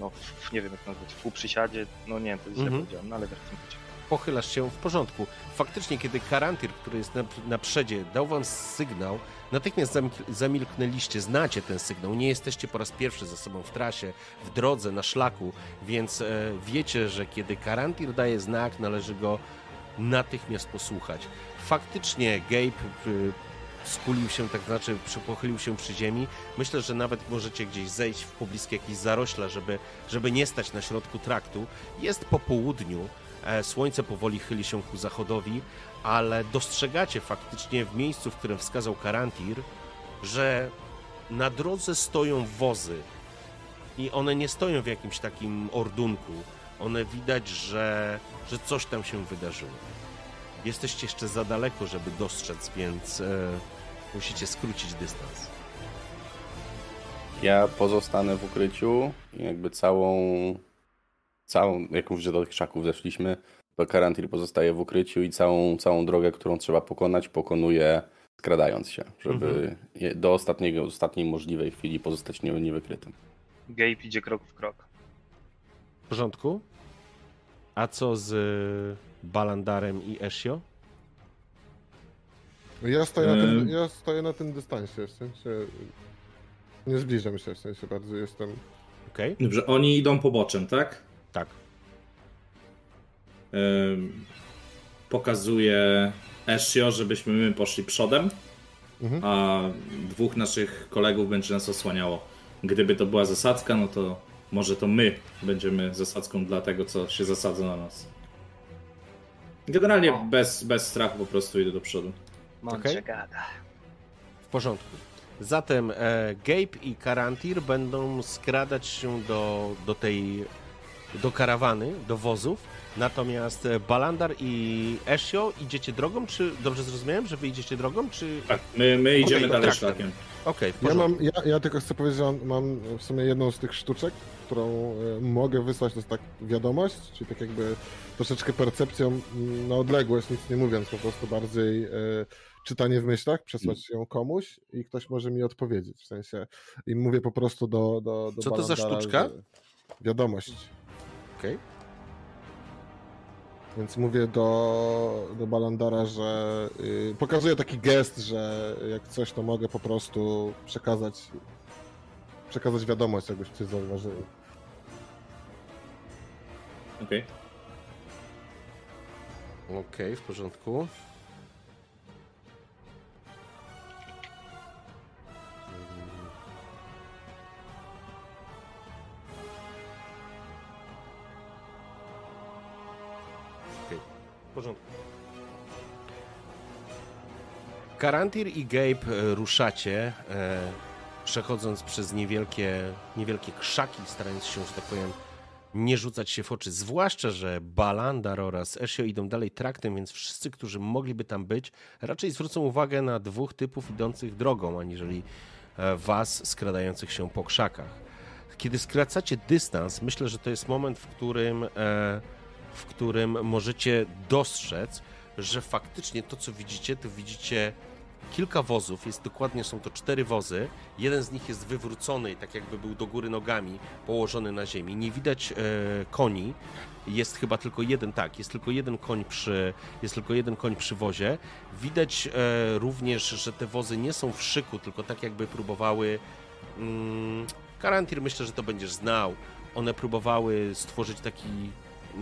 no, w, nie wiem jak nazwać, w półprzysiadzie, no nie wiem, to jest -hmm. powiedziałem, no ale w tym Pochylasz się w porządku. Faktycznie, kiedy Karantir, który jest na, na przedzie, dał wam sygnał, natychmiast zamilknęliście, znacie ten sygnał, nie jesteście po raz pierwszy ze sobą w trasie, w drodze, na szlaku, więc e, wiecie, że kiedy Karantir daje znak, należy go natychmiast posłuchać. Faktycznie Gabe y, skulił się, tak znaczy pochylił się przy ziemi. Myślę, że nawet możecie gdzieś zejść w pobliskie jakieś zarośla, żeby, żeby nie stać na środku traktu. Jest po południu, e, słońce powoli chyli się ku zachodowi, ale dostrzegacie faktycznie w miejscu, w którym wskazał Karantir, że na drodze stoją wozy i one nie stoją w jakimś takim ordunku. One widać, że że coś tam się wydarzyło. Jesteście jeszcze za daleko, żeby dostrzec, więc e, musicie skrócić dystans. Ja pozostanę w ukryciu i jakby całą, całą, jak już do tych krzaków zeszliśmy, to Karantil pozostaje w ukryciu i całą, całą drogę, którą trzeba pokonać, pokonuje skradając się, żeby mhm. do ostatniego, ostatniej możliwej chwili pozostać nie, niewykrytym. Gabe idzie krok w krok. W porządku? A co z y, Balandarem i Ezio? Ja stoję, na tym, ja stoję na tym dystansie, w sensie nie zbliżam się, w sensie bardzo jestem... Okej. Okay. Dobrze, oni idą poboczem, tak? Tak. pokazuje Ezio, żebyśmy my poszli przodem, mhm. a dwóch naszych kolegów będzie nas osłaniało. Gdyby to była zasadzka, no to może to my będziemy zasadzką dla tego, co się zasadza na nas. Generalnie bez, bez strachu po prostu idę do przodu. Mądrze gada. W porządku. Zatem e, Gabe i Karantir będą skradać się do, do tej do karawany, do wozów. Natomiast e, Balandar i Ezio idziecie drogą, czy dobrze zrozumiałem, że wy idziecie drogą, czy... Tak, my, my idziemy okay, dalej szlakiem. Okej, okay, ja, mam, ja, ja tylko chcę powiedzieć, że mam w sumie jedną z tych sztuczek, którą e, mogę wysłać, to jest tak wiadomość, czyli tak jakby troszeczkę percepcją na odległość, nic nie mówiąc, po prostu bardziej e, czytanie w myślach, przesłać ją komuś i ktoś może mi odpowiedzieć, w sensie i mówię po prostu do, do, do Co to za sztuczka? Wiadomość. Okej. Okay. Więc mówię do, do Balandara, że yy, pokazuję taki gest, że jak coś, to mogę po prostu przekazać przekazać wiadomość, jakbyście zauważyli. Okej. Okay. Okej, okay, w porządku. Porządku. Karantir i Gabe e, ruszacie, e, przechodząc przez niewielkie, niewielkie krzaki, starając się, że tak powiem, nie rzucać się w oczy. Zwłaszcza, że Balandar oraz Esio idą dalej traktem, więc wszyscy, którzy mogliby tam być, raczej zwrócą uwagę na dwóch typów idących drogą, aniżeli e, was skradających się po krzakach. Kiedy skracacie dystans, myślę, że to jest moment, w którym, e, w którym możecie dostrzec, że faktycznie to, co widzicie, to widzicie kilka wozów, jest dokładnie, są to cztery wozy. Jeden z nich jest wywrócony, tak jakby był do góry nogami, położony na ziemi. Nie widać e, koni. Jest chyba tylko jeden, tak, jest tylko jeden koń przy, jest tylko jeden koń przy wozie. Widać e, również, że te wozy nie są w szyku, tylko tak jakby próbowały. Mm, Karantir myślę, że to będziesz znał. One próbowały stworzyć taki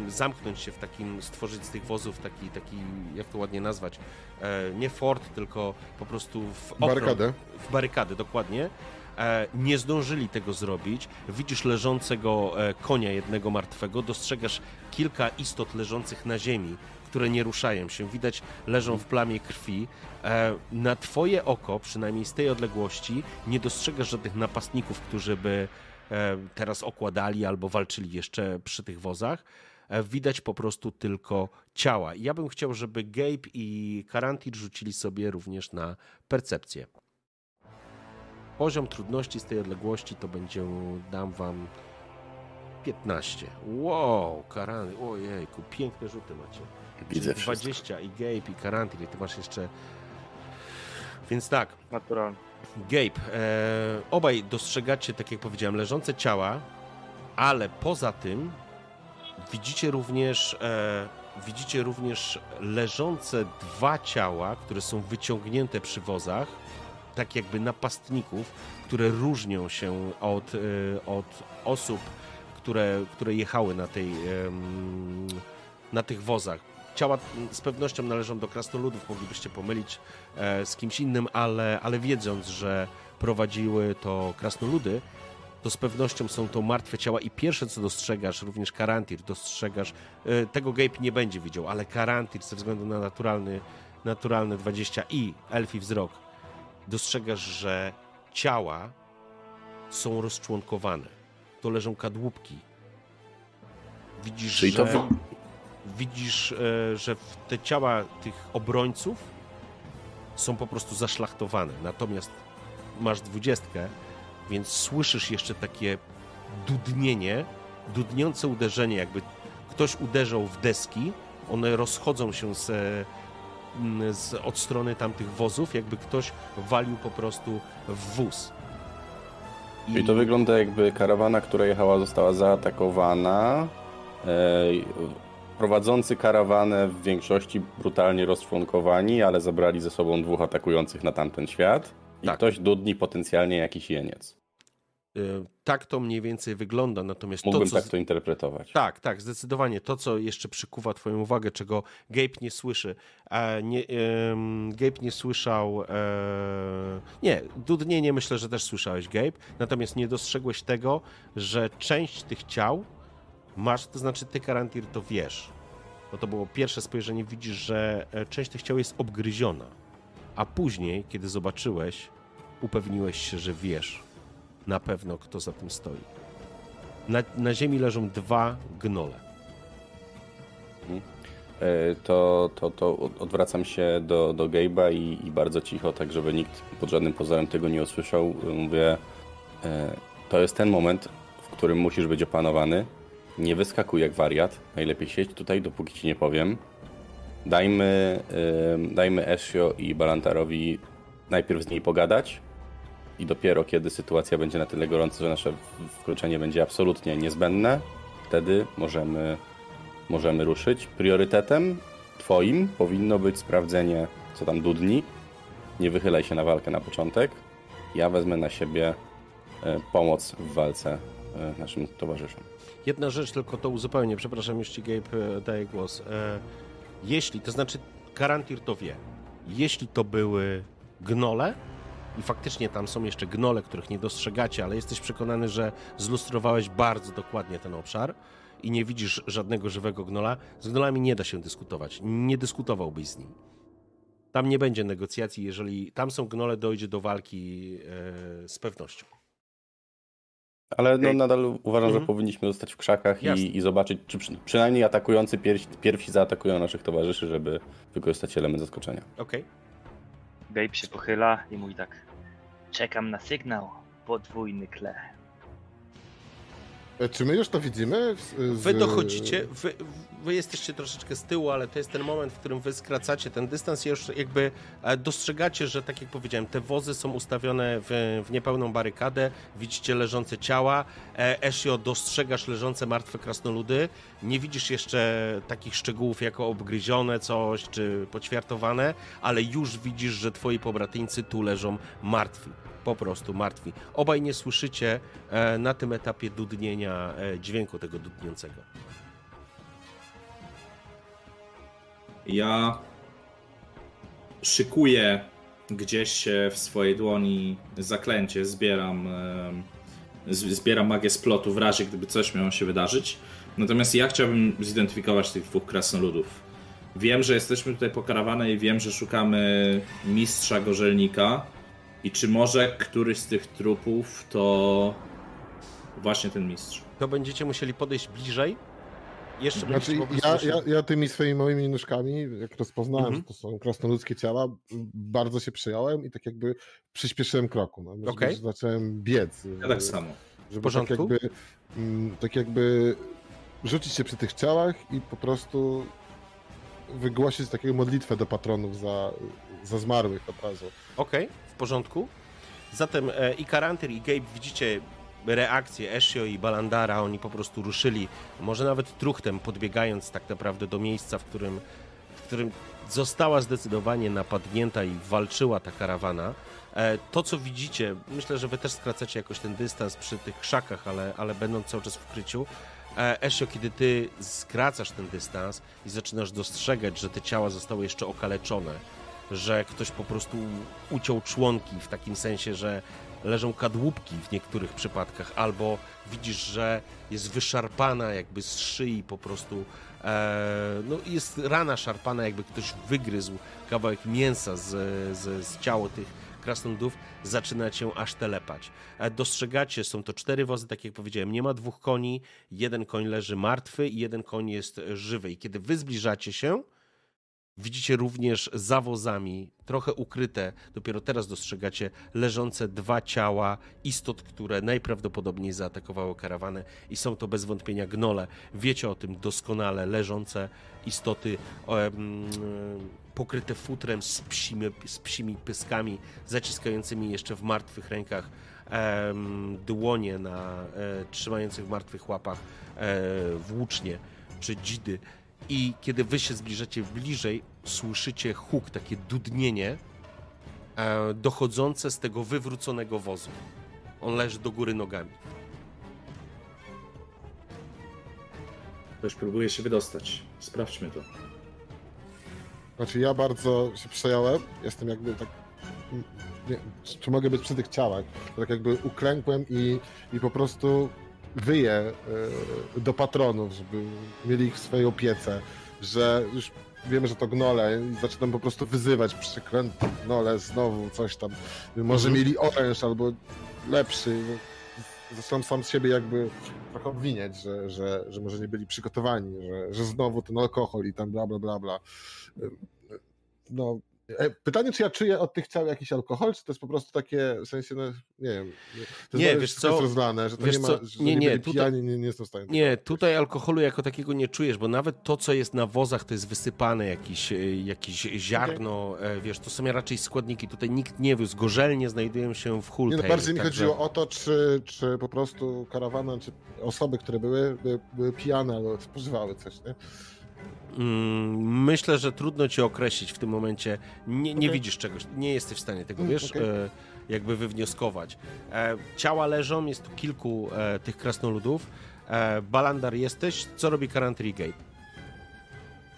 zamknąć się w takim, stworzyć z tych wozów taki, taki jak to ładnie nazwać, e, nie fort, tylko po prostu w ochron, Barykadę. W barykadę, dokładnie. E, nie zdążyli tego zrobić. Widzisz leżącego e, konia jednego martwego, dostrzegasz kilka istot leżących na ziemi, które nie ruszają się. Widać, leżą w plamie krwi. Na twoje oko, przynajmniej z tej odległości, nie dostrzegasz żadnych napastników, którzy by teraz okładali albo walczyli jeszcze przy tych wozach. E, widać po prostu tylko ciała. Ja bym chciał, żeby Gabe i Karantir rzucili sobie również na percepcję. Poziom trudności z tej odległości to będzie, dam wam 15. Wow, Karantir, ojejku, piękne rzuty macie. Widzę Czyli wszystko. 20 i Gabe i Karantir, i ty masz jeszcze... Więc tak, Naturalnie. Gabe, e, obaj dostrzegacie, tak jak powiedziałem, leżące ciała, ale poza tym widzicie również, e, widzicie również leżące dwa ciała, które są wyciągnięte przy wozach, tak jakby napastników, które różnią się od, e, od osób, które, które jechały na, tej, em, na tych wozach. Ciała z pewnością należą do krasnoludów, moglibyście pomylić e, z kimś innym, ale, ale wiedząc, że prowadziły to krasnoludy, to z pewnością są to martwe ciała i pierwsze co dostrzegasz, również Karantir, dostrzegasz, e, tego Gabe nie będzie widział, ale Karantir ze względu na naturalny, naturalne 20 i elfi wzrok, dostrzegasz, że ciała są rozczłonkowane. To leżą kadłubki. Widzisz, Czyli że, widzisz, e, że te ciała tych obrońców są po prostu zaszlachtowane. Natomiast masz dwudziestkę, więc słyszysz jeszcze takie dudnienie, dudniące uderzenie, jakby ktoś uderzał w deski, one rozchodzą się z, mm, z, od strony tamtych wozów, jakby ktoś walił po prostu w wóz. I Czyli to wygląda jakby karawana, która jechała, została zaatakowana. Prowadzący karawanę w większości brutalnie rozczłonkowani, ale zabrali ze sobą dwóch atakujących na tamten świat. I Tak. ktoś dudni potencjalnie jakiś jeniec. y, tak to mniej więcej wygląda, natomiast Mógłbym to, co... tak to interpretować. Tak, tak, zdecydowanie. To, co jeszcze przykuwa Twoją uwagę, czego Gabe nie słyszy. A nie, em, Gabe nie słyszał. E, nie, dudnienie myślę, że też słyszałeś, Gabe. Natomiast nie dostrzegłeś tego, że część tych ciał masz, to znaczy ty, Karantir, to wiesz. Bo to było pierwsze spojrzenie, widzisz, że e, część tych ciał jest obgryziona. A później, kiedy zobaczyłeś, upewniłeś się, że wiesz na pewno, kto za tym stoi. Na, na ziemi leżą dwa gnole. E, To, to, to od- odwracam się do, do Gabe'a i, i bardzo cicho, tak żeby nikt pod żadnym pozorem tego nie usłyszał. Mówię, e, to jest ten moment, w którym musisz być opanowany. Nie wyskakuj jak wariat. Najlepiej siedź tutaj, dopóki ci nie powiem. Dajmy, e, dajmy Ezio i Balantarowi najpierw z niej pogadać i dopiero kiedy sytuacja będzie na tyle gorąca, że nasze wkroczenie będzie absolutnie niezbędne, wtedy możemy możemy ruszyć. Priorytetem twoim powinno być sprawdzenie, co tam dudni. Nie wychylaj się na walkę na początek. Ja wezmę na siebie e, pomoc w walce e, naszym towarzyszom. Jedna rzecz, tylko to uzupełnię, przepraszam, ci Gabe e, daję głos. Jeśli, to znaczy Karantir to wie, jeśli to były gnole i faktycznie tam są jeszcze gnole, których nie dostrzegacie, ale jesteś przekonany, że zlustrowałeś bardzo dokładnie ten obszar, i nie widzisz żadnego żywego gnola. Z gnolami nie da się dyskutować. Nie dyskutowałbyś z nim. Tam nie będzie negocjacji, jeżeli tam są gnole, dojdzie do walki e, z pewnością. Ale no, nadal uważam, Mhm. że powinniśmy zostać w krzakach i, i zobaczyć, czy przy, przynajmniej atakujący pierwsi, pierwsi zaatakują naszych towarzyszy, żeby wykorzystać element zaskoczenia. Okej. Gabe się pochyla i mówi tak. Czekam na sygnał. Podwójny kle. E, Czy my już to widzimy? Z. Wy dochodzicie, wy, wy jesteście troszeczkę z tyłu, ale to jest ten moment, w którym wy skracacie ten dystans i już jakby e, dostrzegacie, że tak jak powiedziałem, te wozy są ustawione w, w niepełną barykadę, widzicie leżące ciała, e, Ezio dostrzegasz leżące martwe krasnoludy, nie widzisz jeszcze takich szczegółów jako obgryzione coś, czy poćwiartowane, ale już widzisz, że twoi pobratyńcy tu leżą martwi. Po prostu martwi. Obaj nie słyszycie e, na tym etapie dudnienia e, dźwięku tego dudniącego. Ja szykuję gdzieś e, w swojej dłoni zaklęcie, zbieram, z- zbieram magię splotu w razie, gdyby coś miało się wydarzyć. Natomiast ja chciałbym zidentyfikować tych dwóch krasnoludów. Wiem, że jesteśmy tutaj po karawanę i wiem, że szukamy mistrza gorzelnika. I czy może któryś z tych trupów to właśnie ten mistrz? To będziecie musieli podejść bliżej. Jeszcze Znaczy, ja, ja, ja tymi swoimi małymi nóżkami, jak rozpoznałem, Mhm. że to są krasnoludzkie ciała, bardzo się przyjąłem i tak jakby przyspieszyłem kroku. No, Okej. Zacząłem biec. Ja tak samo. Żeby porządku? Tak jakby, mm, tak jakby rzucić się przy tych ciałach i po prostu wygłosić taką modlitwę do patronów za, za zmarłych od razu. Okej, w porządku. Zatem e, i Karantyr, i Gabe widzicie reakcję Ezio i Balandara. Oni po prostu ruszyli, może nawet truchtem, podbiegając tak naprawdę do miejsca, w którym, w którym została zdecydowanie napadnięta i walczyła ta karawana. E, To, co widzicie, myślę, że wy też skracacie jakoś ten dystans przy tych krzakach, ale, ale będąc cały czas w ukryciu. E, Ezio, kiedy ty skracasz ten dystans i zaczynasz dostrzegać, że te ciała zostały jeszcze okaleczone, że ktoś po prostu uciął członki w takim sensie, że leżą kadłubki w niektórych przypadkach, albo widzisz, że jest wyszarpana jakby z szyi po prostu, e, no jest rana szarpana, jakby ktoś wygryzł kawałek mięsa z, z, z ciała tych krasnoludów, zaczyna cię aż telepać. E, dostrzegacie, są to cztery wozy, tak jak powiedziałem, nie ma dwóch koni, jeden koń leży martwy i jeden koń jest żywy. I kiedy wy zbliżacie się, Widzicie również za wozami, trochę ukryte, dopiero teraz dostrzegacie leżące dwa ciała istot, które najprawdopodobniej zaatakowały karawanę i są to bez wątpienia gnole. Wiecie o tym doskonale, leżące istoty pokryte futrem z psimi, z psimi pyskami, zaciskającymi jeszcze w martwych rękach dłonie na e, trzymających w martwych łapach e, włócznie czy dzidy. I kiedy wy się zbliżacie bliżej, słyszycie huk, takie dudnienie e, dochodzące z tego wywróconego wozu. On leży do góry nogami. Ktoś próbuje się wydostać. Sprawdźmy to. Znaczy ja bardzo się przejąłem, jestem jakby tak, nie, czy- mogę być przy tych ciałach, tak jakby uklękłem i, i po prostu wyję e, do patronów, żeby mieli ich w swojej opiece, że już wiemy, że to gnole i zaczynam po prostu wyzywać przeklęte gnole, znowu coś tam, może Mhm. mieli oręż albo lepszy, zaczynam sam z siebie jakby trochę obwiniać, że, że, że może nie byli przygotowani, że, że znowu ten alkohol i tam bla bla bla bla. No, pytanie, czy ja czuję od tych ciał jakiś alkohol, czy to jest po prostu takie, w sensie, no, nie wiem, to Nie, jest wiesz co? jest rozlane, że to Wiesz nie ma, co? Nie, nie, tutaj- pijani, nie, nie jestem w stanie Nie, tutaj alkoholu jako takiego nie czujesz, bo nawet to, co jest na wozach, to jest wysypane jakieś, e, jakieś ziarno, e, wiesz, to są raczej składniki. Tutaj nikt nie wiózł. Gorzelnie znajdują się w Nie, no, bardziej mi chodziło o to, czy, czy po prostu karawana, czy osoby, które były, były, były pijane albo spożywały coś, nie? Mm, Myślę, że trudno ci określić w tym momencie. Nie, nie Okej. widzisz czegoś, nie jesteś w stanie tego, Mm, wiesz, okej. e, jakby wywnioskować. E, ciała leżą, jest tu kilku e, tych krasnoludów. E, Balandar jesteś, co robi Karantry Gate?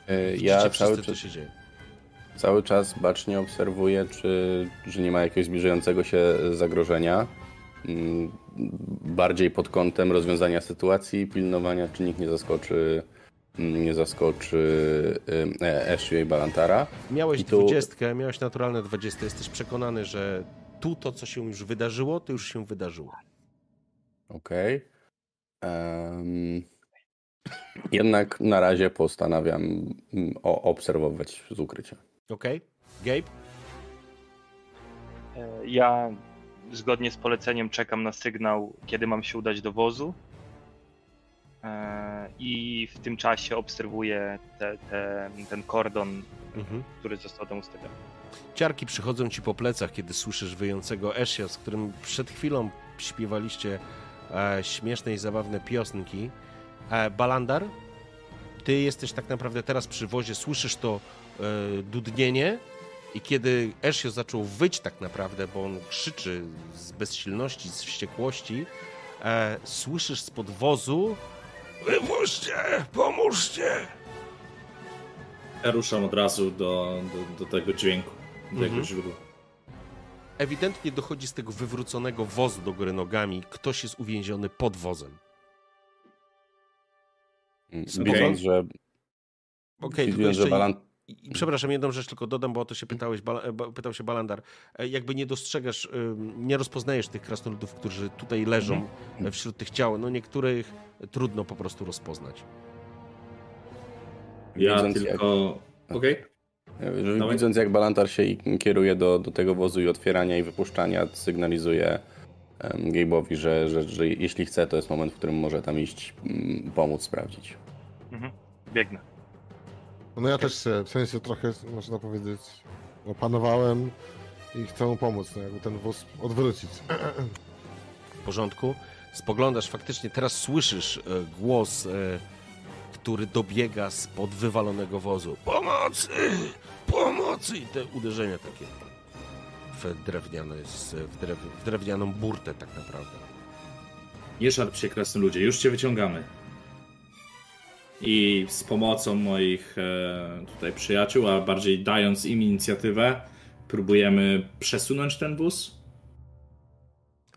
E, Ja wszyscy, cały, co czas- się dzieje. cały czas bacznie obserwuję, czy że nie ma jakiegoś zbliżającego się zagrożenia. mm, bardziej pod kątem rozwiązania sytuacji, pilnowania, czy nikt nie zaskoczy, nie zaskoczy e, Eshiu i Balantara. Miałeś I tu- dwudziestkę, miałeś naturalne 20. Jesteś przekonany, że tu to, co się już wydarzyło, to już się wydarzyło. Okej. Em, jednak na razie postanawiam mm, obserwować z ukrycia. Okej? Gabe? E, Ja zgodnie z poleceniem czekam na sygnał, kiedy mam się udać do wozu. E, I w tym czasie obserwuję te, te, ten kordon, Mhm. który został tam ustawiony. Ciarki przychodzą ci po plecach, kiedy słyszysz wyjącego Esia, z którym przed chwilą śpiewaliście e, śmieszne i zabawne piosenki. E, Balandar, ty jesteś tak naprawdę teraz przy wozie, słyszysz to e, dudnienie i kiedy Esio zaczął wyć tak naprawdę, bo on krzyczy z bezsilności, z wściekłości, e, słyszysz spod wozu Wypuśćcie! Pomóżcie! Ja ruszam od razu do, do, do tego dźwięku, do Mhm. tego źródła. Ewidentnie dochodzi z tego wywróconego wozu do góry nogami. Ktoś jest uwięziony pod wozem. Mm. Widząc, że, Okej, tylko widząc, że jeszcze... I, przepraszam, jedną rzecz tylko dodam, bo o to się pytałeś, e, ba- pytał się Balandar. E, Jakby nie dostrzegasz, ym, nie rozpoznajesz tych krasnoludów, którzy tutaj leżą e, wśród tych ciał. No niektórych trudno po prostu rozpoznać. Ja widząc, tylko... Okej? jak, że Dawaj. widząc jak Balantar się kieruje do, do tego wozu i otwierania i wypuszczania, sygnalizuje Gabe'owi, że, że, że jeśli chce, to jest moment, w którym może tam iść, mm, pomóc sprawdzić. Mhm. Biegnę. No ja też się, w sensie trochę, można powiedzieć, opanowałem i chcę mu pomóc, no jakby ten wóz odwrócić. W porządku. Spoglądasz, faktycznie teraz słyszysz e, głos, e, który dobiega spod wywalonego wozu. Pomocy! Pomocy! I te uderzenia takie w, drewniane, w, drew, w drewnianą burtę tak naprawdę. Nie szarp się, krasny ludzie, już cię wyciągamy. I z pomocą moich e, tutaj przyjaciół, a bardziej dając im inicjatywę, próbujemy przesunąć ten wóz.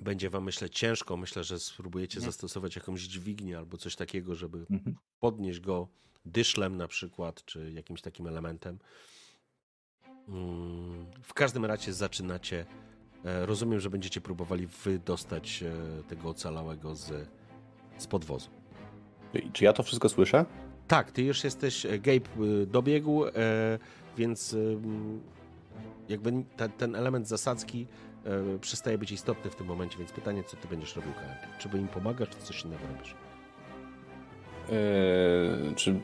Będzie wam, myślę, ciężko. Myślę, że spróbujecie zastosować jakąś dźwignię albo coś takiego, żeby Mhm. podnieść go dyszlem na przykład, czy jakimś takim elementem. Mm, W każdym razie zaczynacie. e, Rozumiem, że będziecie próbowali wydostać e, tego ocalałego z, z podwozu. Czy ja to wszystko słyszę? Tak, ty już jesteś. e, Gabe e, dobiegł, e, więc jakby ta, ten element zasadzki e, przestaje być istotny w tym momencie, więc pytanie, co ty będziesz robił, Karantin? Czy by im pomagasz, czy coś innego robisz? Eee, czy...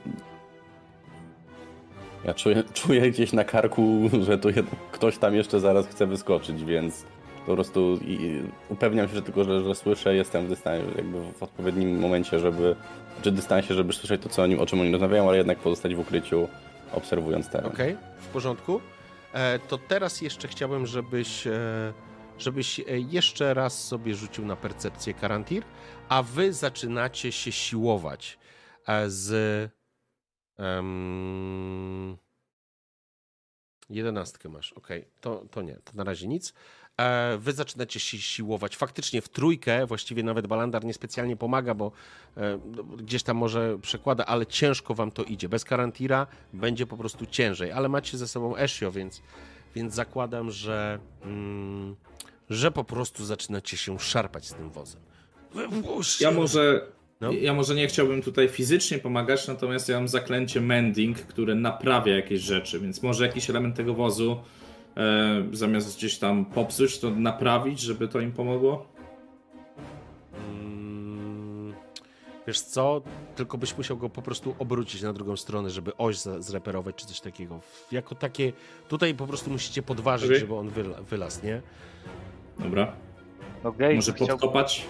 Ja czuję, <laughs> czuję gdzieś na karku, że tu jed... ktoś tam jeszcze zaraz chce wyskoczyć, więc po prostu i, upewniam się że tylko, że, że słyszę, jestem w dystansie, jakby w odpowiednim momencie, żeby, czy dystansie, żeby słyszeć to, co oni, o czym oni rozmawiają, ale jednak pozostać w ukryciu, obserwując teren. Okej, w porządku. E, to teraz jeszcze chciałbym, żebyś, e, żebyś e, jeszcze raz sobie rzucił na percepcję Karantir, a wy zaczynacie się siłować e, z. Um, jedenastkę masz, okej, to, to nie, to na razie nic. E, wy zaczynacie się siłować. Faktycznie w trójkę, właściwie nawet Balandar niespecjalnie pomaga, bo e, no, gdzieś tam może przekłada, ale ciężko wam to idzie. Bez Karantira będzie po prostu ciężej, ale macie ze sobą Esio, więc, więc zakładam, że, mm, że po prostu zaczynacie się szarpać z tym wozem. Ja może, No. ja może nie chciałbym tutaj fizycznie pomagać, natomiast ja mam zaklęcie mending, które naprawia jakieś rzeczy, więc może jakiś element tego wozu zamiast gdzieś tam popsuć, to naprawić, żeby to im pomogło? Mm, Wiesz co, tylko byś musiał go po prostu obrócić na drugą stronę, żeby oś zreperować czy coś takiego. Jako takie, tutaj po prostu musicie podważyć, Okej. żeby on wyla, wylazł, nie? Dobra, No Gabe może podkopać?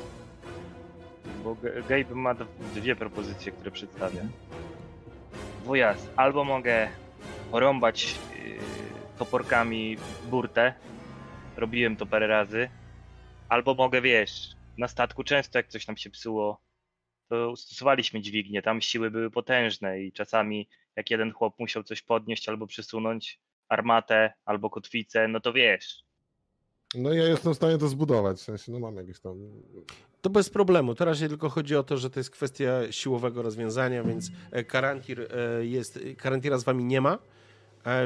bo Gabe ma dwie propozycje, które przedstawia. Wujas, albo mogę porąbać toporkami burtę, robiłem to parę razy, albo mogę, wiesz, na statku często jak coś nam się psuło, to stosowaliśmy dźwignię, tam siły były potężne i czasami jak jeden chłop musiał coś podnieść albo przesunąć, armatę albo kotwicę, no to wiesz, No i ja jestem w stanie to zbudować, w sensie, no mam jakieś tam... To bez problemu. Teraz tylko chodzi o to, że to jest kwestia siłowego rozwiązania, więc e, Karantir e, jest, Karantira z wami nie ma,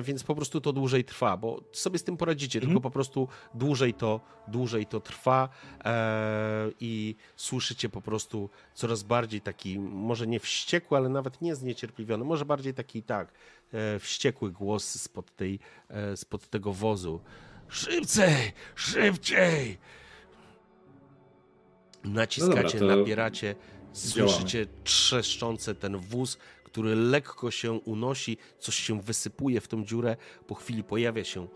więc po prostu to dłużej trwa, bo sobie z tym poradzicie, tylko po prostu dłużej to, dłużej to trwa e, i słyszycie po prostu coraz bardziej taki, może nie wściekły, ale nawet nie zniecierpliwiony, może bardziej taki tak, e, wściekły głos spod, tej, e, spod tego wozu. Szybciej, szybciej! Naciskacie, No dobra, nabieracie, słyszycie trzeszczące ten wóz, który lekko się unosi, coś się wysypuje w tą dziurę. Po chwili pojawia się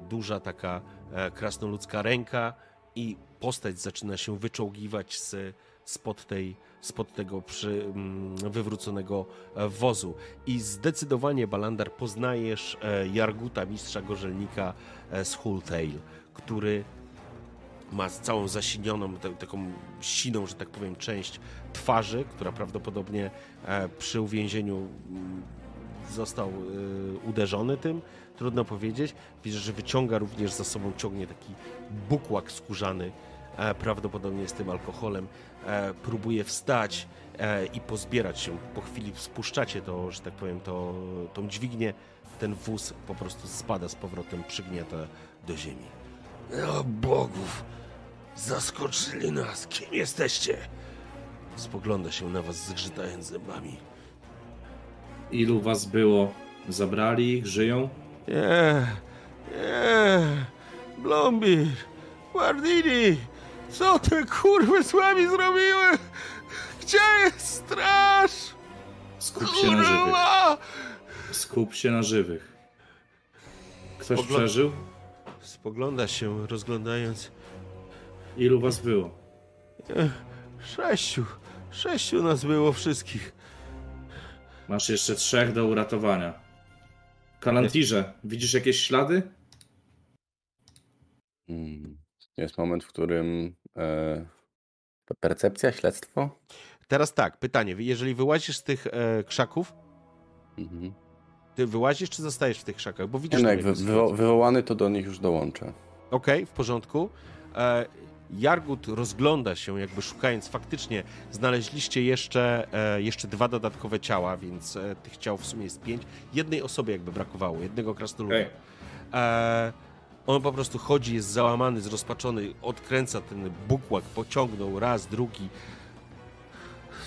duża taka e, krasnoludzka ręka i postać zaczyna się wyczołgiwać z, spod, tej, spod tego przy, mm, wywróconego e, wozu. I zdecydowanie, Balandar, poznajesz e, Jarguta, mistrza gorzelnika z Hulltail, który ma całą zasinioną, ta- taką siną, że tak powiem, część twarzy, która prawdopodobnie e, przy uwięzieniu został e, uderzony tym, trudno powiedzieć. Widzę, że wyciąga również za sobą, ciągnie taki bukłak skórzany, e, prawdopodobnie z tym alkoholem. Próbuje wstać i pozbierać się. Po chwili spuszczacie to, że tak powiem, to, tą dźwignię. Ten wóz po prostu spada z powrotem, przygniata do ziemi. O bogów! Zaskoczyli nas! Kim jesteście? Spogląda się na was, zgrzytając zębami. Ilu was było? Zabrali ich? Żyją? Nie, nie, Blombir, Guardini, co te kurwy z wami zrobiły? Gdzie jest straż? Skup się na żywych. Skup się na żywych. Ktoś Spogląd- przeżył? Spogląda się, rozglądając. Ilu was było? Sześciu, sześciu nas było wszystkich. Masz jeszcze trzech do uratowania. Kalantirze, widzisz jakieś ślady? Mm. Jest moment, w którym e, percepcja, śledztwo? Teraz tak, pytanie, jeżeli wyłazisz z tych e, krzaków, Mhm. ty wyłazisz czy zostajesz w tych krzakach? Bo Nie, widzisz no, jak wy, wywo- wywołany, to do nich już dołączę. Okej, w porządku. E, Jargut rozgląda się, jakby szukając. Faktycznie znaleźliście jeszcze, e, jeszcze dwa dodatkowe ciała, więc e, tych ciał w sumie jest pięć. Jednej osobie jakby brakowało, jednego krasnoluda. E, on po prostu chodzi, jest załamany, zrozpaczony, odkręca ten bukłak, pociągnął raz, drugi.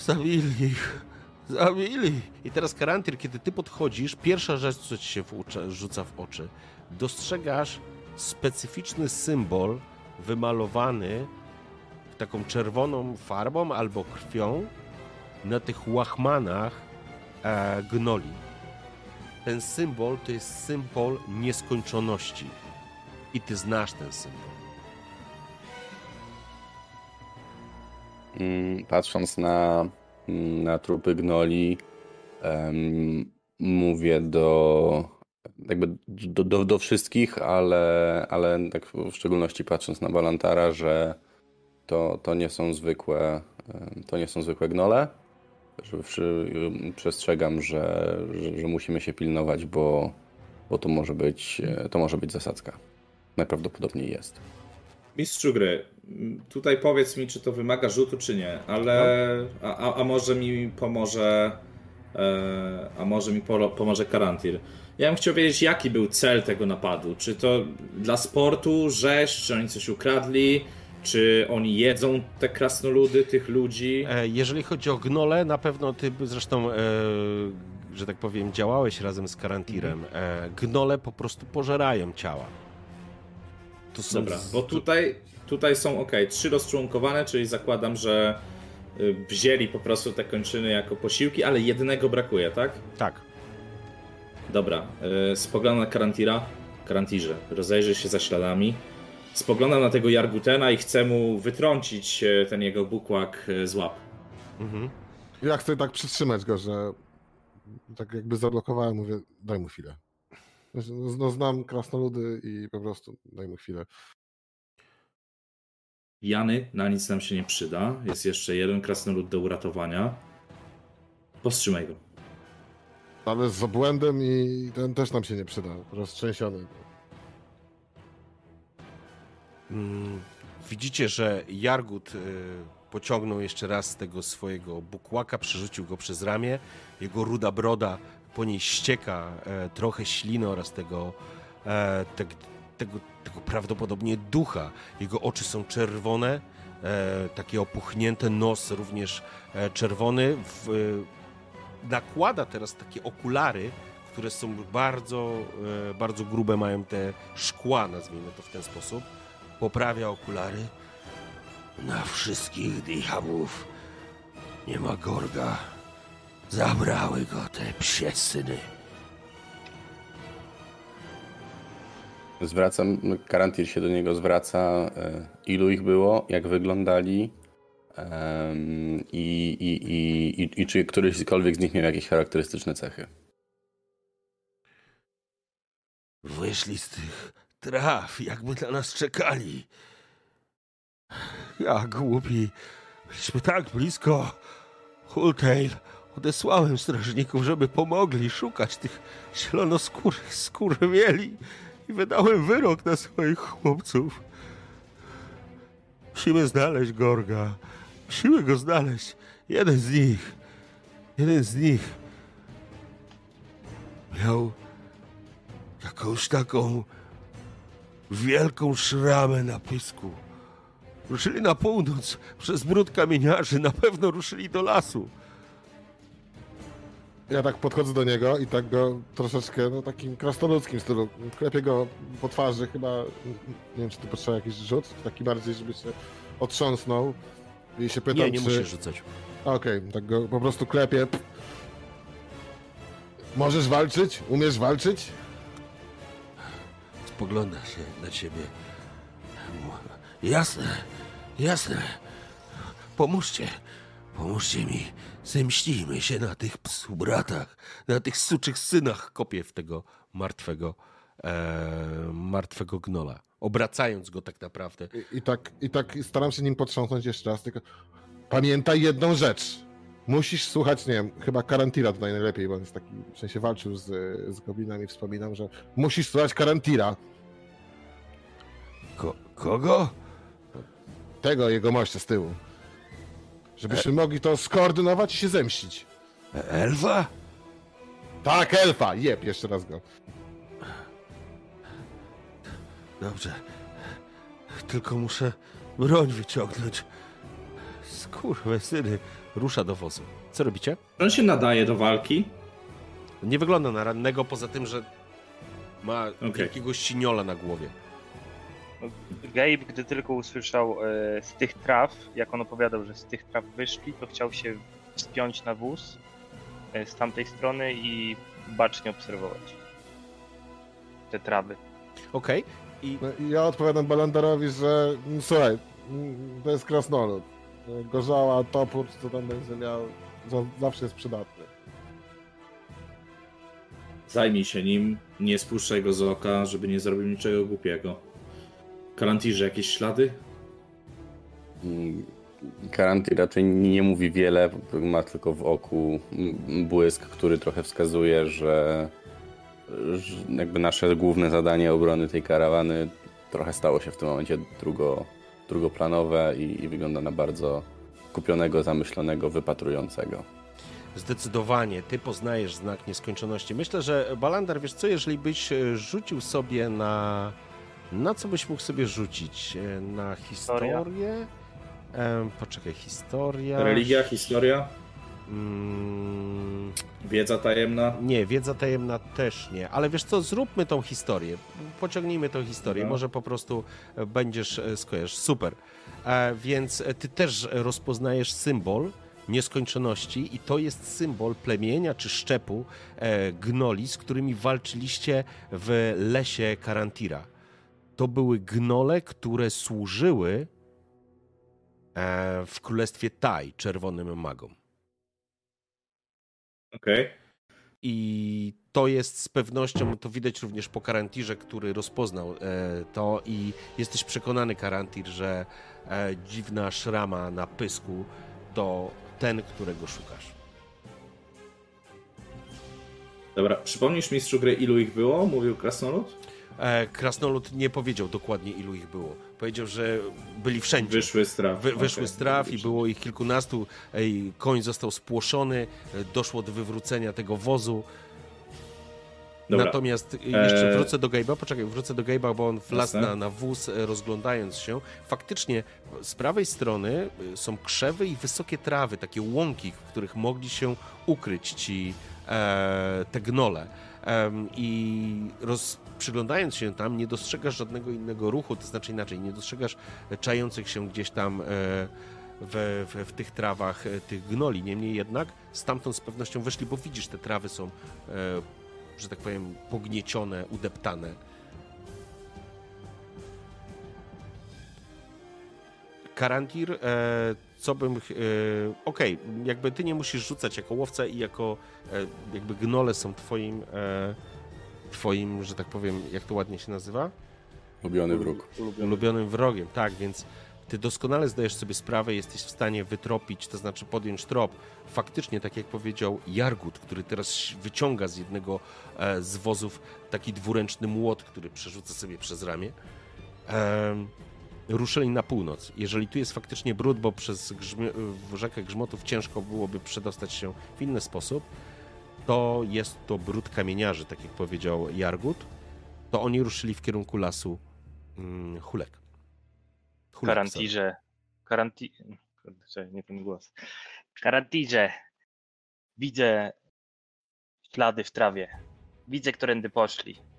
Zabili ich. Zabili. I teraz Karantir, kiedy ty podchodzisz, pierwsza rzecz, co ci się w rzuca w oczy, dostrzegasz specyficzny symbol wymalowany taką czerwoną farbą albo krwią na tych łachmanach e, gnoli. Ten symbol to jest symbol nieskończoności. I ty znasz ten symbol. Mm, Patrząc na, mm, na trupy gnoli, mówię do, jakby do, do, do wszystkich, ale, ale tak w szczególności patrząc na Balantara, że to, to nie są zwykłe, to nie są zwykłe gnole. Przestrzegam, że, że, że musimy się pilnować, bo, bo to może być, to może być zasadzka. Najprawdopodobniej jest. Mistrzu gry, tutaj powiedz mi, czy to wymaga rzutu, czy nie, ale a, a, a może mi pomoże e, a może mi pomoże Karantir. Ja bym chciał wiedzieć, jaki był cel tego napadu. Czy to dla sportu, rzeź, czy oni coś ukradli, czy oni jedzą te krasnoludy, tych ludzi? E, jeżeli chodzi o gnole, na pewno ty zresztą, e, że tak powiem, działałeś razem z Karantirem. E, gnole po prostu pożerają ciała. To są Dobra, bo tutaj, tutaj są ok, trzy rozczłonkowane, czyli zakładam, że y, wzięli po prostu te kończyny jako posiłki, ale jednego brakuje, tak? Tak. Dobra, y, spoglądam na Karantira. Karantirze, rozejrzyj się za śladami. Spoglądam na tego Jargutena i chcę mu wytrącić e, ten jego bukłak e, z łap. Mhm. Ja chcę tak przytrzymać go, że tak jakby zablokowałem, mówię, daj mu chwilę. No, znam krasnoludy i po prostu daj mu chwilę. Jany na nic nam się nie przyda. Jest jeszcze jeden krasnolud do uratowania. Powstrzymaj go. Ale z obłędem i ten też nam się nie przyda. Roztrzęsiony. Mm, widzicie, że Jargut y, pociągnął jeszcze raz tego swojego bukłaka, przerzucił go przez ramię. Jego ruda broda po niej ścieka e, trochę śliny oraz tego, e, te, tego, tego prawdopodobnie ducha. Jego oczy są czerwone, e, takie opuchnięte, nos również e, czerwony. W, nakłada teraz takie okulary, które są bardzo, e, bardzo grube, mają te szkła, nazwijmy to w ten sposób. Poprawia okulary. Na wszystkich diabłów nie ma Gorga. Zabrały go te psie syny. Zwracam, Karantir się do niego zwraca, e, ilu ich było, jak wyglądali i, i, i, i, i czy któryśkolwiek z nich miał jakieś charakterystyczne cechy. Wyszli z tych traw, jakby na nas czekali. Ja, głupi, byliśmy tak blisko. Hultail, odesłałem strażników, żeby pomogli szukać tych zielonoskórych skurwieli i wydałem wyrok na swoich chłopców. Musimy znaleźć Gorga. Musimy go znaleźć. Jeden z nich, jeden z nich miał jakąś taką wielką szramę na pysku. Ruszyli na północ przez brud kamieniarzy, na pewno ruszyli do lasu. Ja tak podchodzę do niego i tak go troszeczkę, no takim krasnoludzkim stylu, klepię go po twarzy, chyba, nie wiem, czy tu potrzeba jakiś rzut, taki bardziej, żeby się otrząsnął i się pytam, Nie, nie czy... musisz rzucać. Okej, tak go po prostu klepię. Możesz walczyć? Umiesz walczyć? Spogląda się na ciebie. Jasne, jasne. Pomóżcie, pomóżcie mi. Zemścimy się na tych psu bratach, na tych suczych synach. Kopię w tego martwego, e, martwego gnola. Obracając go tak naprawdę. I, I tak, I tak staram się nim potrząsnąć jeszcze raz, tylko pamiętaj jedną rzecz. Musisz słuchać, nie wiem, chyba Karantira tutaj najlepiej, bo on jest taki, w sensie walczył z, z goblinami, wspominam, że musisz słuchać Karantira, Ko kogo? tego jego mościa z tyłu. Żebyśmy mogli to skoordynować i się zemścić. E, Elfa? Tak, elfa! Jep, jeszcze raz go. Dobrze. Tylko muszę broń wyciągnąć. Skurwe syny. Rusza do wozu. Co robicie? On się nadaje do walki. Nie wygląda na rannego, poza tym, że ma Okej. jakiegoś siniola na głowie. Gabe, gdy tylko usłyszał e, z tych traw, jak on opowiadał, że z tych traw wyszli, to chciał się wspiąć na wóz e, z tamtej strony i bacznie obserwować te trawy. Okej. No, i ja odpowiadam Balandarowi, że mm, słuchaj, to jest krasnolud. Gorzała, topór, co tam będzie miał, za- zawsze jest przydatny. Zajmij się nim, nie spuszczaj go z oka, żeby nie zrobił niczego głupiego. Kalantirze, jakieś ślady? Mm, Karantir raczej nie mówi wiele, ma tylko w oku błysk, który trochę wskazuje, że jakby nasze główne zadanie obrony tej karawany trochę stało się w tym momencie drugo, drugoplanowe i, i wygląda na bardzo kupionego, zamyślonego, wypatrującego. zdecydowanie ty poznajesz znak nieskończoności. Myślę, że Balandar, wiesz co, jeżeli byś e, rzucił sobie na... Na co byś mógł sobie rzucić? E, Na historię? Em, poczekaj, historia... Religia, historia, Mm, wiedza tajemna. nie, wiedza tajemna też nie, ale wiesz co, zróbmy tą historię. Pociągnijmy tą historię, Dobra. może po prostu e, będziesz e, skojarz. Super. E, więc ty też rozpoznajesz symbol nieskończoności i to jest symbol plemienia czy szczepu e, gnoli, z którymi walczyliście w lesie Karantira. To były gnole, które służyły e, w królestwie Tai, czerwonym magom. Okej. I to jest z pewnością, to widać również po Karantirze, który rozpoznał e, to i jesteś przekonany, Karantir, że e, dziwna szrama na pysku to ten, którego szukasz. Dobra, przypomnisz mistrzu gry, ilu ich było? Mówił Krasnolud? E, krasnolud nie powiedział dokładnie, ilu ich było. Powiedział, że byli wszędzie. Wyszły z traf. Wy, wyszły Okej. z traf i było ich kilkunastu. Ej, koń został spłoszony, e, doszło do wywrócenia tego wozu. Dobra. Natomiast jeszcze Eee. wrócę do Gabe'a, poczekaj, wrócę do Gabe'a, bo on wlazł na, na wóz, e, rozglądając się. Faktycznie z prawej strony e, są krzewy i wysokie trawy, takie łąki, w których mogli się ukryć ci e, te gnole. I roz, przyglądając się tam, nie dostrzegasz żadnego innego ruchu, to znaczy inaczej, nie dostrzegasz czających się gdzieś tam e, w, w, w tych trawach e, tych gnoli. Niemniej jednak stamtąd z pewnością wyszli, bo widzisz, te trawy są, e, że tak powiem, pogniecione, udeptane. Karantir, e, co bym. E, Okej, jakby ty nie musisz rzucać jako łowca i jako e, jakby gnole są twoim. E, twoim, że tak powiem, jak to ładnie się nazywa? Lubiony wróg. ulubionym wrogiem, tak, więc ty doskonale zdajesz sobie sprawę, jesteś w stanie wytropić, to znaczy podjąć trop. Faktycznie, tak jak powiedział Jargut, który teraz wyciąga z jednego e, z wozów taki dwuręczny młot, który przerzuca sobie przez ramię. Ruszyli na północ. Jeżeli tu jest faktycznie brud, bo przez grzmi- rzekę Grzmotów ciężko byłoby przedostać się w inny sposób, to jest to brud kamieniarzy, tak jak powiedział Jargut, to oni ruszyli w kierunku lasu mm, Hulek. Hulek. Karantirze. Karanti... Nie ten głos. Karantirze. Widzę ślady w trawie. Widzę, którędy poszli.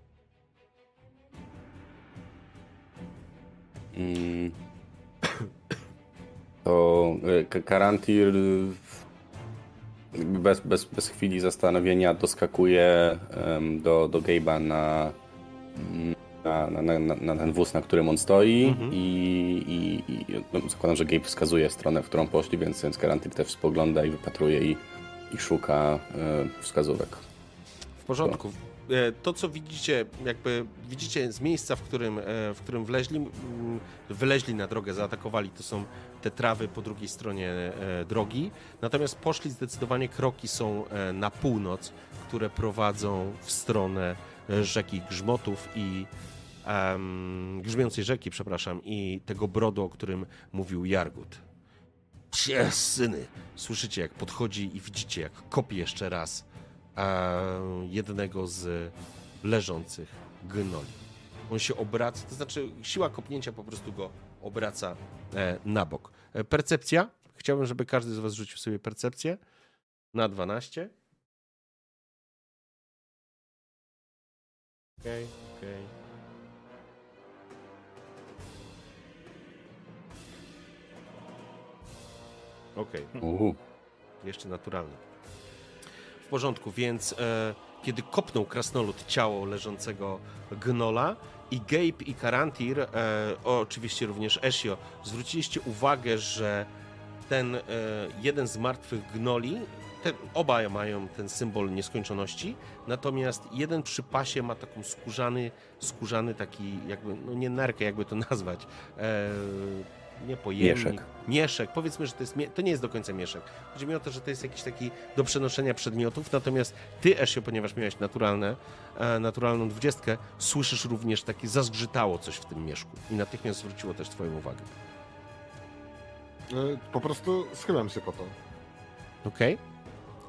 To e, Karantir bez, bez, bez chwili zastanowienia doskakuje do, do Gabe'a na, na, na, na, na- na ten wóz, na którym on stoi Mhm. i, i, i no, zakładam, że Gabe wskazuje stronę, w którą poszli, więc, więc Karantir też spogląda i wypatruje i, i szuka e, wskazówek. W porządku. E, To, co widzicie, jakby widzicie z miejsca, w którym, e, w którym wleźli, wyleźli na drogę, zaatakowali, to są te trawy po drugiej stronie e, drogi. Natomiast poszli zdecydowanie, kroki są na północ, które prowadzą w stronę rzeki Grzmotów i em, grzmiącej rzeki, przepraszam, i tego brodu, o którym mówił Jargut. Cie, syny! Słyszycie, jak podchodzi i widzicie, jak kopie jeszcze raz jednego z leżących gnoli. On się obraca, to znaczy siła kopnięcia po prostu go obraca e, na bok. E, percepcja. Chciałbym, żeby każdy z was rzucił sobie percepcję na 12. Okej, okej. Okej. Uhu. Jeszcze naturalne. Porządku, więc e, kiedy kopnął krasnolud ciało leżącego gnola i Gabe i Karantir, e, oczywiście również Ezio, zwróciliście uwagę, że ten e, jeden z martwych gnoli, te, obaj mają ten symbol nieskończoności, natomiast jeden przy pasie ma taką skórzany, skórzany taki jakby, no nie nerkę, jakby to <laughs> nazwać, e, nie pojemnik. Mieszek. Mieszek. Powiedzmy, że to jest, to nie jest do końca mieszek. Chodzi mi o to, że to jest jakiś taki do przenoszenia przedmiotów, natomiast ty, Esio, ponieważ miałeś naturalne, e, naturalną dwudziestkę, słyszysz również takie zazgrzytało coś w tym mieszku i natychmiast zwróciło też twoją uwagę. E, Po prostu schylam się po to. Okej?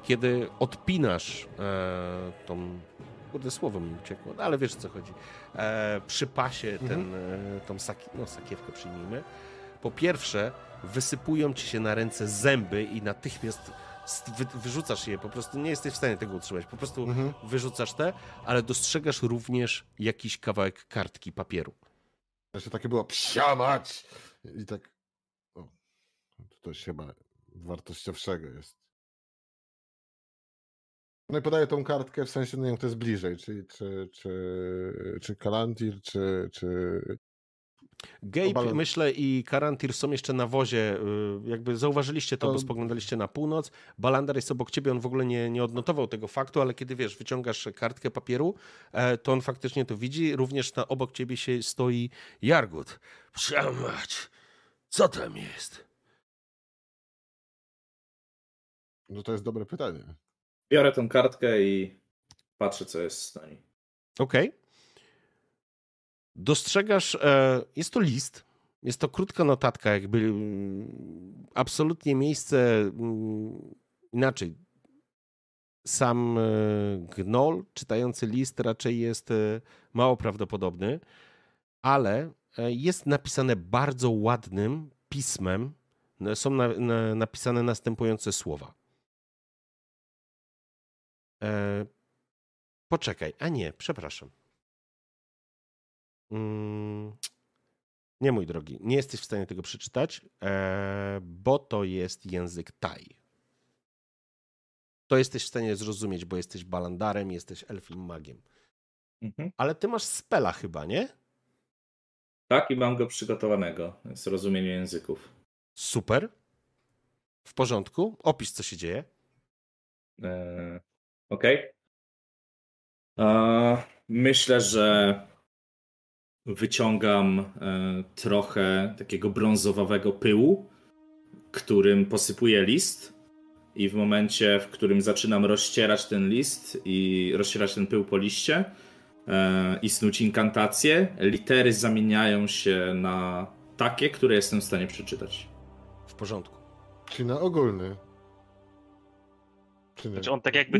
Kiedy odpinasz e, tą. Kurde, słowo mi uciekło, no, ale wiesz o co chodzi. E, przy pasie ten, e, tą saki, no, sakiewkę przyjmijmy. Po pierwsze, wysypują ci się na ręce zęby i natychmiast st- wy, wyrzucasz je. Po prostu nie jesteś w stanie tego utrzymać. Po prostu Mhm. wyrzucasz te, ale dostrzegasz również jakiś kawałek kartki papieru. Jeszcze takie było psiamać! I tak. O, to coś chyba wartościowszego jest. No i podaję tą kartkę w sensie, no nie wiem, kto jest bliżej, czyli czy, czy, czy Kalantir, czy, czy... Gabe, Obalam- myślę, i Karantir są jeszcze na wozie. y, Jakby zauważyliście to, To- bo spoglądaliście na północ. Balandar jest obok ciebie, on w ogóle nie, nie odnotował tego faktu, ale kiedy wiesz, wyciągasz kartkę papieru, e, to on faktycznie to widzi. Również na, obok ciebie się stoi Jargut. Przemać, co tam jest? No to jest dobre pytanie. Biorę tą kartkę i patrzę, co jest na niej. Okej. Dostrzegasz, e, jest to list, jest to krótka notatka, jakby mm, absolutnie miejsce mm, inaczej. Sam e, Gnoll czytający list raczej jest e, mało prawdopodobny, ale jest napisane bardzo ładnym pismem. Są na, na, napisane następujące słowa. E, poczekaj, a nie, przepraszam. Mm, nie, mój drogi, nie jesteś w stanie tego przeczytać, e, bo to jest język Taj. To jesteś w stanie zrozumieć, bo jesteś balandarem, jesteś elfim magiem. Mhm. Ale ty masz spela chyba, nie? Tak, i mam go przygotowanego z rozumienia języków. Super. W porządku. Opisz, co się dzieje. Eee, Okej. Okay. Myślę, że wyciągam e, trochę takiego brązowawego pyłu, którym posypuję list. I w momencie, w którym zaczynam rozcierać ten list i rozcierać ten pył po liście e, i snuć inkantacje, litery zamieniają się na takie, które jestem w stanie przeczytać. W porządku. Czyli na ogólny. Czy Znaczy on tak jakby.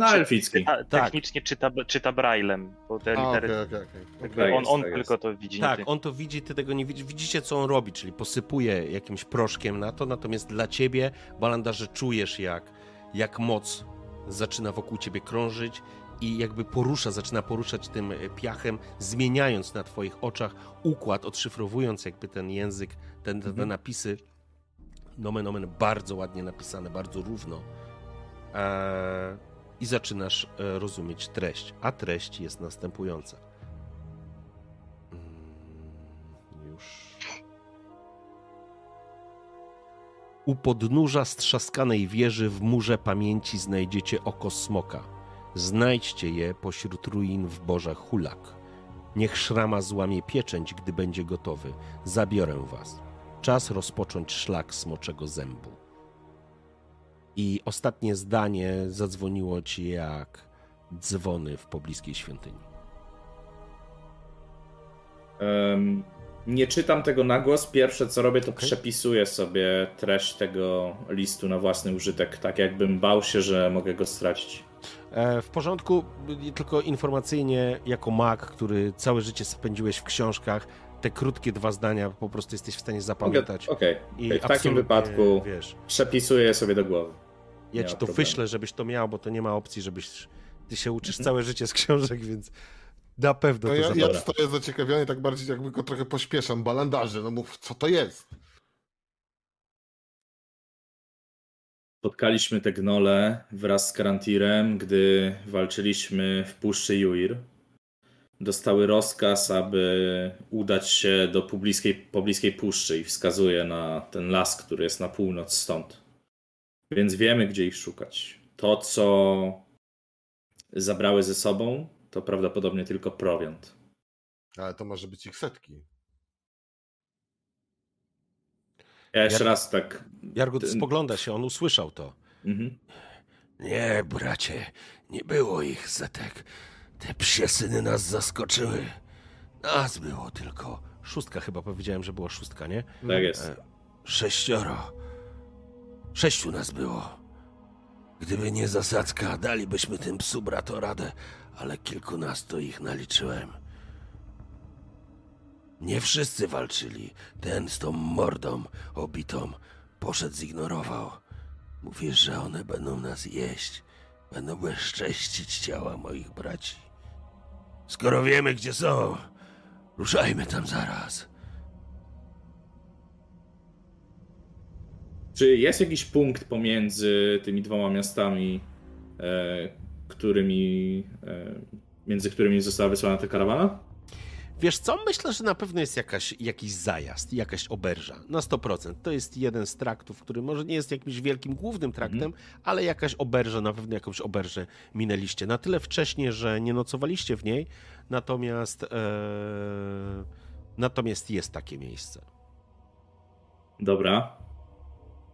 Czyta, tak. technicznie czyta, czyta braillem, bo te litery... Okay, okay, okay. On, on tak tylko to widzi. Tak, on to widzi, ty tego nie widzisz. Widzicie, co on robi, czyli posypuje jakimś proszkiem na to, natomiast dla ciebie, Balandarze, czujesz jak, jak moc zaczyna wokół ciebie krążyć i jakby porusza, zaczyna poruszać tym piachem, zmieniając na twoich oczach układ, odszyfrowując jakby ten język, ten, te, mhm. napisy, nomen omen, bardzo ładnie napisane, bardzo równo e, i zaczynasz e, rozumieć treść. A treść jest następująca. Mm, już. U podnóża strzaskanej wieży w murze pamięci znajdziecie oko smoka. Znajdźcie je pośród ruin w bożach hulak. Niech szrama złamie pieczęć, gdy będzie gotowy. Zabiorę was. Czas rozpocząć szlak smoczego zębu. I ostatnie zdanie zadzwoniło ci jak dzwony w pobliskiej świątyni. Um, nie czytam tego na głos. Pierwsze co robię, to okay. przepisuję sobie treść tego listu na własny użytek, tak jakbym bał się, że mogę go stracić. E, w porządku, tylko informacyjnie, jako mag, który całe życie spędziłeś w książkach, te krótkie dwa zdania po prostu jesteś w stanie zapamiętać. Okej, okay. okay. w takim wypadku wiesz, przepisuję sobie do głowy. Ja ci to problemu. wyślę, żebyś to miał, bo to nie ma opcji, żebyś. Ty się uczysz mhm. całe życie z książek, więc na pewno no to ja, ja stoję zaciekawiony, tak bardziej jakby go trochę pośpieszam. Balandarze, no mów, co to jest? Spotkaliśmy te gnole wraz z Karantirem, gdy walczyliśmy w Puszczy Juir. Dostały rozkaz, aby udać się do pobliskiej, pobliskiej puszczy i wskazuje na ten las, który jest na północ stąd. Więc wiemy, gdzie ich szukać. To, co zabrały ze sobą, to prawdopodobnie tylko prowiant. Ale to może być ich setki. Ja jeszcze Jar... raz tak. Jargut Ten... spogląda się, on usłyszał to. Mhm. Nie, bracie, nie było ich setek. Te psie syny nas zaskoczyły. Nas było tylko. Szóstka chyba powiedziałem, że była szóstka, nie? Tak jest. E, sześcioro. Sześciu nas było. Gdyby nie zasadzka, dalibyśmy tym psu brato radę, ale kilkunastu ich naliczyłem. Nie wszyscy walczyli. Ten z tą mordą obitą poszedł, zignorował. Mówisz, że one będą nas jeść. Będą bezcześcić ciała moich braci. Skoro wiemy, gdzie są, ruszajmy tam zaraz. Czy jest jakiś punkt pomiędzy tymi dwoma miastami, e, którymi, e, między którymi została wysłana ta karawana? Wiesz co, myślę, że na pewno jest jakaś, jakiś zajazd, jakaś oberża, na 100%. To jest jeden z traktów, który może nie jest jakimś wielkim, głównym traktem, mm. ale jakaś oberża, na pewno jakąś oberżę minęliście. Na tyle wcześnie, że nie nocowaliście w niej, natomiast, e, natomiast jest takie miejsce. Dobra.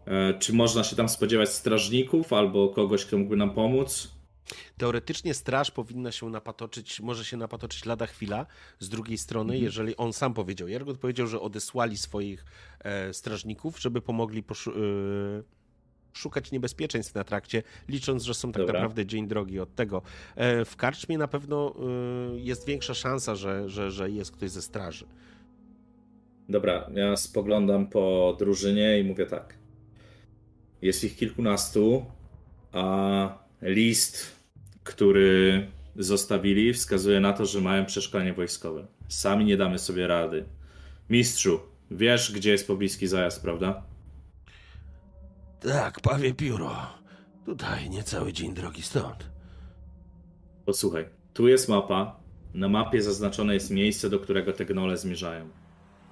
E, czy można się tam spodziewać strażników albo kogoś, kto mógłby nam pomóc? Teoretycznie straż powinna się napatoczyć, może się napatoczyć lada chwila. Z drugiej strony, Mhm. jeżeli on sam powiedział, Jargot powiedział, że odesłali swoich e, strażników, żeby pomogli poszu- e, szukać niebezpieczeństw na trakcie, licząc, że są tak Dobra. naprawdę dzień drogi od tego. E, w karczmie na pewno e, jest większa szansa, że, że, że jest ktoś ze straży. Dobra, ja spoglądam po drużynie i mówię tak. Jest ich kilkunastu, a list, który zostawili, wskazuje na to, że mają przeszkolenie wojskowe. Sami nie damy sobie rady. Mistrzu, wiesz, gdzie jest pobliski zajazd, prawda? Tak, pawie pióro. Tutaj niecały dzień drogi stąd. Posłuchaj, tu jest mapa. Na mapie zaznaczone jest miejsce, do którego te gnole zmierzają.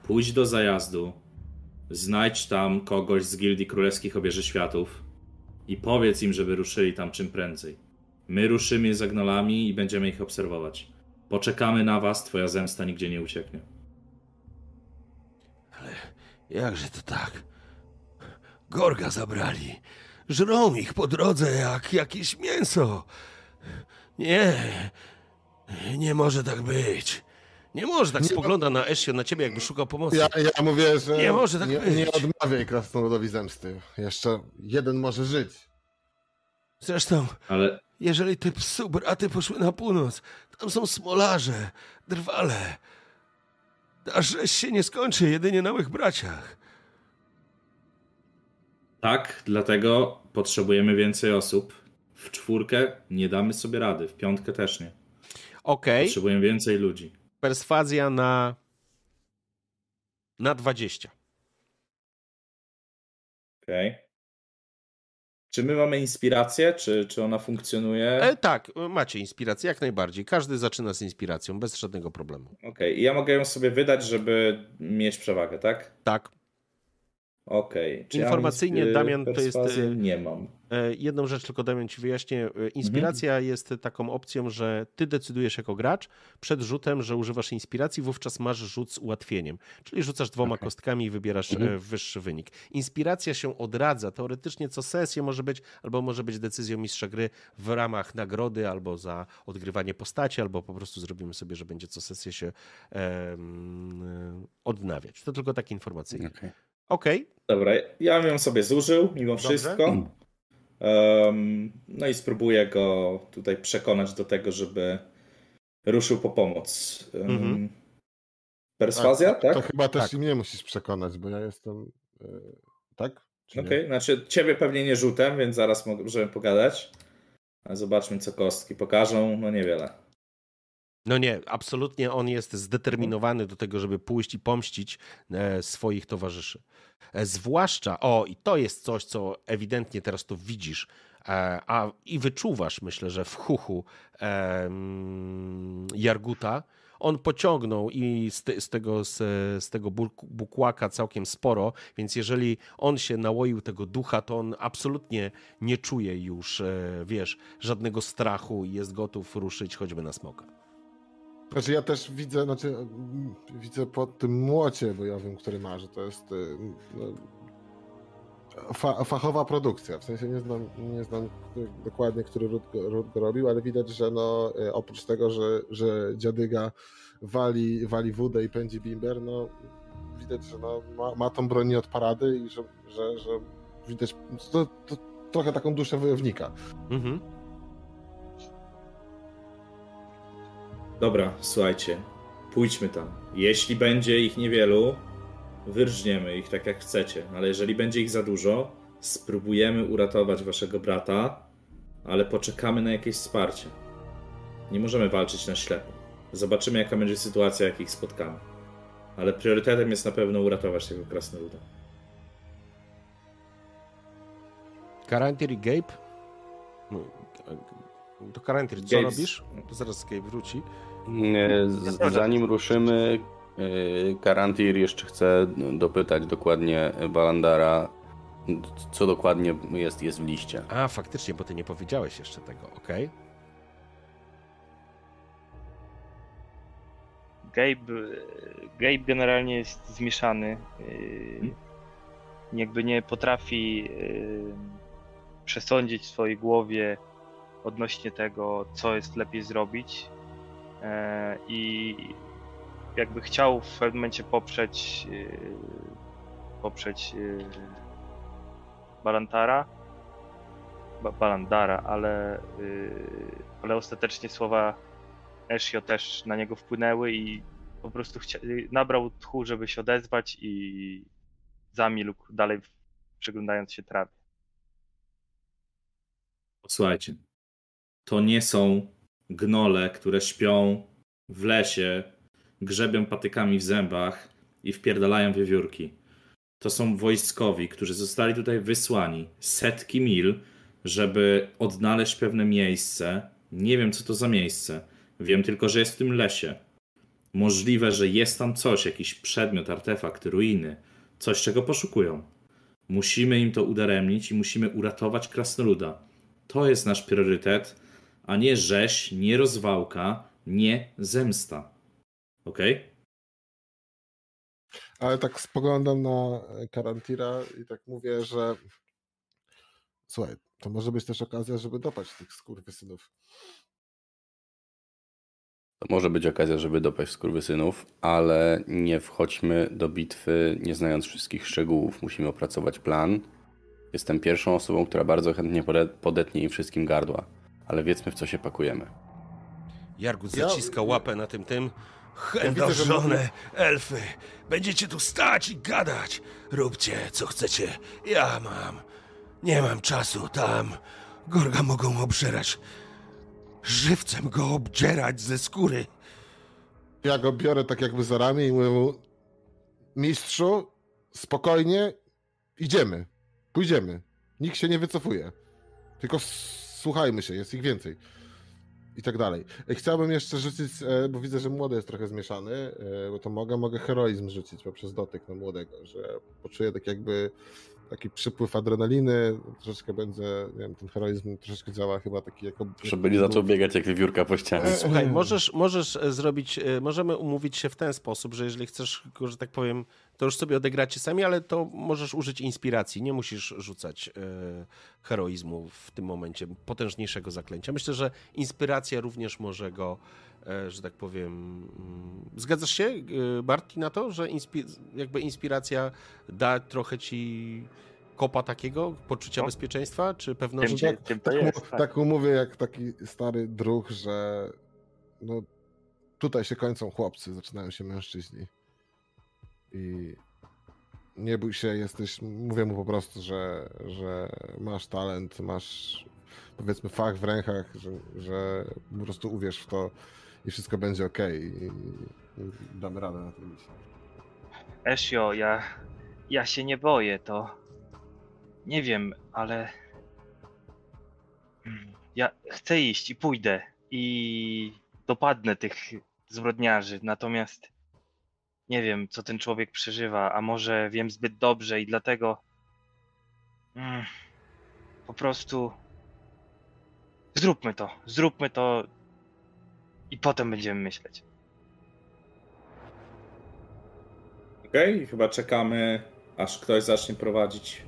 Pójdź do zajazdu, znajdź tam kogoś z Gildii Królewskich Obieży Światów i powiedz im, żeby ruszyli tam czym prędzej. My ruszymy za gnolami i będziemy ich obserwować. Poczekamy na was, twoja zemsta nigdzie nie ucieknie. Jakże to tak? Gorga zabrali. Żrą ich po drodze jak jakieś mięso. Nie. Nie może tak być. Nie może tak Nie- spogląda na Esio, na ciebie, jakby szukał pomocy. Ja, ja mówię, że Nie może tak nie, być. nie odmawiaj krasnoludowi zemsty. Jeszcze jeden może żyć. Zresztą, Ale jeżeli te psu braty poszły na północ, tam są smolarze, drwale. Ta rzeź się nie skończy jedynie na mych braciach. tak, dlatego potrzebujemy więcej osób. W czwórkę nie damy sobie rady, w piątkę też nie. Okej, Potrzebujemy więcej ludzi. Perswazja na na 20. Okej. Czy my mamy inspirację, czy, czy ona funkcjonuje? E, tak, macie inspirację, jak najbardziej. Każdy zaczyna z inspiracją, bez żadnego problemu. Okej, i ja mogę ją sobie wydać, żeby mieć przewagę, tak? Tak. Okej. Czy Informacyjnie, ja inspi- Damian, to jest, y- Nie mam. E, Jedną rzecz tylko Damian ci wyjaśnię. Inspiracja jest taką opcją, że ty decydujesz jako gracz przed rzutem, że używasz inspiracji, wówczas masz rzut z ułatwieniem. Czyli rzucasz dwoma Okej. kostkami i wybierasz Mhm. wyższy wynik. Inspiracja się odradza. Teoretycznie co sesję może być, albo może być decyzją mistrza gry w ramach nagrody, albo za odgrywanie postaci, albo po prostu zrobimy sobie, że będzie co sesję się em, odnawiać. To tylko takie informacyjnie. Okej. Okej, Dobra, ja bym ją sobie zużył mimo Dobrze. wszystko. Em, no i spróbuję go tutaj przekonać do tego, żeby ruszył po pomoc. Mhm. Perswazja, tak? To chyba też Tak. i mnie musisz przekonać, bo ja jestem... e, tak? Okej, nie? znaczy ciebie pewnie nie rzutem, więc zaraz mo- możemy pogadać. Zobaczmy, co kostki pokażą. No niewiele. No nie, absolutnie on jest zdeterminowany do tego, żeby pójść i pomścić e, swoich towarzyszy. E, zwłaszcza, o i to jest coś, co ewidentnie teraz tu widzisz, e, a i wyczuwasz, myślę, że w chuchu e, mm, Jarguta, on pociągnął i z, te, z tego, z, z tego buk- bukłaka całkiem sporo, więc jeżeli on się nałoił tego ducha, to on absolutnie nie czuje już, wiesz, żadnego strachu i jest gotów ruszyć choćby na smoka. Znaczy ja też widzę, znaczy mm, widzę po tym młocie bojowym, który ma, że to jest y, no, fa fachowa produkcja. W sensie nie znam, nie znam dokładnie, który ród go, go robił, ale widać, że no, y, oprócz tego, że, że dziadyga wali, wali wódę i pędzi bimber, no widać, że no, ma, ma tą broń od parady i że, że, że widać to, to, trochę taką duszę wojownika. Mhm. Dobra, słuchajcie, pójdźmy tam. Jeśli będzie ich niewielu, wyrżniemy ich tak jak chcecie, ale jeżeli będzie ich za dużo, spróbujemy uratować waszego brata, ale poczekamy na jakieś wsparcie. Nie możemy walczyć na ślepo. Zobaczymy, jaka będzie sytuacja, jak ich spotkamy. Ale priorytetem jest na pewno uratować tego krasnoluda. Karantir i Gabe? No, To Karantir, co Gabe- robisz? To zaraz Gabe wróci. Z- Zanim ruszymy, y, Karantir jeszcze chce dopytać dokładnie Balandara, co dokładnie jest, jest w liście. A, faktycznie, bo ty nie powiedziałeś jeszcze tego, okej. Gabe, Gabe generalnie jest zmieszany. yy, Jakby nie potrafi przesądzić w swojej głowie, odnośnie tego, co jest lepiej zrobić. E, I jakby chciał w pewnym momencie poprzeć, yy, poprzeć yy, Balantara, ba Balandara, ale, ale ostatecznie słowa Eshio też na niego wpłynęły i po prostu nabrał tchu, żeby się odezwać i zamilkł dalej przyglądając się trawie. Posłuchajcie, to nie są gnole, które śpią w lesie, grzebią patykami w zębach i wpierdalają wiewiórki. To są wojskowi, którzy zostali tutaj wysłani setki mil, żeby odnaleźć pewne miejsce. Nie wiem, co to za miejsce. Wiem tylko, że jest w tym lesie. Możliwe, że jest tam coś, jakiś przedmiot, artefakt, ruiny, coś, czego poszukują. Musimy im to udaremnić i musimy uratować krasnoluda. To jest nasz priorytet, a nie rzeź, nie rozwałka, nie zemsta. Ok? Ale tak spoglądam na Karantira i tak mówię, że słuchaj, to może być też okazja, żeby dopaść tych skurwysynów. To może być okazja, żeby dopaść skurwysynów, ale nie wchodźmy do bitwy nie znając wszystkich szczegółów. Musimy opracować plan. Jestem pierwszą osobą, która bardzo chętnie podetnie im wszystkim gardła, ale wiedzmy w co się pakujemy. Jargut zaciska ja... łapę na tym tym. Chędożone ja elfy, będziecie tu stać i gadać. Róbcie co chcecie, ja mam. Nie mam czasu tam. Gorga mogą obżerać żywcem go obdzierać ze skóry. Ja go biorę tak jakby za ramię i mówię mu, mistrzu, spokojnie, idziemy, pójdziemy. Nikt się nie wycofuje. Tylko słuchajmy się, jest ich więcej. I tak dalej. Chciałbym jeszcze rzucić, e, bo widzę, że młody jest trochę zmieszany, e, bo to mogę, mogę heroizm rzucić poprzez dotyk na młodego, że poczuję tak jakby taki przypływ adrenaliny, troszeczkę będzie, nie wiem, ten heroizm troszeczkę działa chyba taki jako... Żeby nie zaczął biegać jak wiewiórka po ścianie. Słuchaj, możesz, możesz e, zrobić, e, możemy umówić się w ten sposób, że jeżeli chcesz, że tak powiem, to już sobie odegracie sami, ale to możesz użyć inspiracji, nie musisz rzucać e, heroizmu w tym momencie, potężniejszego zaklęcia. Myślę, że inspiracja również może go że tak powiem. Mm, zgadzasz się, Bartki, na to, że inspi jakby inspiracja da trochę ci kopa takiego, poczucia no. bezpieczeństwa, czy pewności? Tak, tak, tak, tak mówię jak taki stary druh, że no, tutaj się kończą chłopcy, zaczynają się mężczyźni. I nie bój się, jesteś, mówię mu po prostu, że, że masz talent, masz powiedzmy fach w rękach, że, że po prostu uwierz w to i wszystko będzie ok. I, damy radę na tym misji. Eshio, ja, ja się nie boję, to nie wiem, ale ja chcę iść i pójdę i dopadnę tych zbrodniarzy, natomiast nie wiem, co ten człowiek przeżywa, a może wiem zbyt dobrze i dlatego mm, po prostu zróbmy to, zróbmy to i potem będziemy myśleć. Okej, okay, chyba czekamy, aż ktoś zacznie prowadzić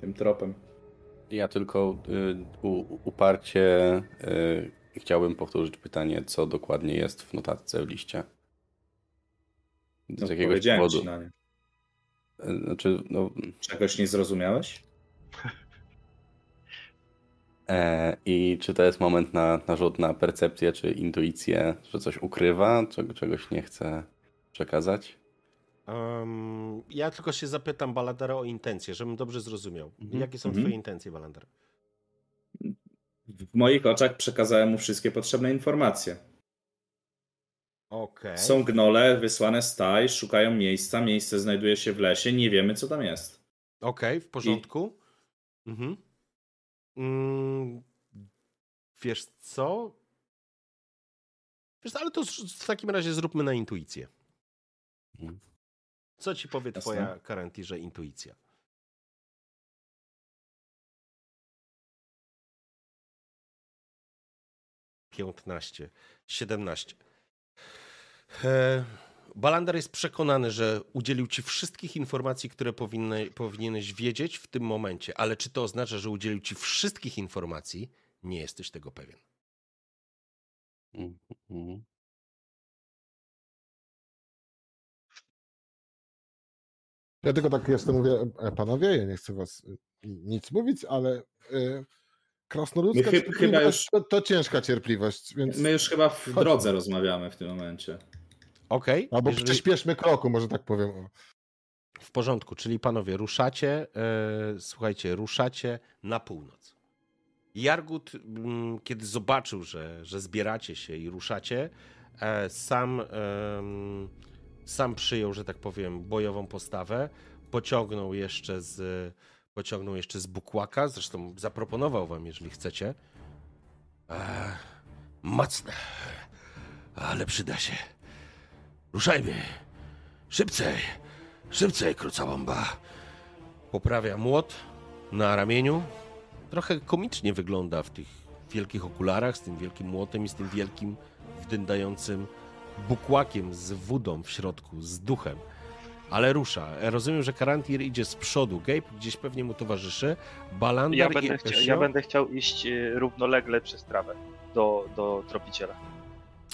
tym tropem. Ja tylko y, u, uparcie y, chciałbym powtórzyć pytanie, co dokładnie jest w notatce w liście. Z no, jakiegoś powodu. na nie. Y, znaczy, no... Czegoś nie zrozumiałeś? <laughs> E, I czy to jest moment na, na rzut na percepcję czy intuicję, że coś ukrywa, czego, czegoś nie chce przekazać? Um, ja tylko się zapytam Baladara o intencje, żebym dobrze zrozumiał. Mhm. Jakie są mhm. twoje intencje, Baladar? W moich oczach przekazałem mu wszystkie potrzebne informacje. Okay. Są gnole wysłane z taj, szukają miejsca, miejsce znajduje się w lesie, nie wiemy co tam jest. Okej, okay, w porządku. I... Mhm. Mm, wiesz co? Wiesz, ale to w takim razie zróbmy na intuicję. Mhm. Co ci powie Jasne. twoja że intuicja? Piętnaście, siedemnaście. Balander jest przekonany, że udzielił ci wszystkich informacji, które powinny, powinieneś wiedzieć w tym momencie, ale czy to oznacza, że udzielił ci wszystkich informacji? nie jesteś tego pewien. Mhm. Ja tylko tak jeszcze mówię, e, panowie, ja nie chcę was y, nic mówić, ale y, krasnoludzka My chy- cierpliwość już- to, to ciężka cierpliwość, więc My już chyba w Chodźmy. drodze rozmawiamy w tym momencie. Okej, albo jeżeli- przyspieszmy kroku, może tak powiem. W porządku, czyli panowie ruszacie, e, słuchajcie, ruszacie na północ. Jargut, mm, kiedy zobaczył, że, że zbieracie się i ruszacie, e, sam, sam przyjął, że tak powiem, bojową postawę, pociągnął jeszcze z, pociągnął jeszcze z bukłaka, zresztą zaproponował wam, jeżeli chcecie. E, mocne, ale przyda się. Ruszajmy, szybcej. Szybciej, krucałomba. Poprawia młot na ramieniu. Trochę komicznie wygląda w tych wielkich okularach, z tym wielkim młotem i z tym wielkim, wdyndającym bukłakiem z wódą w środku, z duchem. Ale rusza. Rozumiem, że Karantir idzie z przodu. Gabe gdzieś pewnie mu towarzyszy. Balandar Ja i będę, Esio- ja będę chciał iść y, równolegle przez trawę do, do tropiciela.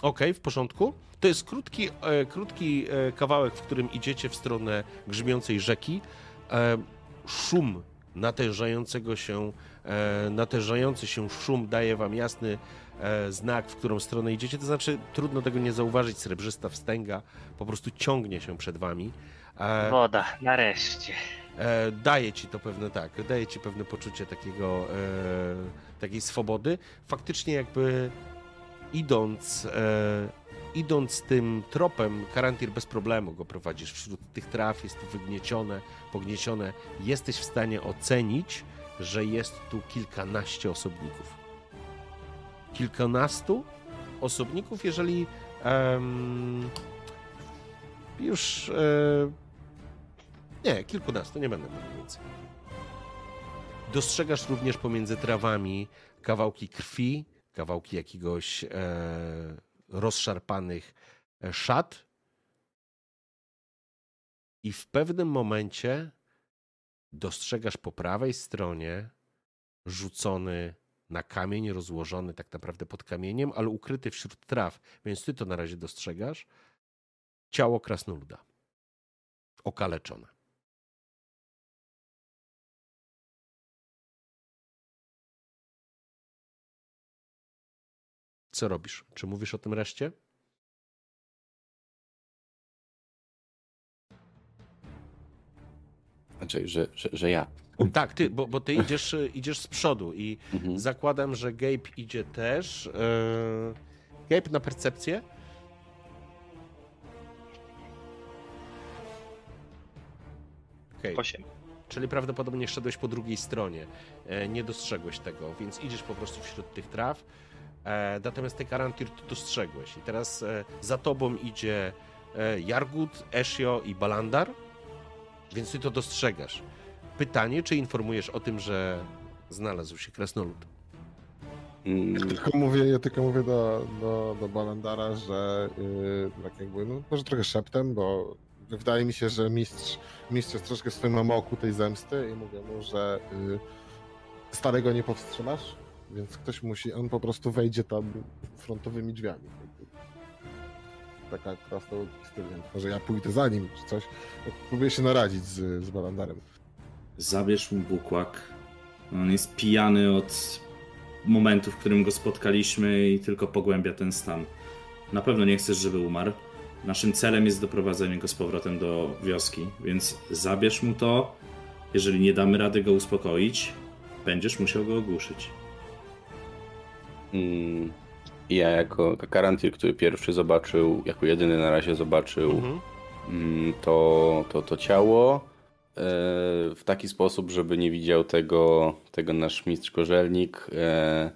Okej, w porządku. To jest krótki, e, krótki e, kawałek, w którym idziecie w stronę grzmiącej rzeki. E, szum natężającego się, e, natężający się szum daje wam jasny e, znak, w którą stronę idziecie. To znaczy, trudno tego nie zauważyć. Srebrzysta wstęga po prostu ciągnie się przed wami. E, Woda, nareszcie. daje ci to pewne tak, daje ci pewne poczucie takiego, takiej swobody. Faktycznie jakby idąc, e, idąc tym tropem, Karantir bez problemu go prowadzisz wśród tych traw, jest to wygniecione, pogniecione. Jesteś w stanie ocenić, że jest tu kilkanaście osobników. Kilkunastu osobników, jeżeli już e, nie, kilkunastu, nie będę mówił więcej. Dostrzegasz również pomiędzy trawami kawałki krwi, kawałki jakiegoś e, rozszarpanych e, szat. I w pewnym momencie dostrzegasz po prawej stronie rzucony na kamień, rozłożony tak naprawdę pod kamieniem, ale ukryty wśród traw, więc ty to na razie dostrzegasz. Ciało krasnoluda. Okaleczone. Co robisz? Czy mówisz o tym reszcie? Znaczy, że, że, że ja. Tak, ty, bo, bo ty idziesz, y, idziesz z przodu i Mhm. zakładam, że Gabe idzie też. Yy... Gabe na percepcję. Okej, Osiem. czyli prawdopodobnie szedłeś po drugiej stronie. E, nie dostrzegłeś tego, więc idziesz po prostu wśród tych traw. E, natomiast ty Karantir to dostrzegłeś. I teraz e, za tobą idzie e, Jargut, Eshio i Balandar, więc ty to dostrzegasz. Pytanie, czy informujesz o tym, że znalazł się krasnolud? Mm, Tylko mówię, ja tylko mówię do, do, do Balandara, że yy, tak jakby, no może trochę szeptem, bo wydaje mi się, że mistrz, mistrz jest troszkę w swoim amoku tej zemsty i mówię mu, że yy, starego nie powstrzymasz, więc ktoś musi, on po prostu wejdzie tam frontowymi drzwiami. Taka krasnoludki styl, więc może ja pójdę za nim czy coś. Próbuję się naradzić z, z Balandarem. Zabierz mu bukłak. On jest pijany od momentu, w którym go spotkaliśmy i tylko pogłębia ten stan. Na pewno nie chcesz, żeby umarł. Naszym celem jest doprowadzenie go z powrotem do wioski, więc zabierz mu to. Jeżeli nie damy rady go uspokoić, będziesz musiał go ogłuszyć. Mm, ja jako Karantir, który pierwszy zobaczył, jako jedyny na razie zobaczył Mhm. mm, to, to, to ciało e, w taki sposób, żeby nie widział tego, tego nasz mistrz korzelnik. e,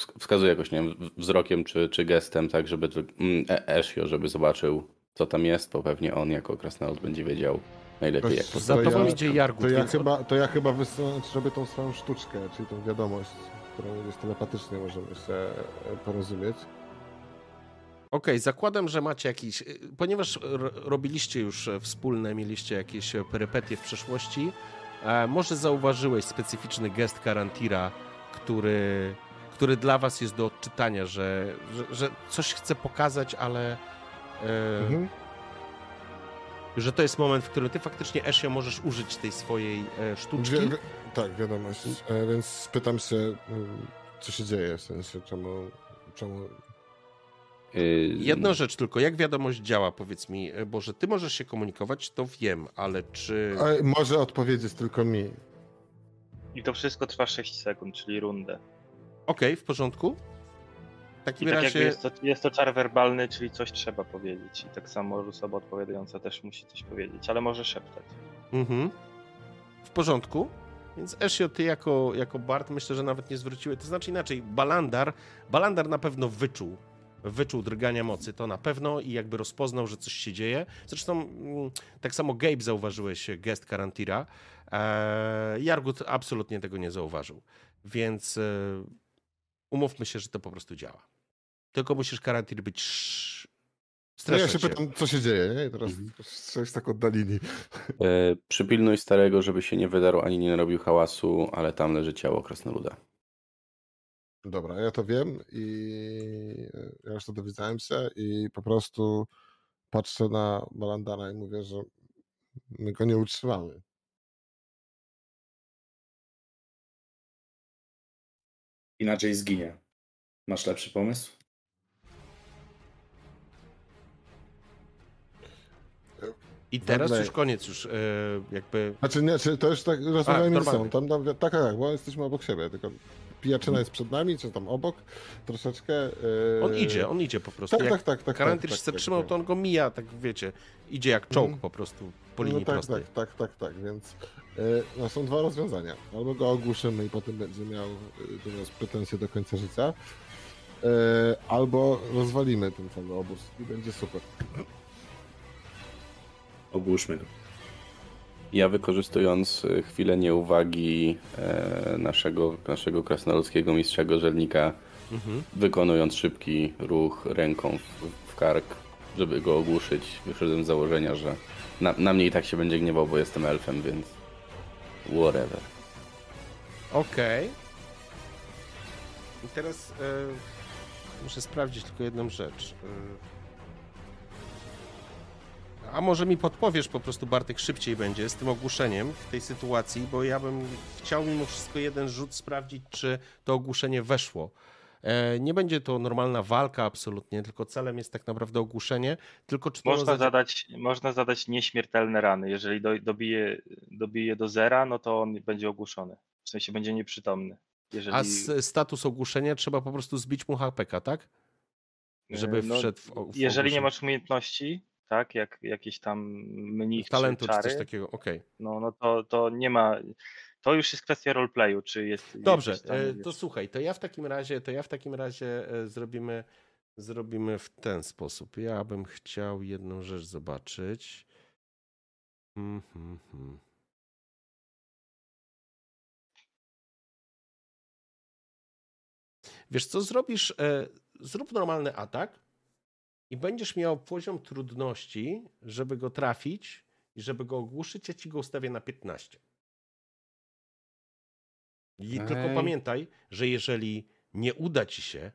wsk- Wskazuje jakoś, nie wiem, wzrokiem czy, czy gestem, tak, żeby mm, Eshio, żeby zobaczył, co tam jest, bo pewnie on jako krasnolud będzie wiedział najlepiej, jak To to Za ja- idzie Jargut, To ja więc chyba, to ja chyba wysłałem, zrobię tą swoją sztuczkę, czyli tą wiadomość, którą jest telepatycznie możemy się e, porozumieć. Okej, zakładam, że macie jakiś. y, Ponieważ robiliście już e, wspólne, mieliście jakieś e, perypetie w przeszłości, e, może zauważyłeś specyficzny gest Karantira, który, który dla was jest do odczytania, że, że, że coś chce pokazać, ale e, Mhm. że to jest moment, w którym ty faktycznie, Ezio, możesz użyć tej swojej e, sztuczki. Tak, wiadomość. E, więc pytam się, mm, co się dzieje, w sensie, czemu... czemu... Y, Jedna rzecz tylko, jak wiadomość działa, powiedz mi, e, bo że ty możesz się komunikować, to wiem, ale czy... A, może odpowiedzieć tylko mi. I to wszystko trwa 6 sekund, czyli rundę. Okej, w porządku? W I takim tak jakby razie... jest to, jest to czar werbalny, czyli coś trzeba powiedzieć. I tak samo osoba odpowiadająca też musi coś powiedzieć, ale może szeptać. Mhm. W porządku. Więc Ezio, ty jako, jako Bart myślę, że nawet nie zwróciłeś. To znaczy inaczej, Balandar, Balandar na pewno wyczuł, wyczuł drgania mocy, to na pewno i jakby rozpoznał, że coś się dzieje. Zresztą mm, tak samo Gabe zauważyłeś gest Karantira. Eee, Jargut absolutnie tego nie zauważył. Więc e, umówmy się, że to po prostu działa. Tylko musisz Karantir być No ja się się. pytam, co się dzieje, nie? I teraz Mhm. coś tak oddalili. E, przypilnuj starego, żeby się nie wydarł ani nie narobił hałasu, ale tam leży ciało krasnoluda. Dobra, ja to wiem i ja już to dowiedziałem się i po prostu patrzę na Balandana i mówię, że my go nie utrzymamy. Inaczej zginie. Masz lepszy pomysł? I teraz Dobra. już koniec, już e, jakby Znaczy nie, czy to już tak rozmawiamy sobą. Tam, tam, tak, tak, tak, bo jesteśmy obok siebie, tylko pijaczyna jest przed nami, czy tam obok troszeczkę. yy, On idzie, on idzie po prostu. Tak, Jak tak, tak, tak. Karantyr tak, się tak, zatrzymał, tak, to on go mija, tak wiecie, idzie jak czołg Mhm. po prostu po linii no tak, prostej. tak, tak, tak, tak, więc yy, no, są dwa rozwiązania. Albo go ogłuszymy i potem będzie miał yy, do nas pretensje do końca życia, yy, albo rozwalimy ten cały obóz i będzie super. Ogłuszmy go. Ja wykorzystując e, chwilę nieuwagi e, naszego, naszego krasnoludzkiego mistrza gorzelnika, Mhm. wykonując szybki ruch ręką w, w kark, żeby go ogłuszyć, wyszedłem z założenia, że na, na mnie i tak się będzie gniewał, bo jestem elfem, więc whatever. Okej. I teraz e, muszę sprawdzić tylko jedną rzecz. E, a może mi podpowiesz po prostu, Bartek, szybciej będzie z tym ogłuszeniem w tej sytuacji, bo ja bym chciał mimo wszystko jeden rzut sprawdzić, czy to ogłuszenie weszło. E, nie będzie to normalna walka absolutnie, tylko celem jest tak naprawdę ogłuszenie, tylko czy Można zadzi- zadać, można zadać nieśmiertelne rany. Jeżeli do, dobije, dobije do zera, no to on będzie ogłuszony. W sensie będzie nieprzytomny. Jeżeli, A z, status ogłuszenia trzeba po prostu zbić mu HPK, tak? Żeby no, wszedł w, w Jeżeli nie ogłuszenie. masz umiejętności, tak, jak jakiś tam mnich talentu czy czy czary, coś takiego, okej. no, no to, to nie ma... To już jest kwestia roleplayu, czy jest... Dobrze, tam, e, to słuchaj, to ja w takim razie, to ja w takim razie e, zrobimy, zrobimy w ten sposób. Ja bym chciał jedną rzecz zobaczyć. Mhm, mhm. Wiesz co, zrobisz, e, zrób normalny atak i będziesz miał poziom trudności, żeby go trafić i żeby go ogłuszyć, ja ci go ustawię na 15. I tylko Okej. pamiętaj, że jeżeli nie uda ci się,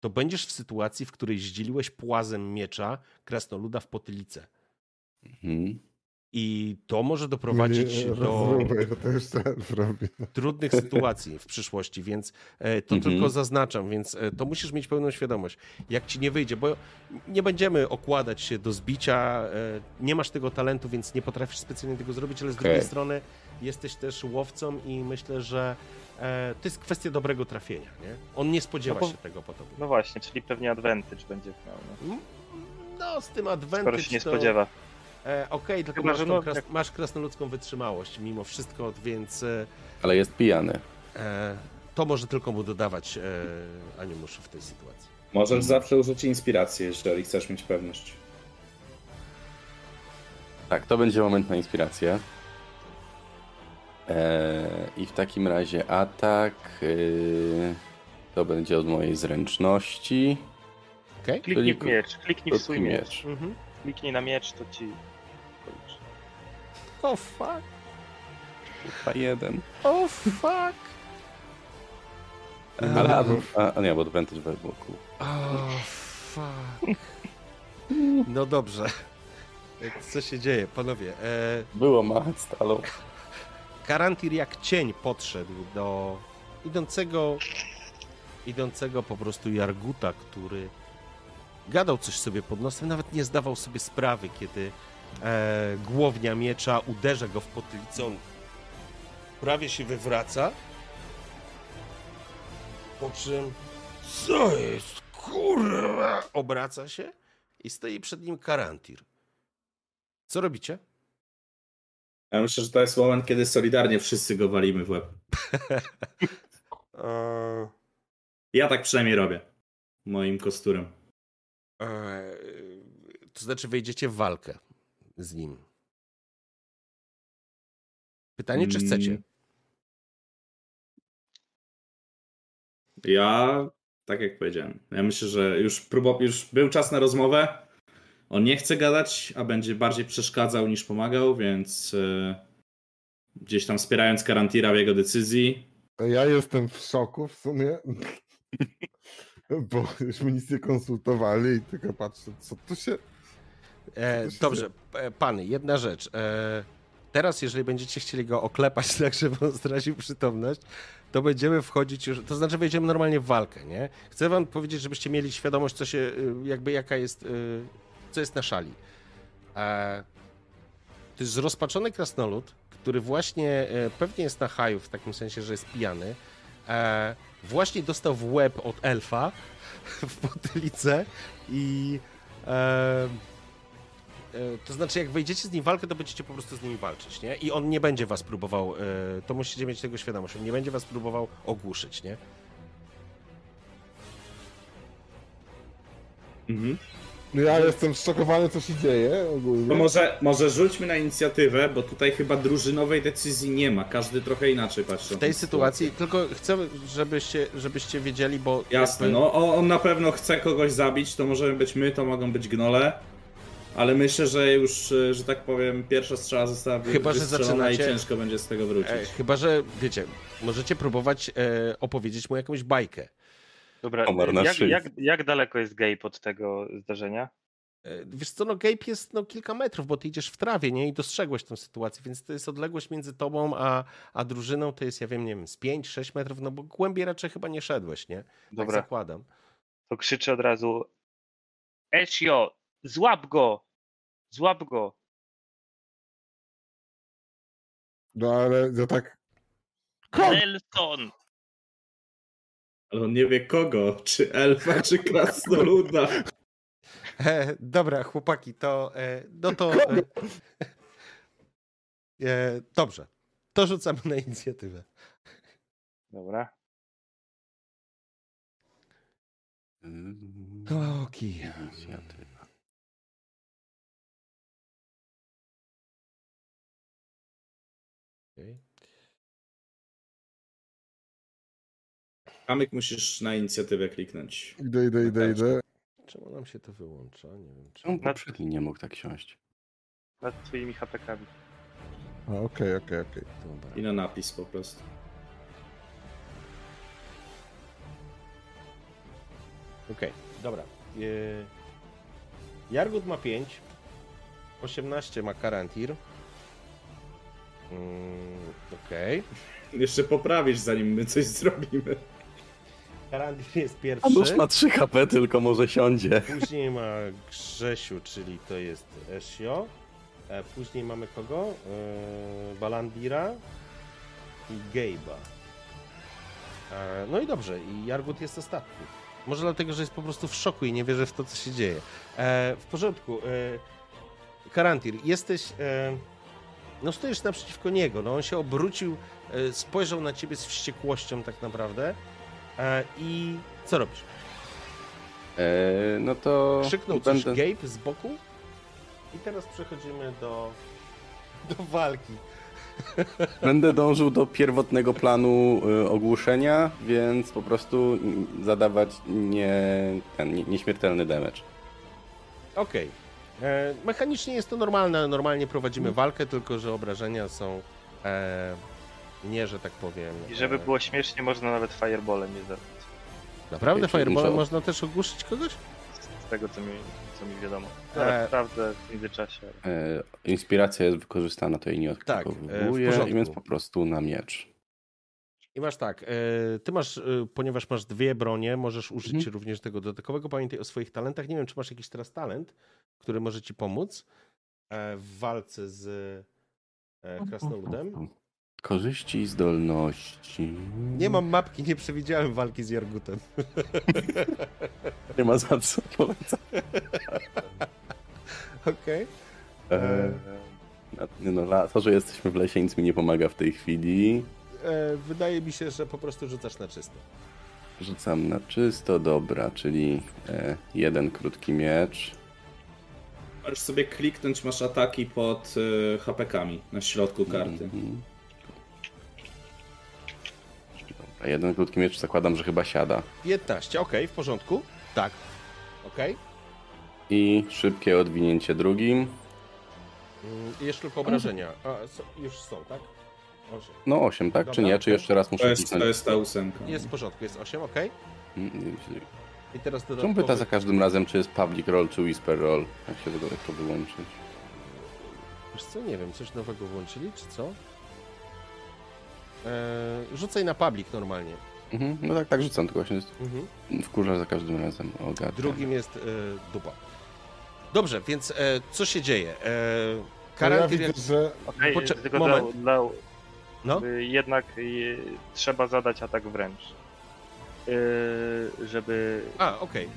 to będziesz w sytuacji, w której zdzieliłeś płazem miecza krasnoluda w potylicę. Mhm. I to może doprowadzić Nie, do trudnych sytuacji w przyszłości, więc e, to Mhm. tylko zaznaczam, więc e, to musisz mieć pełną świadomość, jak ci nie wyjdzie, bo nie będziemy okładać się do zbicia, e, nie masz tego talentu, więc nie potrafisz specjalnie tego zrobić, ale z drugiej strony jesteś też łowcą i myślę, że to jest kwestia dobrego trafienia, nie? On nie spodziewa No bo- się tego po tobie. No właśnie, czyli pewnie advantage będzie miał. No. No, z tym Skoro advantage się nie to... E, Okej, tylko Chyba, masz, no, kras... jak- masz krasnoludzką wytrzymałość mimo wszystko, więc... E, Ale jest pijany. E, to może tylko mu dodawać e, animuszu w tej sytuacji. Możesz zawsze użyć inspiracji, jeżeli chcesz mieć pewność. Tak, to będzie moment na inspirację. Eee, I w takim razie atak yy, to będzie od mojej zręczności. Okej? Kliknij w Tylko- miecz, kliknij w swój miecz. miecz. Mhm. Kliknij na miecz, to ci... Oh fuck, A jeden. oh fuck. Ale, a, a nie, bo advantage było cool. O, fuck. No dobrze. Co się dzieje, panowie? E, Było machać stalą. Karantir jak cień podszedł do idącego, idącego po prostu Jarguta, który gadał coś sobie pod nosem, nawet nie zdawał sobie sprawy, kiedy e, głownia miecza uderza go w potylicę. On prawie się wywraca, po czym co jest, kurwa, obraca się i stoi przed nim Karantir. Co robicie? Ja myślę, że to jest moment, kiedy solidarnie wszyscy go walimy w łeb. Eee, <laughs> Ja tak przynajmniej robię. Moim kosturem. Eee, to znaczy wejdziecie w walkę z nim. Pytanie, czy chcecie? Mm. Ja, tak jak powiedziałem, ja myślę, że już, próbo, już był czas na rozmowę. On nie chce gadać, a będzie bardziej przeszkadzał niż pomagał, więc e, gdzieś tam wspierając Karantira w jego decyzji. Ja jestem w szoku w sumie, <laughs> bo żeśmy nic nie konsultowali i tylko patrzę, co tu się... E, dobrze, e, pany, jedna rzecz. E, teraz, jeżeli będziecie chcieli go oklepać <laughs> tak, żeby on stracił przytomność, to będziemy wchodzić już, to znaczy wejdziemy normalnie w walkę, nie? Chcę wam powiedzieć, żebyście mieli świadomość, co się, y, jakby jaka jest, y, co jest na szali. E, to jest zrozpaczony krasnolud, który właśnie e, pewnie jest na haju, w takim sensie, że jest pijany. E, właśnie dostał w łeb od elfa <laughs> w potylicę i e, to znaczy, jak wejdziecie z nim w walkę, to będziecie po prostu z nimi walczyć, nie? I on nie będzie was próbował, e, to musicie mieć tego świadomość, on nie będzie was próbował ogłuszyć, nie? Mhm. No ja jestem zszokowany, co się dzieje ogólnie. No może, może rzućmy na inicjatywę, bo tutaj chyba drużynowej decyzji nie ma. Każdy trochę inaczej patrzy. W tej sytuacji, tylko chcę, żebyście, żebyście wiedzieli, bo... Jasne, jakby- no o- on na pewno chce kogoś zabić, to możemy być my, to mogą być gnole. Ale myślę, że już, że tak powiem, pierwsza strzała została Chyba, że wystrzelona i zaczynacie- ciężko będzie z tego wrócić. E, chyba, że, wiecie, możecie próbować e, opowiedzieć mu jakąś bajkę. Dobra, jak, jak, jak daleko jest Gabe od tego zdarzenia? E, Wiesz co, no Gabe jest no, kilka metrów, bo ty idziesz w trawie, nie? I dostrzegłeś tę sytuację, więc to jest odległość między tobą a, a drużyną, to jest, ja wiem, nie wiem, z 5-6 metrów, no bo głębiej raczej chyba nie szedłeś, nie? Tak Dobra, zakładam. to krzyczę od razu Ezio, złap go! Złap go! No ale ja tak... Nelson! Ale on nie wie kogo, czy elfa, <laughs> czy krasnoluda. E, dobra, chłopaki, to e, no to... E, e, dobrze, to rzucamy na inicjatywę. Dobra. Okej. Inicjatywa. Kamyk musisz na inicjatywę kliknąć. Idę, idę, idę, idę. Czemu nam się to wyłącza? Nie wiem, czy... On poprzedni nie mógł tak siąść. Nad twoimi HP-kami. A, Okej, okej, okej. Dobra. I na napis po prostu. Okej, dobra. E, Jargut ma 5, 18 ma Karantir. Mm, Okej. Jeszcze poprawisz, zanim my coś zrobimy. Karantir jest A pierwszy. nóż ma 3 HP, tylko może siądzie. Później ma Grzesiu, czyli to jest Esio. E, Później mamy kogo? E, Balandira i Gabe'a. E, No i dobrze, i Jargut jest ostatni. Może dlatego, że jest po prostu w szoku i nie wierzy w to, co się dzieje. E, W porządku. e, Karantir, jesteś... e, No stoisz naprzeciwko niego. No on się obrócił, e, spojrzał na ciebie z wściekłością tak naprawdę. E, I co robisz? Eee, no to. Krzyknął coś będę... Gabe z boku i teraz przechodzimy do, do walki. Będę dążył do pierwotnego planu y, ogłuszenia, więc po prostu mm, zadawać nie, ten, nie, nieśmiertelny damage. Okej. E, Mechanicznie jest to normalne, normalnie prowadzimy walkę, tylko że obrażenia są e, Nie, że tak powiem. I żeby e, było śmiesznie, można nawet fireballem nie zabić. Naprawdę Czyli fireballem można też ogłuszyć kogoś? Z tego, co mi, co mi wiadomo. E. Teraz sprawdzę w międzyczasie. E, inspiracja jest wykorzystana, to jej nie Tak, e, w porządku. więc po prostu na miecz. I masz tak, e, ty masz, e, ponieważ masz dwie bronie, możesz użyć Mhm. również tego dodatkowego. Pamiętaj o swoich talentach. Nie wiem, czy masz jakiś teraz talent, który może ci pomóc e, w walce z e, krasnoludem. Korzyści i zdolności. Nie mam mapki, nie przewidziałem walki z Jargutem. <laughs> Nie ma za co polecam. <laughs> Okej. E, no, no, to, że jesteśmy w lesie, nic mi nie pomaga w tej chwili. E, Wydaje mi się, że po prostu rzucasz na czysto. Rzucam na czysto, dobra, czyli e, jeden krótki miecz. Możesz sobie kliknąć, masz ataki pod y, HP-kami na środku karty. Mhm. Dobra, jeden krótki miecz zakładam, że chyba siada. 15, okej, w porządku. Tak. Okej. I szybkie odwinięcie drugim. Mm, i Jeszcze tylko obrażenia. A, są, już są, tak? Osiem. No 8, tak? Czy Dobra, nie? Czy okej. jeszcze raz muszę To jest, to jest ta ósemka. Jest w porządku, jest 8, okej. Mm, I teraz Czemu dodatkowy... pyta za każdym razem, czy jest public roll, czy whisper roll? Jak się tego to wyłączyć? Wiesz co, nie wiem, coś nowego włączyli, czy co? Eee, rzucaj na public normalnie. Mhm, no tak, tak rzucam, tylko właśnie Mhm. wkurza za każdym razem. O. Drugim jest e, dupa. Dobrze, więc e, co się dzieje? E, ja Karantin... widzę, że Poczek- tylko moment. dla, dla, No, y, jednak y, trzeba zadać atak wręcz. Y, żeby a, okej.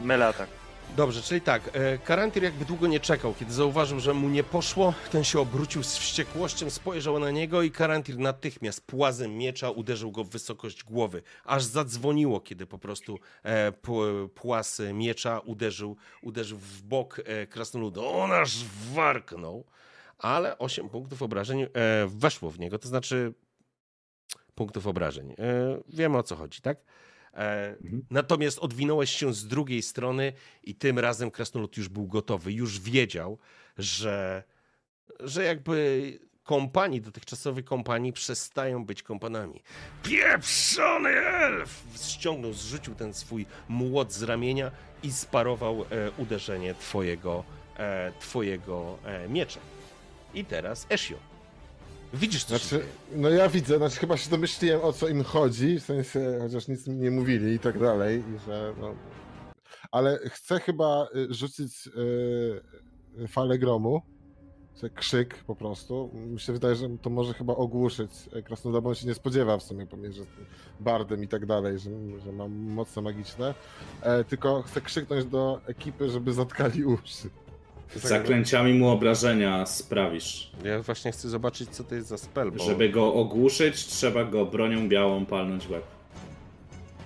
mele atak. Dobrze, czyli tak, e, Karantir jakby długo nie czekał. Kiedy zauważył, że mu nie poszło, ten się obrócił z wściekłością, spojrzał na niego i Karantir natychmiast płazem miecza uderzył go w wysokość głowy. Aż zadzwoniło, kiedy po prostu e, p- płas miecza uderzył, uderzył w bok e, krasnoluda. On aż warknął, ale 8 punktów obrażeń weszło w niego, to znaczy punktów obrażeń. Wiemy o co chodzi, tak? E, Mhm. Natomiast odwinąłeś się z drugiej strony i tym razem Krasnolud już był gotowy, już wiedział, że, że jakby kompanii, dotychczasowej kompanii przestają być kompanami. Pieprzony elf! Ściągnął, zrzucił ten swój młot z ramienia i sparował e, uderzenie twojego, e, twojego e, miecza. I teraz Ezio. Widzisz, co Znaczy, no ja widzę, znaczy chyba się domyśliłem o co im chodzi, w sensie, chociaż nic mi nie mówili i tak dalej, i że no... Ale chcę chyba y, rzucić y, falę gromu, że krzyk po prostu. Mi się wydaje, że to może chyba ogłuszyć e, Krasnoluda, bo on się nie spodziewa w sumie, pomimo, że jestem bardem i tak dalej, że, że mam mocno magiczne. E, tylko chcę krzyknąć do ekipy, żeby zatkali uszy. Z zaklęciami mu obrażenia sprawisz. Ja właśnie chcę zobaczyć, co to jest za spell, bo Żeby go ogłuszyć, trzeba go bronią białą palnąć w łeb.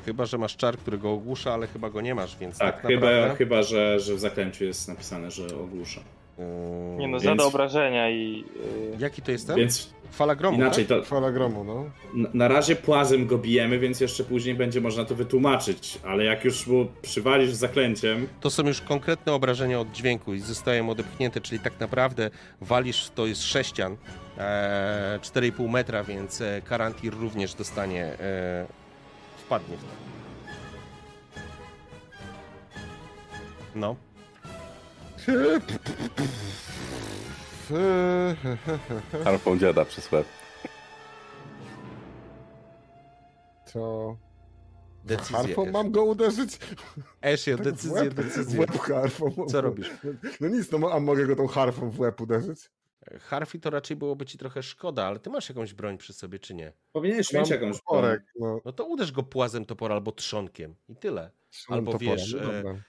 chyba, że masz czar, który go ogłusza, ale chyba go nie masz, więc tak, Tak, chyba, naprawdę... chyba że, że w zaklęciu jest napisane, że ogłusza. Yy, Nie no, Więc- zada obrażenia i y, Jaki to jest ten? Więc Fala gromu, inaczej, tak? to Fala gromu, no. n- na razie płazem go bijemy, więc jeszcze później będzie można to wytłumaczyć, ale jak już mu przywalisz zaklęciem, To są już konkretne obrażenia od dźwięku i zostają odepchnięte, czyli tak naprawdę walisz, to jest sześcian, e, 4,5 metra, więc e, Karantir również dostanie, e, wpadnie w to. No. Harpą dziada przez łeb. To... Decyzję, Harfą mam go uderzyć? Esio, Tak decyzję, łeb? Decyzję. łeb harfą. Co robisz? No nic, no a mogę go tą harfą w łeb uderzyć? Harfi to raczej byłoby ci trochę szkoda, ale ty masz jakąś broń przy sobie, czy nie? powinieneś Mam mieć jakąś toporek, no. No to uderz go płazem topora albo trzonkiem i tyle. Albo Topora, wiesz, no e. E,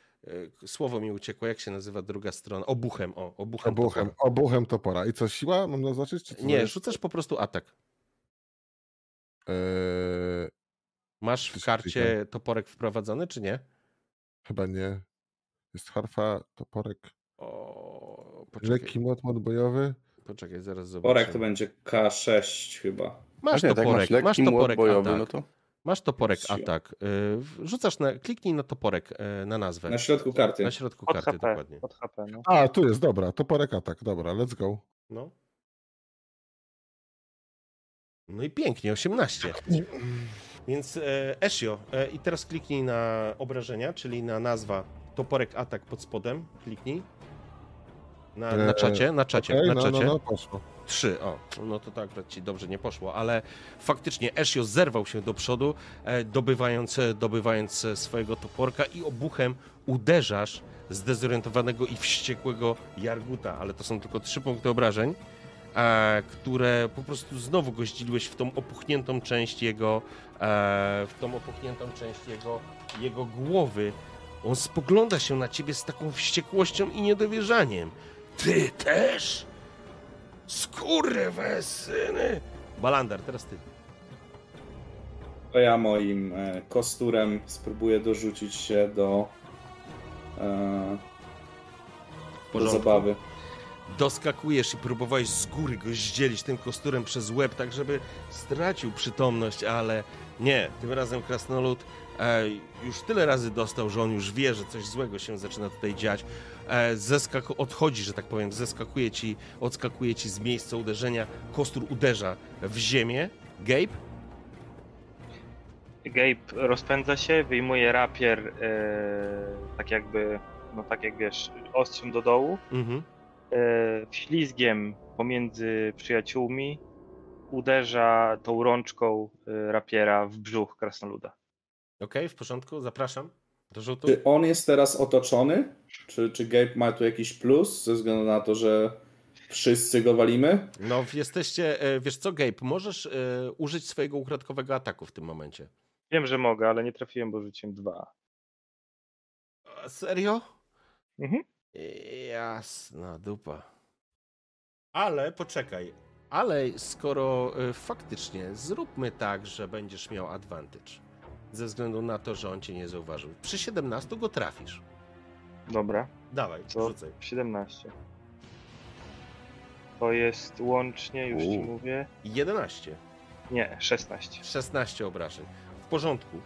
Słowo mi uciekło, jak się nazywa druga strona? Obuchem, o, obuchem. Obuchem, topora. obuchem topora. I co, siła mam zaznaczyć? Czy Nie, jest? rzucasz po prostu atak. Eee, Masz w karcie toporek wprowadzony, czy nie? chyba nie. Jest harfa, toporek. O, poczekaj, Lekki młot, młot bojowy. poczekaj, zaraz zobaczę. Porek to będzie K6 chyba. Masz A nie, tak toporek, lekki masz młot toporek bojowy, atak. no to Masz toporek Siła. atak. Y, Rzucasz na, kliknij na toporek y, na nazwę. Na środku karty. Na środku pod karty, HP, dokładnie. pod HP, no. A, tu jest, dobra, toporek atak, dobra, let's go. No. No i pięknie, 18. Więc e, Ezio, e, i teraz kliknij na obrażenia, czyli na nazwa toporek atak pod spodem. Kliknij. Na, na E, czacie, na czacie, Okej, na no, czacie. no, no, poszło. Trzy, o, no to tak ci dobrze nie poszło, ale faktycznie Ezio zerwał się do przodu, e, dobywając, e, dobywając e, swojego toporka i obuchem uderzasz zdezorientowanego i wściekłego Jarguta, ale to są tylko trzy punkty obrażeń, które po prostu znowu go zdzieliłeś w tą opuchniętą część jego, w tą opuchniętą część jego, jego głowy. On spogląda się na ciebie z taką wściekłością i niedowierzaniem. Ty też? Skurwysyny! Balandar, teraz ty. To ja moim e, kosturem spróbuję dorzucić się do, e, do zabawy. Doskakujesz i próbowałeś z góry go zdzielić tym kosturem przez łeb, tak żeby stracił przytomność, ale nie. Tym razem krasnolud e, już tyle razy dostał, że on już wie, że coś złego się zaczyna tutaj dziać. E, zeskaku- odchodzi, że tak powiem, zeskakuje ci, odskakuje ci z miejsca uderzenia. Kostur uderza w ziemię. Gabe? Gabe rozpędza się, wyjmuje rapier, e, tak jakby, no tak jak wiesz, ostrzem do dołu, Mhm. e, ślizgiem pomiędzy przyjaciółmi uderza tą rączką e, rapiera w brzuch krasnoluda. Okej, w porządku, zapraszam. Czy on jest teraz otoczony? Czy, czy Gabe ma tu jakiś plus ze względu na to, że wszyscy go walimy? No, jesteście, e, wiesz co, Gabe, możesz e, użyć swojego ukradkowego ataku w tym momencie. Wiem, że mogę, ale nie trafiłem, bo rzuciłem dwa. A Serio? Mhm. Jasna dupa. Ale poczekaj, ale skoro e, faktycznie zróbmy tak, że będziesz miał advantage, ze względu na to, że on cię nie zauważył. Przy 17 go trafisz. Dobra, Dawaj, Co? rzucaj. 17. To jest łącznie, już ci mówię. 11. Nie, 16. 16 obrażeń. W porządku.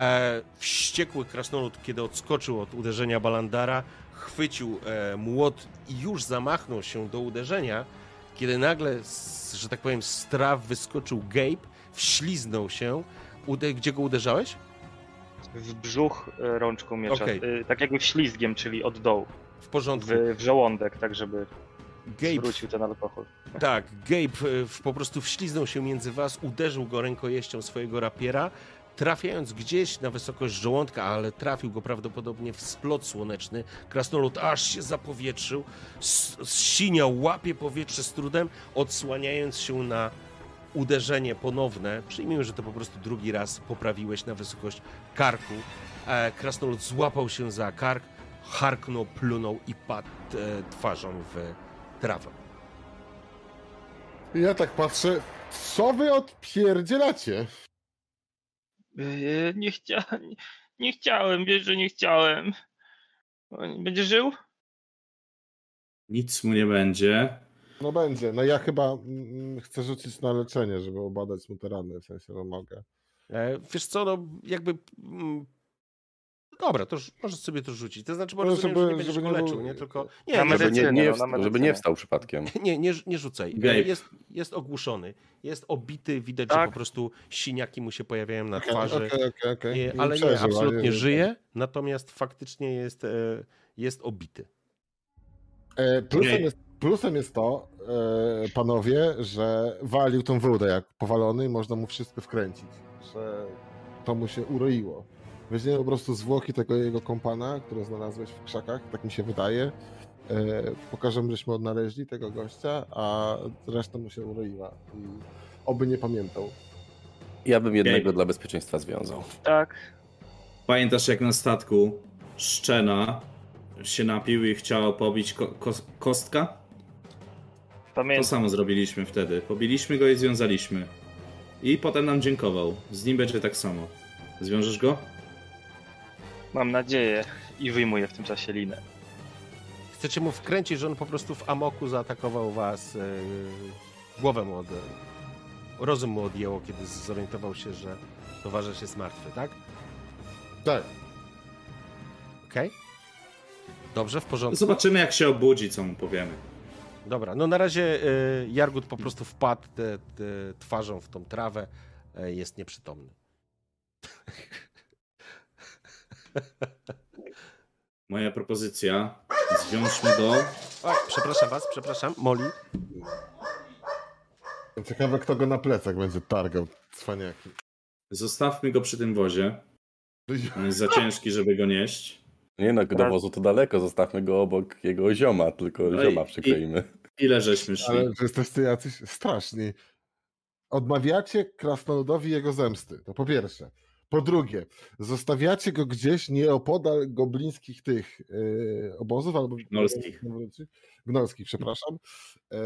E, wściekły krasnolud, kiedy odskoczył od uderzenia Balandara, chwycił e, młot i już zamachnął się do uderzenia, kiedy nagle, s- że tak powiem, z traw wyskoczył Gabe, wśliznął się. Ude gdzie go uderzałeś? W brzuch e, rączką miecza. Okej. e, Tak jakby ślizgiem, czyli od dołu. W porządku. W, w żołądek, tak żeby Gabe, zwrócił ten alkohol. <laughs> tak, Gabe e, po prostu wśliznął się między was, uderzył go rękojeścią swojego rapiera, trafiając gdzieś na wysokość żołądka, ale trafił go prawdopodobnie w splot słoneczny. Krasnolud aż się zapowietrzył, zsiniał, łapie powietrze z trudem, odsłaniając się na uderzenie ponowne. Przyjmijmy, że to po prostu drugi raz poprawiłeś na wysokość karku. E, Krasnolud złapał się za kark, harknął, plunął i padł e, twarzą w trawę. Ja tak patrzę, co wy odpierdzielacie? Nie, chcia... nie chciałem, wiesz, że nie chciałem. Będzie żył? Nic mu nie będzie. No będzie, no ja chyba mm, chcę rzucić na leczenie, żeby obadać mu te rany, w sensie, no mogę. E, Wiesz co, no jakby... mm, Dobra, to już możesz sobie to rzucić. To znaczy, bo No, rozumiem, żeby- że nie będziesz żeby go nie leczył, był- nie? Tylko... Na Nie, Żeby medycynę, nie, nie, no, żeby medycynę. nie wstał przypadkiem. <laughs> nie, nie, nie rzucaj. E. Jest, jest ogłuszony, jest obity, widać, że Tak. po prostu siniaki mu się pojawiają na twarzy. okej, okej, okej. Nie, Nie ale nie, absolutnie nie- żyje, natomiast faktycznie jest, e, jest obity. E, Plusem jest, plusem jest to, e, panowie, że walił tą wodę jak powalony i można mu wszystko wkręcić, że to mu się uroiło. Weźmiemy po prostu zwłoki tego jego kompana, które znalazłeś w krzakach, tak mi się wydaje. E, pokażemy, żeśmy odnaleźli tego gościa, a reszta mu się uroiła i oby nie pamiętał. Ja bym jednego Gabe. dla bezpieczeństwa związał. Tak. Pamiętasz jak na statku Szczena się napił i chciał pobić ko- kos- kostka? To Pamiętam. samo zrobiliśmy wtedy. Pobiliśmy go i związaliśmy. I potem nam dziękował. Z nim będzie tak samo. Zwiążesz go? Mam nadzieję. I wyjmuję w tym czasie linę. Chcecie mu wkręcić, że on po prostu w amoku zaatakował was. e, głowę mu od... Rozum mu odjęło, kiedy zorientował się, że towarzysz jest martwy, tak? Tak, Okej? Dobrze, w porządku. Zobaczymy jak się obudzi, co mu powiemy. Dobra, no na razie y, Jargut po prostu wpadł te, te twarzą w tą trawę, y, jest nieprzytomny. <laughs> Moja propozycja, zwiążmy go. Oj, przepraszam was, przepraszam, Moli. Ciekawe, kto go na plecach będzie targał, cwaniaki. Zostawmy go przy tym wozie. On jest za ciężki, żeby go nieść. Nie no, do wozu to daleko, zostawmy go obok jego zioma, tylko No i- zioma przykleimy. Ile żeśmy szli? Ale że jesteście jacyś straszni. Odmawiacie krasnoludowi jego zemsty, to po pierwsze. Po drugie, zostawiacie go gdzieś nieopodal goblińskich tych yy, obozów albo Gnolskich. Gnolskich, przepraszam. E,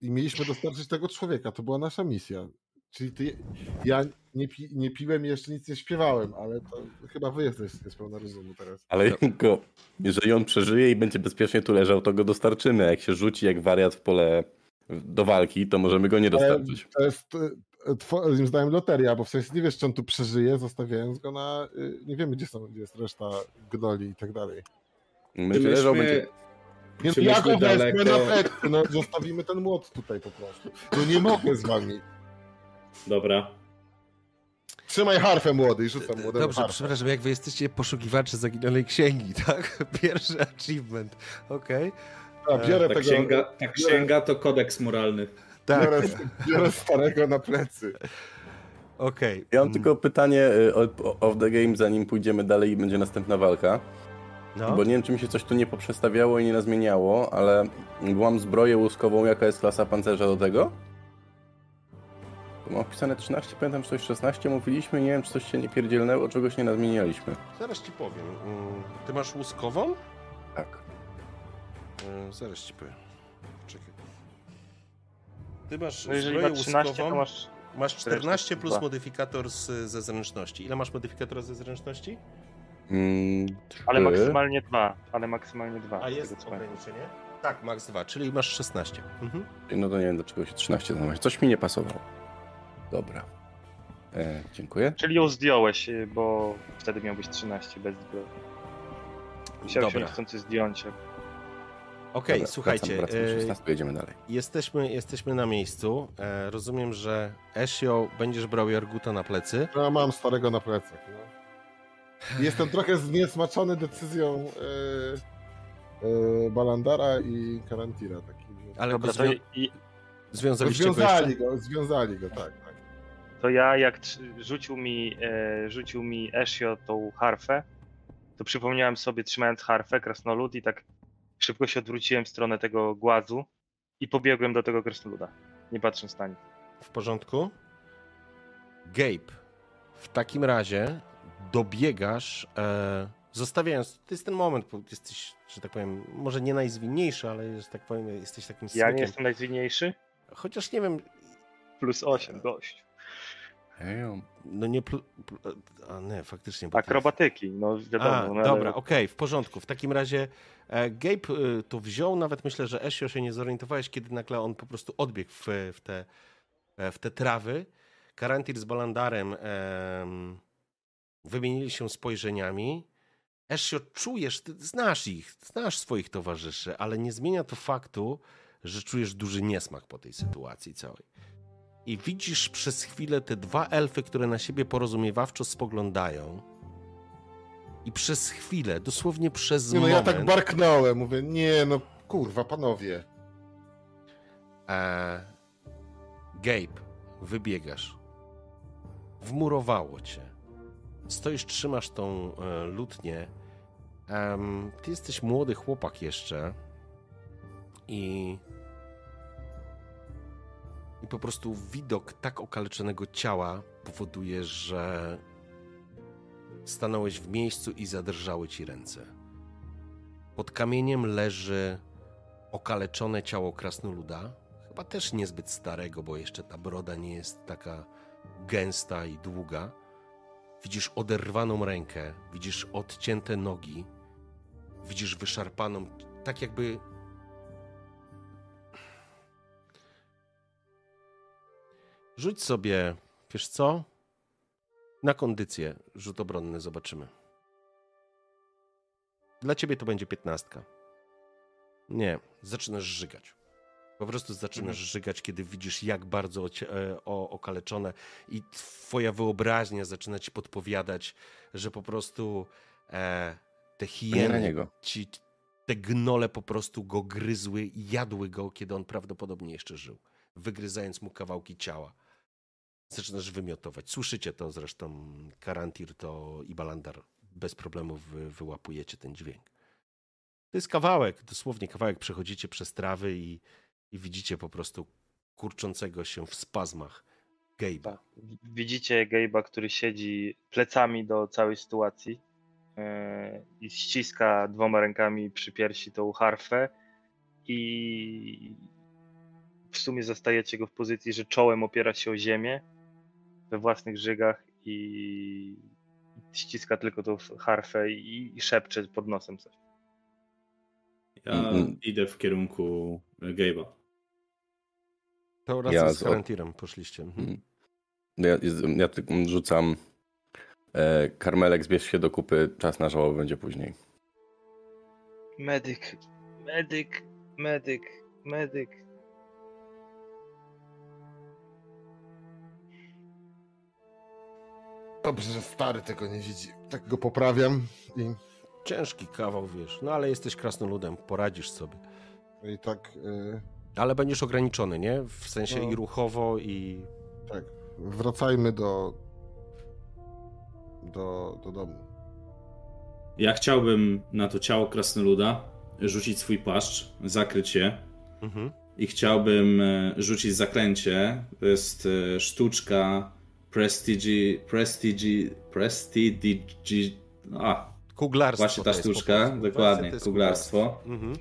I mieliśmy dostarczyć tego człowieka. To była nasza misja. Czyli ty, ja nie, pi, nie piłem i jeszcze nic nie śpiewałem, ale to chyba wy jesteście z pełna rozumu teraz. Ale jak go, jeżeli on przeżyje i będzie bezpiecznie tu leżał, to go dostarczymy. A jak się rzuci jak wariat w pole do walki, to możemy go nie dostarczyć. To jest e, twoim zdaniem loteria, bo w sensie nie wiesz, czy on tu przeżyje, zostawiając go na. y, Nie wiemy, gdzie, są, gdzie jest reszta gnoli i tak dalej. Będzie leżał, będzie... Nie, Czy no, ja myśmy go wezmę na plecy, no zostawimy ten młot tutaj po prostu. No nie mogę z wami. Dobra. Trzymaj harfę młody i rzucam młodego Dobrze, harfę. przepraszam, jak wy jesteście poszukiwacze zaginionej księgi, <laughs> tak? Pierwszy achievement, okej. A, biorę Ta tego, księga, ta księga to kodeks moralny. Tak, biorę, biorę starego na plecy. okej. Ja mam tylko pytanie y, o- off the game, zanim pójdziemy dalej i będzie następna walka. No. Bo nie wiem, czy mi się coś tu nie poprzestawiało i nie nazmieniało, ale mam zbroję łuskową, jaka jest klasa pancerza do tego? Wpisane 13, pamiętam, że coś 16 mówiliśmy, nie wiem, czy coś się nie pierdzielnęło, czegoś nie nazmienialiśmy. Zaraz ci powiem. Mm, Ty masz łuskową? Tak. Mm, Zaraz ci powiem. Czekaj. Ty masz No jeżeli zbroję ma 13, łuskową, to masz masz 14 plus 42. modyfikator z, ze zręczności. Ile masz modyfikatora ze zręczności? Mm, Ale trzy. maksymalnie dwa, ale maksymalnie dwa. A z jest ograniczenie? Tak, max 2, czyli masz 16. Mhm. No to nie wiem, dlaczego się 13 znaleźć. Coś mi nie pasowało. Dobra. E, dziękuję. Czyli ją zdjąłeś, y, bo wtedy miał być 13 bez zbroi. Musiałeś ją Dobra. chcący zdjąć. Okej, Dobra, słuchajcie, Wracam, wracam do e, 16, jedziemy dalej. jesteśmy, jesteśmy na miejscu. E, rozumiem, że Ezio będziesz brał Jarguta na plecy. No, mam starego na plecach. No. Jestem <sighs> trochę zniesmaczony decyzją e, e, Balandara i Karantira. Taki, Ale Dobra, zwią- i, związaliście go związali jeszcze? go, związali go, tak. To ja jak rzucił mi, e, rzucił mi Ezio tą harfę, to przypomniałem sobie, trzymając harfę, krasnolud i tak szybko się odwróciłem w stronę tego głazu i pobiegłem do tego krasnoluda, nie patrząc na nic. W porządku? Gabe, w takim razie dobiegasz, e, zostawiając, to jest ten moment, bo jesteś, że tak powiem, może nie najzwinniejszy, ale, że tak powiem, jesteś takim Ja nie jestem najzwinniejszy, Chociaż nie wiem, plus 8, gość. No nie, pl, a nie, faktycznie. Akrobatyki, no wiadomo. A, no, ale- dobra, okej, w porządku. W takim razie e, Gabe e, to wziął, nawet myślę, że Ezio się nie zorientowałeś, kiedy nagle on po prostu odbiegł w, w, te, e, w te trawy. Karantir z Balandarem em, wymienili się spojrzeniami. Ezio, czujesz, ty znasz ich, znasz swoich towarzyszy, ale nie zmienia to faktu, że czujesz duży niesmak po tej sytuacji całej. I widzisz przez chwilę te dwa elfy, które na siebie porozumiewawczo spoglądają. I przez chwilę, dosłownie przez Nie, no ja moment... tak barknąłem, mówię, nie no kurwa, panowie. E, Gabe, wybiegasz. Wmurowało cię. Stoisz, trzymasz tą e, lutnię. Em, ty jesteś młody chłopak jeszcze. I. I po prostu widok tak okaleczonego ciała powoduje, że stanąłeś w miejscu i zadrżały ci ręce. Pod kamieniem leży okaleczone ciało krasnoluda. Chyba też niezbyt starego, bo jeszcze ta broda nie jest taka gęsta i długa. Widzisz oderwaną rękę, widzisz odcięte nogi, widzisz wyszarpaną, tak jakby. Rzuć sobie, wiesz co? Na kondycję rzut obronny zobaczymy. Dla ciebie to będzie piętnastka. Nie, zaczynasz żygać. Po prostu zaczynasz Mhm. żygać, kiedy widzisz, jak bardzo e, o, okaleczone, i twoja wyobraźnia zaczyna ci podpowiadać, że po prostu e, te hieny, ci, te gnole po prostu go gryzły i jadły go, kiedy on prawdopodobnie jeszcze żył, wygryzając mu kawałki ciała. Zaczynasz wymiotować. Słyszycie to zresztą, Karantir to i Balandar bez problemu wy, wyłapujecie ten dźwięk. To jest kawałek, dosłownie kawałek. Przechodzicie przez trawy i, i widzicie po prostu kurczącego się w spazmach Gabe'a. Tak. Widzicie Gabe'a, który siedzi plecami do całej sytuacji yy, i ściska dwoma rękami przy piersi tą harfę i w sumie zostajecie go w pozycji, że czołem opiera się o ziemię we własnych żygach i ściska tylko tą harfę i, i szepcze pod nosem coś. Ja Mm. idę w kierunku Gabe'a. To razem Ja z Karantirem poszliście. Mhm. Mm. Ja, ja tylko rzucam e, karmelek, zbierz się do kupy, czas na żałobę będzie później. Medyk, medyk, medyk, medyk. Dobrze, że stary tego nie widzi. Tak go poprawiam i, Ciężki kawał, wiesz, no ale jesteś krasnoludem, poradzisz sobie. i tak, y, Ale będziesz ograniczony, nie? W sensie No. i ruchowo, i tak. Wracajmy do, do, do domu. Ja chciałbym na to ciało krasnoluda rzucić swój płaszcz, zakryć je Mhm. i chciałbym e, rzucić zaklęcie. To jest e, sztuczka Prestige, Prestige, Prestige, a, Kuglarstwo. Właśnie ta sztuczka, dokładnie, kuglarstwo. Mhm.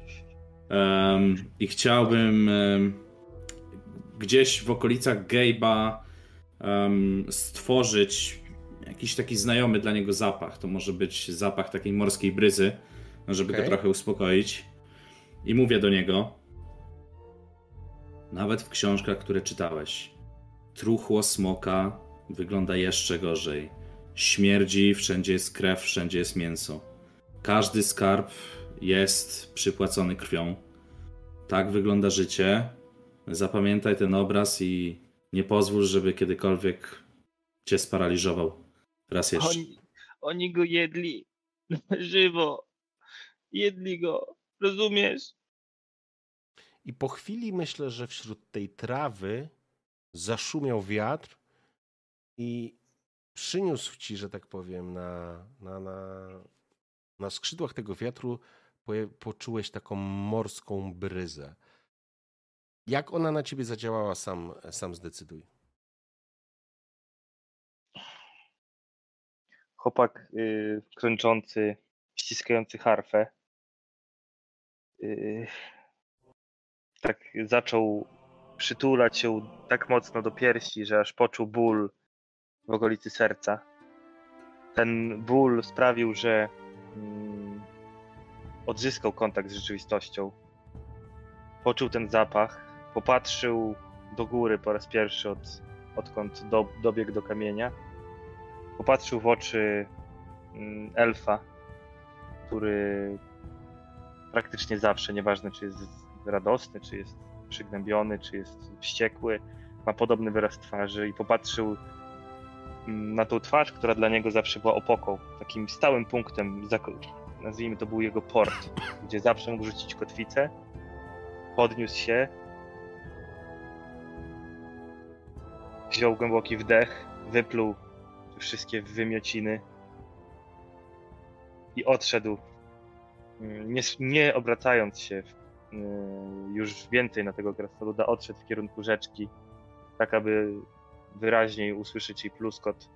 Em, I chciałbym em, gdzieś w okolicach Gabe'a em, stworzyć jakiś taki znajomy dla niego zapach. To może być zapach takiej morskiej bryzy, żeby Okej. go trochę uspokoić. I mówię do niego, nawet w książkach, które czytałeś, truchło smoka wygląda jeszcze gorzej. Śmierdzi, wszędzie jest krew, wszędzie jest mięso. Każdy skarb jest przypłacony krwią. Tak wygląda życie. Zapamiętaj ten obraz i nie pozwól, żeby kiedykolwiek cię sparaliżował. Raz jeszcze. Oni, oni go jedli na <laughs> żywo. Jedli go. Rozumiesz? I po chwili myślę, że wśród tej trawy zaszumiał wiatr i przyniósł ci, że tak powiem, na, na, na, na skrzydłach tego wiatru poczułeś taką morską bryzę. Jak ona na ciebie zadziałała, sam, sam zdecyduj. Chłopak y, kręczący, ściskający harfę. Y, tak zaczął przytulać się tak mocno do piersi, że aż poczuł ból w okolicy serca. Ten ból sprawił, że mm, odzyskał kontakt z rzeczywistością. Poczuł ten zapach, popatrzył do góry po raz pierwszy, od, odkąd do, dobiegł do kamienia. Popatrzył w oczy mm, elfa, który praktycznie zawsze, nieważne czy jest radosny, czy jest przygnębiony, czy jest wściekły, ma podobny wyraz twarzy i popatrzył na tą twarz, która dla niego zawsze była opoką, takim stałym punktem, nazwijmy to był jego port, <laughs> gdzie zawsze mógł rzucić kotwicę, podniósł się, wziął głęboki wdech, wypluł wszystkie wymiociny i odszedł, mm, nie, nie obracając się mm, już więcej na tego krasnoluda, odszedł w kierunku rzeczki, tak aby wyraźniej usłyszeć jej pluskot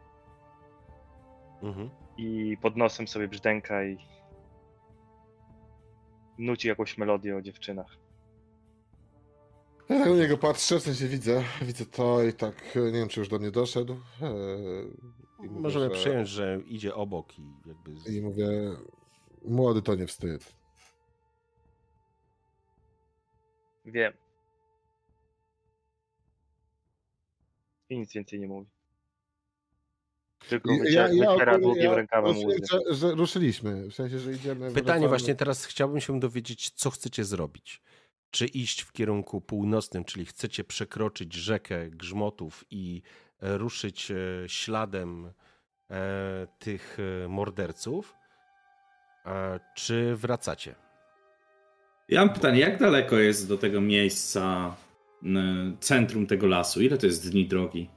Mhm. i pod nosem sobie brzdęka i nuci jakąś melodię o dziewczynach. Ja tak na niego patrzę, w sensie widzę, widzę to i tak, nie wiem czy już do mnie doszedł. e, i mówię, Możemy że- przyjąć, że idzie obok i jakby. Z... I mówię, młody to nie wstyd. Wiem. I nic więcej nie mówi. tylko wyciera, wyciera długim rękawem rozumiem, łzy. że, że ruszyliśmy, w sensie, że idziemy... Pytanie wracamy. właśnie teraz chciałbym się dowiedzieć, co chcecie zrobić. Czy iść w kierunku północnym, czyli chcecie przekroczyć rzekę Grzmotów i e, ruszyć e, śladem e, tych morderców, czy wracacie? Ja mam pytanie, jak daleko jest do tego miejsca centrum tego lasu? Ile to jest dni drogi?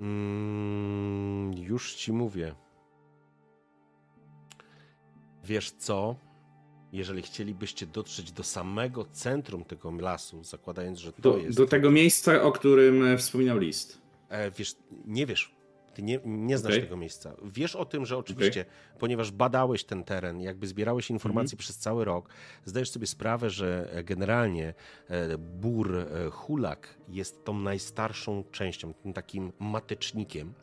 Mm, już ci mówię. Wiesz co? Jeżeli chcielibyście dotrzeć do samego centrum tego lasu, zakładając, że to Do, jest. do tego miejsca, o którym e, wspominał list. E, wiesz, nie wiesz. Ty nie, nie znasz Okej. tego miejsca. Wiesz o tym, że oczywiście, ponieważ badałeś ten teren, jakby zbierałeś informacje Mhm. przez cały rok, zdajesz sobie sprawę, że e, generalnie e, bór e, Hulak jest tą najstarszą częścią, tym takim matecznikiem,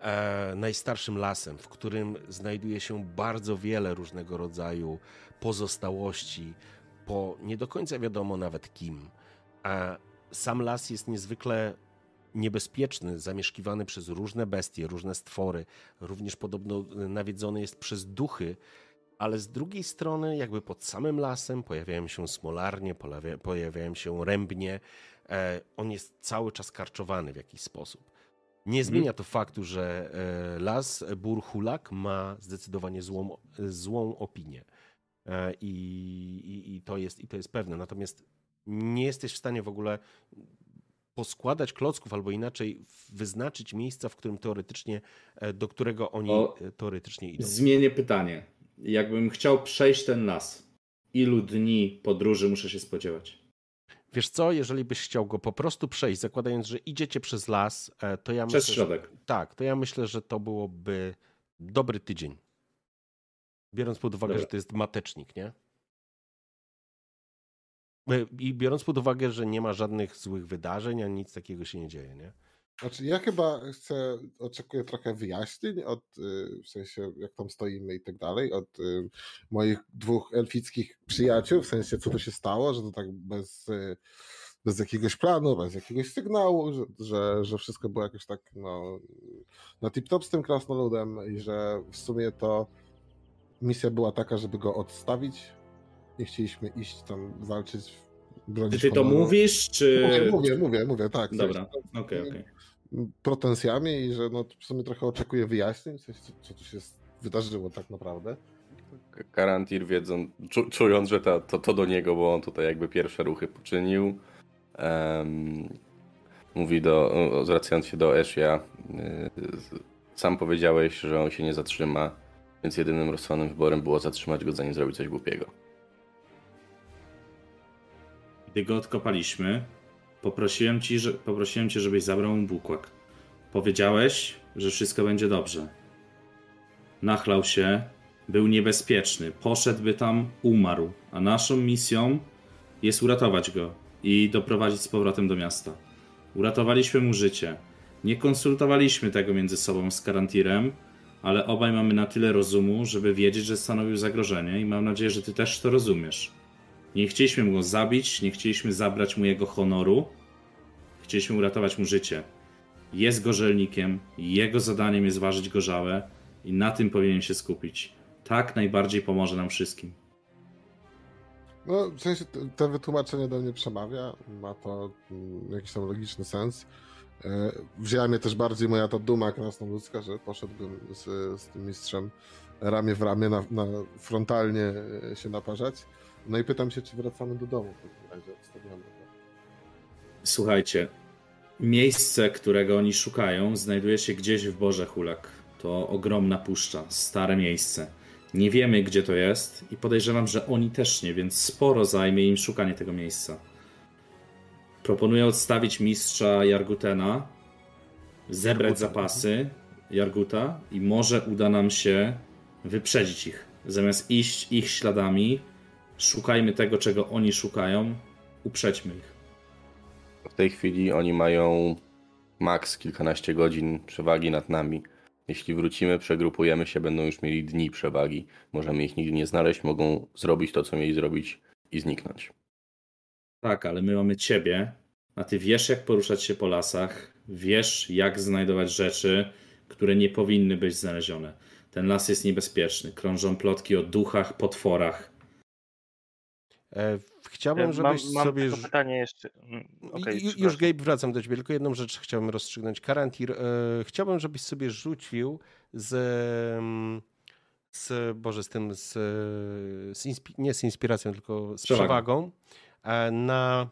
e, najstarszym lasem, w którym znajduje się bardzo wiele różnego rodzaju pozostałości, po nie do końca wiadomo nawet kim. A sam las jest niezwykle niebezpieczny, zamieszkiwany przez różne bestie, różne stwory. Również podobno nawiedzony jest przez duchy, ale z drugiej strony, jakby pod samym lasem pojawiają się smolarnie, pojawia- pojawiają się rębnie. E, on jest cały czas karczowany w jakiś sposób. Nie zmienia to faktu, że e, las Bur Hulak ma zdecydowanie złą, złą opinię. E, I, i, i, to jest, I to jest pewne. Natomiast nie jesteś w stanie w ogóle poskładać klocków albo inaczej wyznaczyć miejsca, w którym teoretycznie, e, do którego oni O, e, teoretycznie idą. Zmienię pytanie. Jakbym chciał przejść ten las, ilu dni podróży muszę się spodziewać? Wiesz co, jeżeli byś chciał go po prostu przejść, zakładając, że idziecie przez las, e, to ja Przez myślę, środek. Że, tak, to ja myślę, że to byłoby dobry tydzień. Biorąc pod uwagę, Dobra. że to jest matecznik, nie? E, I biorąc pod uwagę, że nie ma żadnych złych wydarzeń, ani nic takiego się nie dzieje, nie? Znaczy, ja chyba chcę, oczekuję trochę wyjaśnień od, y, w sensie jak tam stoimy i tak dalej, od y, moich dwóch elfickich przyjaciół, w sensie co tu się stało, że to tak bez, y, bez jakiegoś planu, bez jakiegoś sygnału, że, że, że wszystko było jakoś tak no, na tip-top z tym krasnoludem i że w sumie to misja była taka, żeby go odstawić. Nie chcieliśmy iść tam walczyć, Ty, bronić ty to honoru. mówisz, czy... Mówię, mówię, mówię, mówię, tak. Dobra, okej, okej. pretensjami i że no, w sumie trochę oczekuję wyjaśnień, w sensie, co, co tu się wydarzyło tak naprawdę. Karantir wiedząc, czu, czując, że to, to, to do niego, bo on tutaj jakby pierwsze ruchy poczynił, em, mówi do, zwracając się do Eshia, y, sam powiedziałeś, że on się nie zatrzyma, więc jedynym rozsądnym wyborem było zatrzymać go, zanim zrobi coś głupiego. Gdy go odkopaliśmy, poprosiłem, ci, że, poprosiłem cię, żebyś zabrał mu bukłak. Powiedziałeś, że wszystko będzie dobrze. Nachlał się, był niebezpieczny, poszedłby tam, umarł, a naszą misją jest uratować go i doprowadzić z powrotem do miasta. Uratowaliśmy mu życie. Nie konsultowaliśmy tego między sobą z Karantirem, ale obaj mamy na tyle rozumu, żeby wiedzieć, że stanowił zagrożenie i mam nadzieję, że ty też to rozumiesz. Nie chcieliśmy go zabić, nie chcieliśmy zabrać mu jego honoru. Chcieliśmy uratować mu życie. Jest gorzelnikiem, jego zadaniem jest ważyć gorzałe i na tym powinien się skupić. Tak najbardziej pomoże nam wszystkim. No, w sensie to wytłumaczenie do mnie przemawia, ma to mm, jakiś tam logiczny sens. E, Wzięła mnie też bardziej moja ta duma krasnoludzka, że poszedłbym z, z tym mistrzem ramię w ramię, na, na frontalnie e, się naparzać. No i pytam się, czy wracamy do domu w takim razie go. Słuchajcie, miejsce, którego oni szukają, znajduje się gdzieś w Borze Hulak. To ogromna puszcza, stare miejsce. Nie wiemy, gdzie to jest i podejrzewam, że oni też nie, więc sporo zajmie im szukanie tego miejsca. Proponuję odstawić mistrza Jargutena, zebrać Jarguta. zapasy Jarguta i może uda nam się wyprzedzić ich. Zamiast iść ich śladami, szukajmy tego, czego oni szukają, uprzedźmy ich. W tej chwili oni mają maks kilkanaście godzin przewagi nad nami. Jeśli wrócimy, przegrupujemy się, będą już mieli dni przewagi. Możemy ich nigdy nie znaleźć, mogą zrobić to, co mieli zrobić i zniknąć. Tak, ale my mamy ciebie, a ty wiesz, jak poruszać się po lasach, Wiesz, jak znajdować rzeczy, które nie powinny być znalezione. Ten las jest niebezpieczny. Krążą plotki o duchach, potworach. E, chciałbym, żebyś mam, mam sobie. tylko pytanie jeszcze. Mm, Ju- już. Gabe wracam do ciebie, tylko jedną rzecz chciałbym rozstrzygnąć. Karantir, e, chciałbym, żebyś sobie rzucił z, mm, z Boże, z tym, z, z inspi- nie z inspiracją, tylko z Przewagą. przewagą, e, na...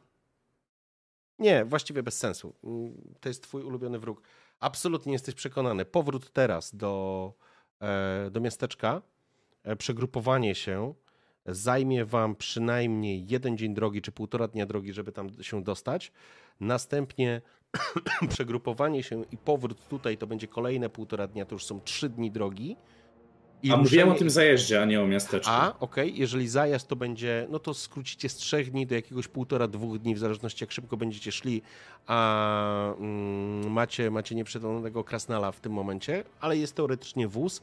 Nie, właściwie bez sensu. Mm, To jest twój ulubiony wróg. Absolutnie jesteś przekonany. Powrót teraz do, e, do miasteczka, e, przegrupowanie się zajmie wam przynajmniej jeden dzień drogi, czy półtora dnia drogi, żeby tam się dostać. Następnie <clears throat> przegrupowanie się i powrót tutaj to będzie kolejne półtora dnia, to już są trzy dni drogi. I A mówiłem o ruszenie- tym zajeździe, a nie o miasteczku. a, okej, jeżeli zajazd to będzie, no to skrócicie z trzech dni do jakiegoś półtora, dwóch dni, w zależności jak szybko będziecie szli, a mm, macie, macie nieprzedanego krasnala w tym momencie, ale jest teoretycznie wóz.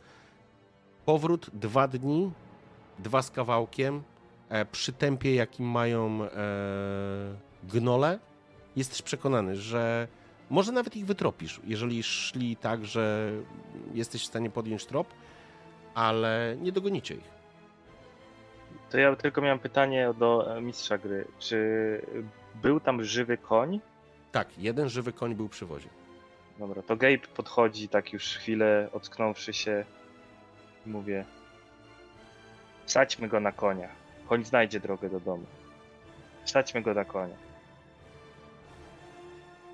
Powrót dwa dni, dwa z kawałkiem, e, przy tempie jakim mają e, gnole, jesteś przekonany, że może nawet ich wytropisz, jeżeli szli tak, że jesteś w stanie podjąć trop, ale nie dogonicie ich. To ja tylko miałem pytanie do e, mistrza gry. Czy był tam żywy koń? Tak, jeden żywy koń był przy wozie. Dobra, to Gabe podchodzi tak już chwilę, ocknąwszy się. Mówię. Wsadźmy go na konia. Koń znajdzie drogę do domu. Wsadźmy go na konia.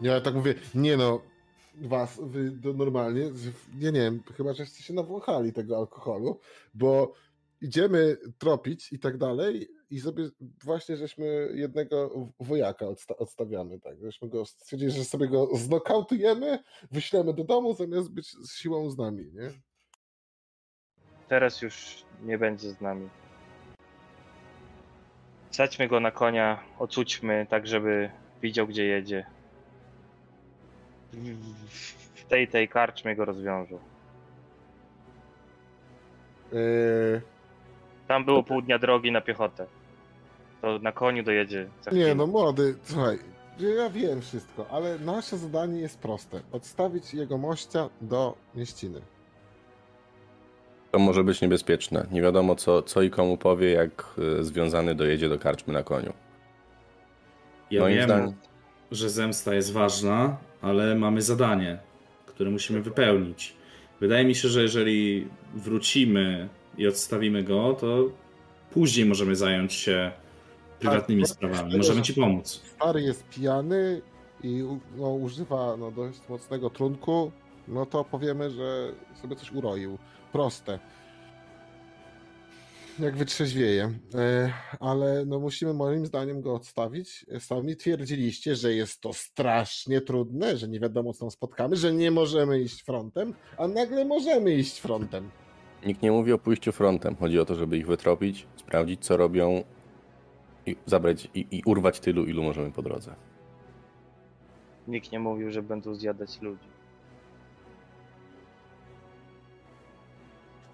Ja tak mówię, nie no, was, wy normalnie, ja nie wiem, chyba, że jesteście nawłochali tego alkoholu, bo idziemy tropić i tak dalej i sobie właśnie żeśmy jednego wojaka odsta- odstawiamy, tak, żeśmy go stwierdzili, że sobie go znokautujemy, wyślemy do domu zamiast być z siłą z nami, nie? Teraz już nie będzie z nami. Wsadźmy go na konia, ocućmy tak, żeby widział, gdzie jedzie. W- tej, tej karczmie go rozwiążą. Eee, Tam było pół dnia drogi na piechotę. To na koniu dojedzie nie no, młody, słuchaj, ja wiem wszystko, ale nasze zadanie jest proste, odstawić jego mościa do mieściny. To może być niebezpieczne. Nie wiadomo, co, co i komu powie, jak y, związany dojedzie do karczmy na koniu. Ja Moim wiem, zdaniem- że zemsta jest ważna, ale mamy zadanie, które musimy wypełnić. Wydaje mi się, że jeżeli wrócimy i odstawimy go, to później możemy zająć się prywatnymi Tak, sprawami. Możemy że- ci pomóc. stary jest pijany i no, używa no, dość mocnego trunku, no to powiemy, że sobie coś uroił. Proste. Jak wytrzeźwieje. E, ale no musimy moim zdaniem go odstawić. Sami twierdziliście, że jest to strasznie trudne, że nie wiadomo co tam spotkamy, że nie możemy iść frontem, a nagle możemy iść frontem. Nikt nie mówi o pójściu frontem. Chodzi o to, żeby ich wytropić, sprawdzić, co robią i zabrać i, i urwać tylu, ilu możemy po drodze. Nikt nie mówił, że będą zjadać ludzi.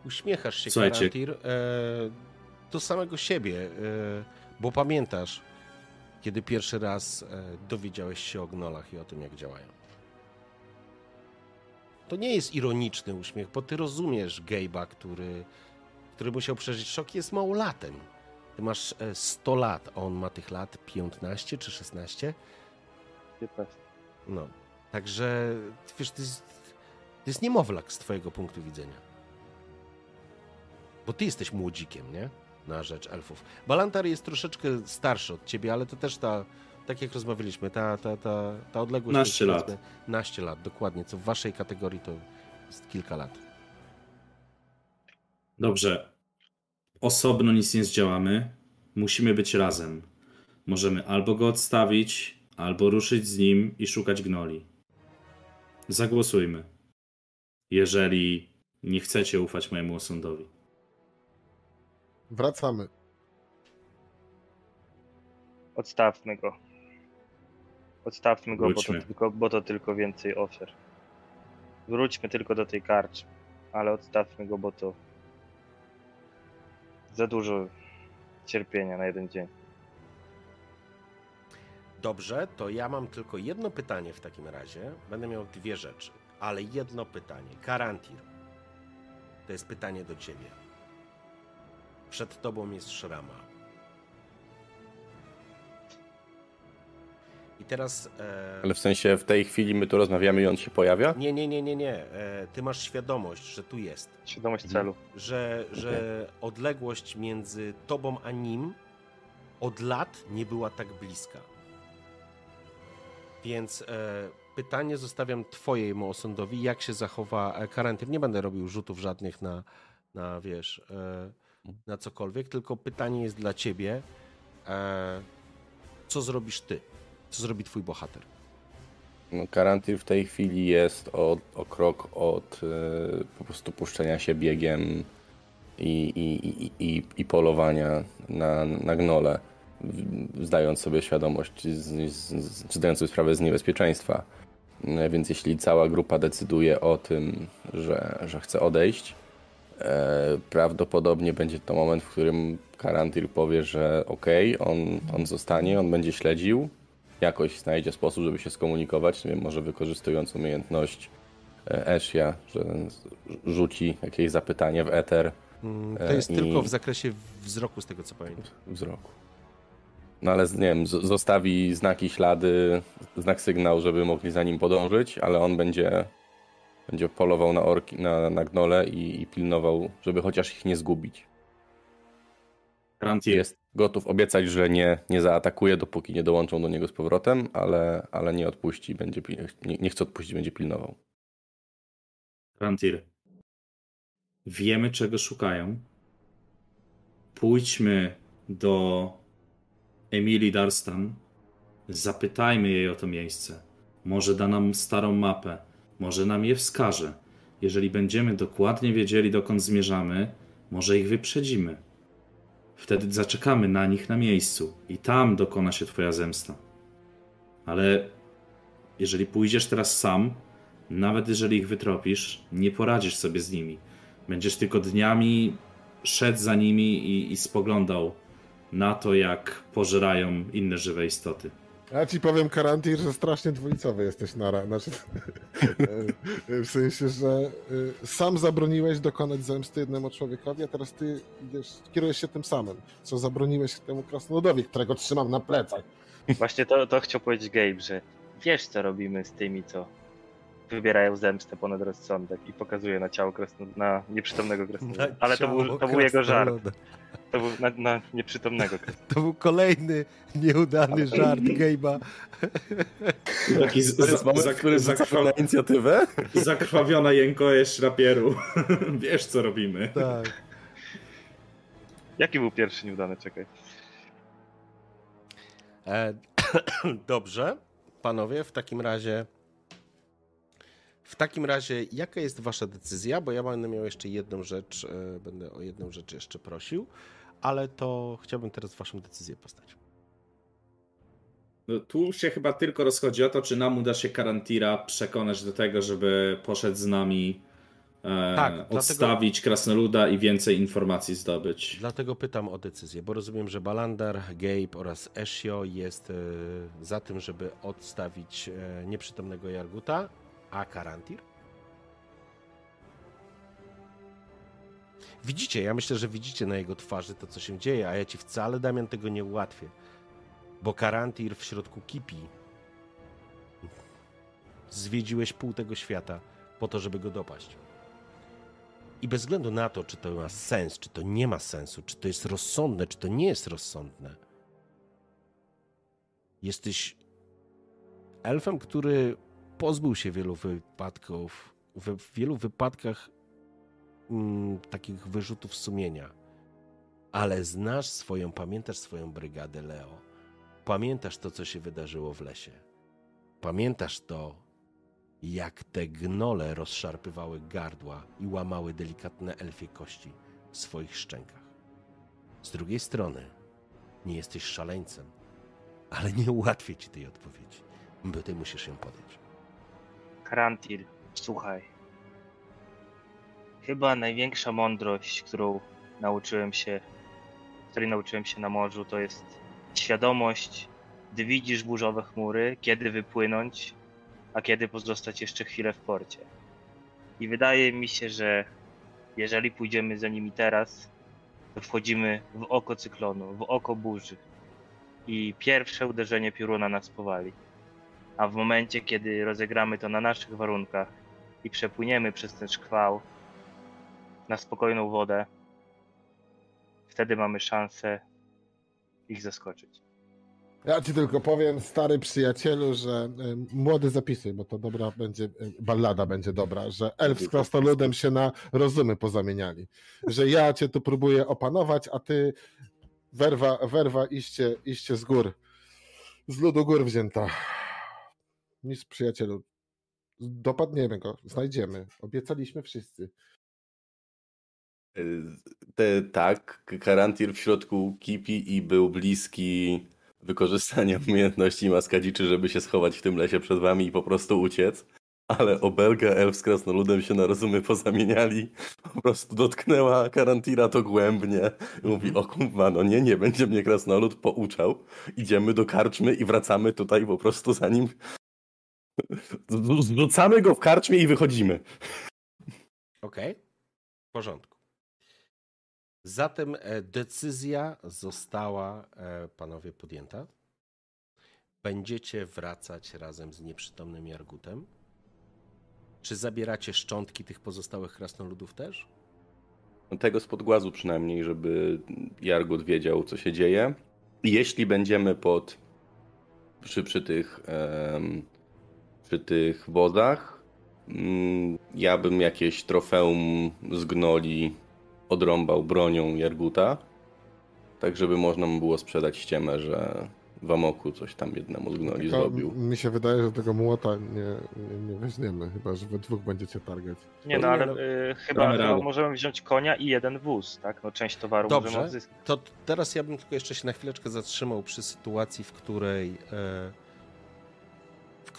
Uśmiechasz się, Słuchajcie. Karantir, e, do samego siebie, e, bo pamiętasz, kiedy pierwszy raz e, dowiedziałeś się o gnolach i o tym, jak działają. To nie jest ironiczny uśmiech, bo ty rozumiesz Gabe'a, który, który musiał przeżyć szok, jest małolatem. Ty masz e, 100 lat, a on ma tych lat 15 czy 16? 15. No, także wiesz, to jest, to jest niemowlak z twojego punktu widzenia. Bo ty jesteś młodzikiem, nie? Na rzecz elfów. Balantar jest troszeczkę starszy od ciebie, ale to też ta, tak jak rozmawialiśmy, ta, ta, ta, ta odległość... Naście lat. Naście lat, dokładnie, co w waszej kategorii to jest kilka lat. Dobrze. Osobno nic nie zdziałamy. Musimy być razem. Możemy albo go odstawić, albo ruszyć z nim i szukać gnoli. Zagłosujmy. Jeżeli nie chcecie ufać mojemu osądowi. Wracamy. Odstawmy go. Odstawmy go, bo to, tylko, bo to tylko więcej ofiar. Wróćmy tylko do tej karczmy, ale odstawmy go, bo to za dużo cierpienia na jeden dzień. Dobrze, to ja mam tylko jedno pytanie w takim razie. Będę miał dwie rzeczy, ale jedno pytanie. Karantir. To jest pytanie do ciebie. Przed tobą jest szrama. I teraz. E... Ale w sensie w tej chwili my tu rozmawiamy i on się pojawia? Nie, nie, nie, nie, nie. E, ty masz świadomość, że tu jest. Świadomość celu. Że, że odległość między tobą a nim od lat nie była tak bliska. Więc e, pytanie zostawiam twojemu osądowi, jak się zachowa e, karantin. Nie będę robił rzutów żadnych na, na wiesz, e, na cokolwiek, tylko pytanie jest dla ciebie, e, co zrobisz ty? Co zrobi twój bohater? No, Karantyl w tej chwili jest o, o krok od e, po prostu puszczenia się biegiem i, i, i, i, i polowania na, na gnole, zdając sobie świadomość, z, z, zdając sobie sprawę z niebezpieczeństwa. E, Więc jeśli cała grupa decyduje o tym, że, że chce odejść, prawdopodobnie będzie to moment, w którym Karantyl powie, że okej, on, on zostanie, on będzie śledził, jakoś znajdzie sposób, żeby się skomunikować, nie wiem, może wykorzystując umiejętność e, Eshia, że rzuci jakieś zapytanie w eter Mm, To E, jest i- tylko w zakresie wzroku, z tego co pamiętam. wzroku. No ale, nie wiem, zostawi znaki, ślady, znak sygnał, żeby mogli za nim podążyć, ale on będzie, będzie polował na orki, na, na gnole i, i pilnował, żeby chociaż ich nie zgubić. Karantir, Jest gotów obiecać, że nie, nie zaatakuje, dopóki nie dołączą do niego z powrotem, ale, ale nie odpuści, będzie, nie, nie chce odpuścić, będzie pilnował. Karantir. Wiemy, czego szukają. Pójdźmy do Emilii Darstan. Zapytajmy jej o to miejsce. Może da nam starą mapę. Może nam je wskaże. Jeżeli będziemy dokładnie wiedzieli, dokąd zmierzamy, może ich wyprzedzimy. Wtedy zaczekamy na nich na miejscu i tam dokona się Twoja zemsta. Ale jeżeli pójdziesz teraz sam, nawet jeżeli ich wytropisz, nie poradzisz sobie z nimi. Będziesz tylko dniami szedł za nimi i, i spoglądał na to, jak pożerają inne żywe istoty. Ja ci powiem, Karantir, że strasznie dwulicowy jesteś na znaczy, <laughs> w sensie, że y, sam zabroniłeś dokonać zemsty jednemu człowiekowi, a teraz ty idziesz, kierujesz się tym samym, co zabroniłeś temu krasnoludowi, którego trzymam na plecach. Właśnie to, to chciał powiedzieć Gabe, że wiesz co robimy z tymi, co wybierają zemstę ponad rozsądek i pokazuje na ciało krasno, na nieprzytomnego krasnoluda. Ale to był, to był jego żart. To był na, na nieprzytomnego. <laughs> To był kolejny nieudany żart Gabe'a. <laughs> Taki z, za, moment, za, w którym zakrwa, inicjatywę. <laughs> zakrwawiona jękość rapieru. Wiesz, co robimy. Tak. Jaki był pierwszy nieudany? Czekaj. E, <clears throat> dobrze, panowie, w takim razie. W takim razie, jaka jest wasza decyzja? Bo ja będę miał jeszcze jedną rzecz, e, będę o jedną rzecz jeszcze prosił, ale to chciałbym teraz waszą decyzję poznać. No, tu się chyba tylko rozchodzi o to, czy nam uda się Karantira przekonać do tego, żeby poszedł z nami e, Tak, dlatego- odstawić Krasnoluda i więcej informacji zdobyć. Dlatego pytam o decyzję, bo rozumiem, że Balandar, Gabe oraz Eshio jest e, za tym, żeby odstawić e, nieprzytomnego Jarguta, a Karantir? Widzicie, ja myślę, że widzicie na jego twarzy to, co się dzieje, a ja ci wcale, Damian, tego nie ułatwię. Bo Karantir w środku kipi. Zwiedziłeś pół tego świata po to, żeby go dopaść. I bez względu na to, czy to ma sens, czy to nie ma sensu, czy to jest rozsądne, czy to nie jest rozsądne, jesteś elfem, który pozbył się wielu wypadków, w wielu wypadkach mm, takich wyrzutów sumienia. Ale znasz swoją, pamiętasz swoją brygadę Leo. Pamiętasz to, co się wydarzyło w lesie. Pamiętasz to, jak te gnole rozszarpywały gardła i łamały delikatne elfie kości w swoich szczękach. Z drugiej strony, nie jesteś szaleńcem, ale nie ułatwię ci tej odpowiedzi, bo ty musisz ją podjąć. Karantir, słuchaj. Chyba największa mądrość, którą nauczyłem się, której nauczyłem się na morzu, to jest świadomość gdy widzisz burzowe chmury, kiedy wypłynąć, a kiedy pozostać jeszcze chwilę w porcie. I wydaje mi się, że jeżeli pójdziemy za nimi teraz, to wchodzimy w oko cyklonu, w oko burzy. I pierwsze uderzenie pioruna nas powali. A w momencie, kiedy rozegramy to na naszych warunkach i przepłyniemy przez ten szkwał na spokojną wodę, wtedy mamy szansę ich zaskoczyć. Ja ci tylko powiem, stary przyjacielu, że y, młody zapisuj, bo to dobra będzie, y, ballada będzie dobra, że elf z krasnoludem się na rozumy pozamieniali. Że ja cię tu próbuję opanować, a ty werwa, werwa iście, iście z gór. Z ludu gór wzięta. Nic przyjacielu. Dopadniemy go, znajdziemy. Obiecaliśmy wszyscy. Te, tak, Karantir w środku kipi i był bliski wykorzystania <laughs> umiejętności maskadziczy, żeby się schować w tym lesie przed wami i po prostu uciec. Ale obelga elf z krasnoludem się na rozumy pozamieniali. Po prostu dotknęła Karantira to głębnie. Mówi, o kurwa, no nie, nie będzie mnie krasnolud pouczał. Idziemy do karczmy i wracamy tutaj po prostu za nim. Zrzucamy go w karczmie i wychodzimy. Okej, w porządku. Zatem e, decyzja została, e, panowie, podjęta. Będziecie wracać razem z nieprzytomnym Jargutem. Czy zabieracie szczątki tych pozostałych krasnoludów też? No, Tego spod głazu przynajmniej, żeby Jargut wiedział, co się dzieje. Jeśli będziemy pod przy, przy tych em, przy tych wozach, mm, ja bym jakieś trofeum z gnoli odrąbał bronią Jarguta, tak żeby można mu było sprzedać ściemę, że w Amoku coś tam jednemu z gnoli zrobił. mi się wydaje, że tego młota nie, nie, nie weźmiemy, chyba że we dwóch będziecie targać. Nie no, ale no, y, chyba, radę. możemy wziąć konia i jeden wóz, tak? No część towaru możemy Dobrze, odzyskać. to teraz ja bym tylko jeszcze się na chwileczkę zatrzymał przy sytuacji, w której e,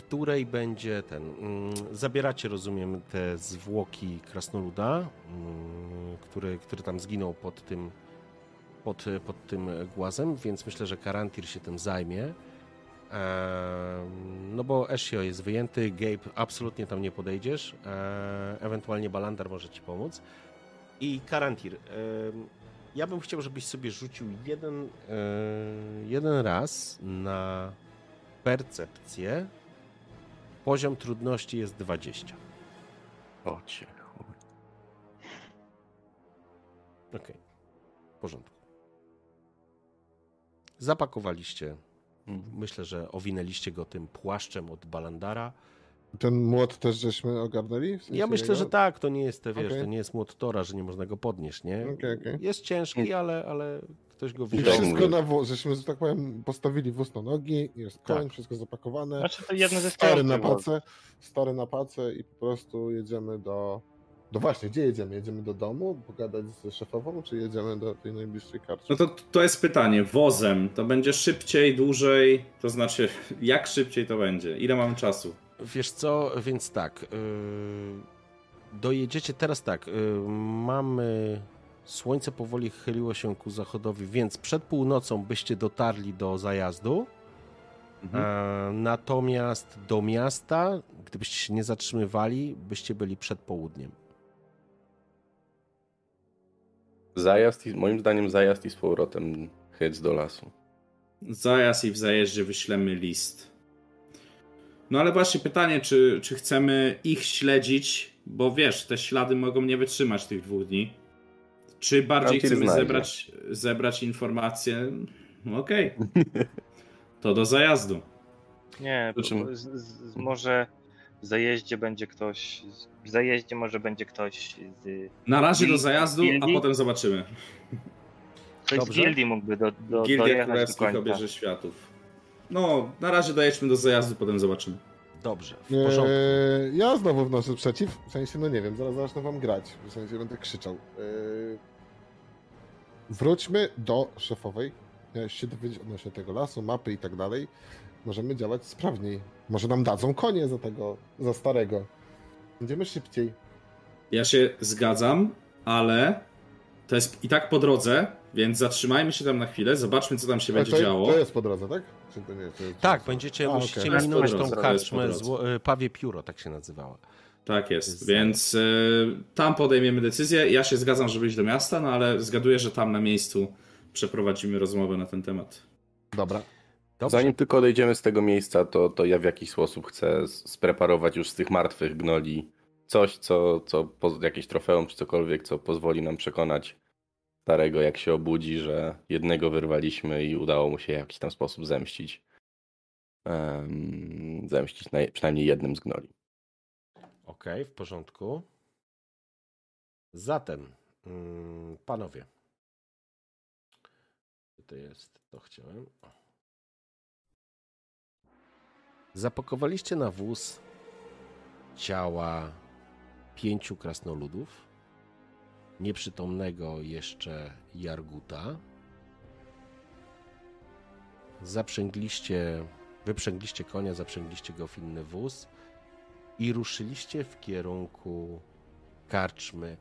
której będzie ten. mm, Zabieracie, rozumiem, te zwłoki krasnoluda, mm, który, który tam zginął pod tym, pod, pod tym głazem, więc myślę, że Karantir się tym zajmie. No bo Ezio jest wyjęty, Gabe absolutnie tam nie podejdziesz, ewentualnie Balandar może ci pomóc. I Karantir, ja bym chciał, żebyś sobie rzucił jeden, e, jeden raz na percepcję. Poziom trudności jest 20. O cię chuj. Okej, w porządku. Zapakowaliście. Mhm. Myślę, że owinęliście go tym płaszczem od Balandara. Ten młot też żeśmy ogarnęli? W sensie Ja myślę, jego? że tak, to nie jest, te, wiesz, Okej. to nie jest młot Tora, że nie można go podnieść, nie? Okej, okej. Jest ciężki, ale, ale ktoś go I wziął. Tak wszystko na wóz, żeśmy, że tak powiem, postawili wóz na nogi, jest koń, Tak. wszystko zapakowane. Znaczy to jedno ze Stary na pacę, stary na pacę i po prostu jedziemy do... No właśnie, gdzie jedziemy? Jedziemy do domu, pogadać z szefową, czy jedziemy do tej najbliższej karty? No to, to jest pytanie. Wozem to będzie szybciej, dłużej? To znaczy, <laughs> jak szybciej to będzie? Ile mam czasu? Wiesz co, więc tak. Yy, dojedziecie teraz tak. Yy, mamy. Słońce powoli chyliło się ku zachodowi, więc przed północą byście dotarli do zajazdu. Mhm. E, natomiast do miasta, gdybyście się nie zatrzymywali, byście byli przed południem. Zajazd, i, moim zdaniem zajazd i z powrotem hyc do lasu. Zajazd i w zajeździe wyślemy list. No ale właśnie pytanie, czy, czy chcemy ich śledzić, bo wiesz, te ślady mogą nie wytrzymać tych dwóch dni. Czy bardziej chcemy znajdzie. zebrać, zebrać informacje? Okej. <laughs> To do zajazdu. Nie, z, z, może w zajeździe będzie ktoś. W zajeździe może będzie ktoś z. Na razie do zajazdu, a potem zobaczymy. Ktoś Dobrze. z gildii mógłby do, do, Gildia dojechać do Królewskich końca. obieży światów. No, na razie dojedźmy do zajazdu, potem zobaczymy. Dobrze, w porządku. Eee, ja znowu wnoszę sprzeciw, w sensie, no nie wiem, zaraz zacznę wam grać, w sensie będę krzyczał. Eee, wróćmy do szefowej, miałeś się dowiedzieć odnośnie tego lasu, mapy i tak dalej. Możemy działać sprawniej. Może nam dadzą konie za tego, za starego. Będziemy szybciej. Ja się zgadzam, ale to jest i tak po drodze, więc zatrzymajmy się tam na chwilę, zobaczmy, co tam się Ale będzie to, działo. to jest po drodze, tak? Czy to nie? To jest... Tak, będziecie, A, musicie jest minąć tą karczmę, zło, y, Pawie Pióro, tak się nazywała. Tak jest, Jest więc y, tam podejmiemy decyzję. Ja się zgadzam, żeby iść do miasta, no ale zgaduję, że tam na miejscu przeprowadzimy rozmowę na ten temat. Dobra. Dobrze. Zanim tylko odejdziemy z tego miejsca, to, to ja w jakiś sposób chcę spreparować już z tych martwych gnoli coś, co, co jakieś trofeum czy cokolwiek, co pozwoli nam przekonać starego, jak się obudzi, że jednego wyrwaliśmy i udało mu się w jakiś tam sposób zemścić. Em, zemścić na, przynajmniej jednym z gnoli. Okej, w porządku. Zatem, mm, panowie. To jest? To chciałem. Zapakowaliście na wóz ciała pięciu krasnoludów, nieprzytomnego jeszcze Jarguta. Zaprzęgliście, wyprzęgliście konia, zaprzęgliście go w inny wóz i ruszyliście w kierunku karczmy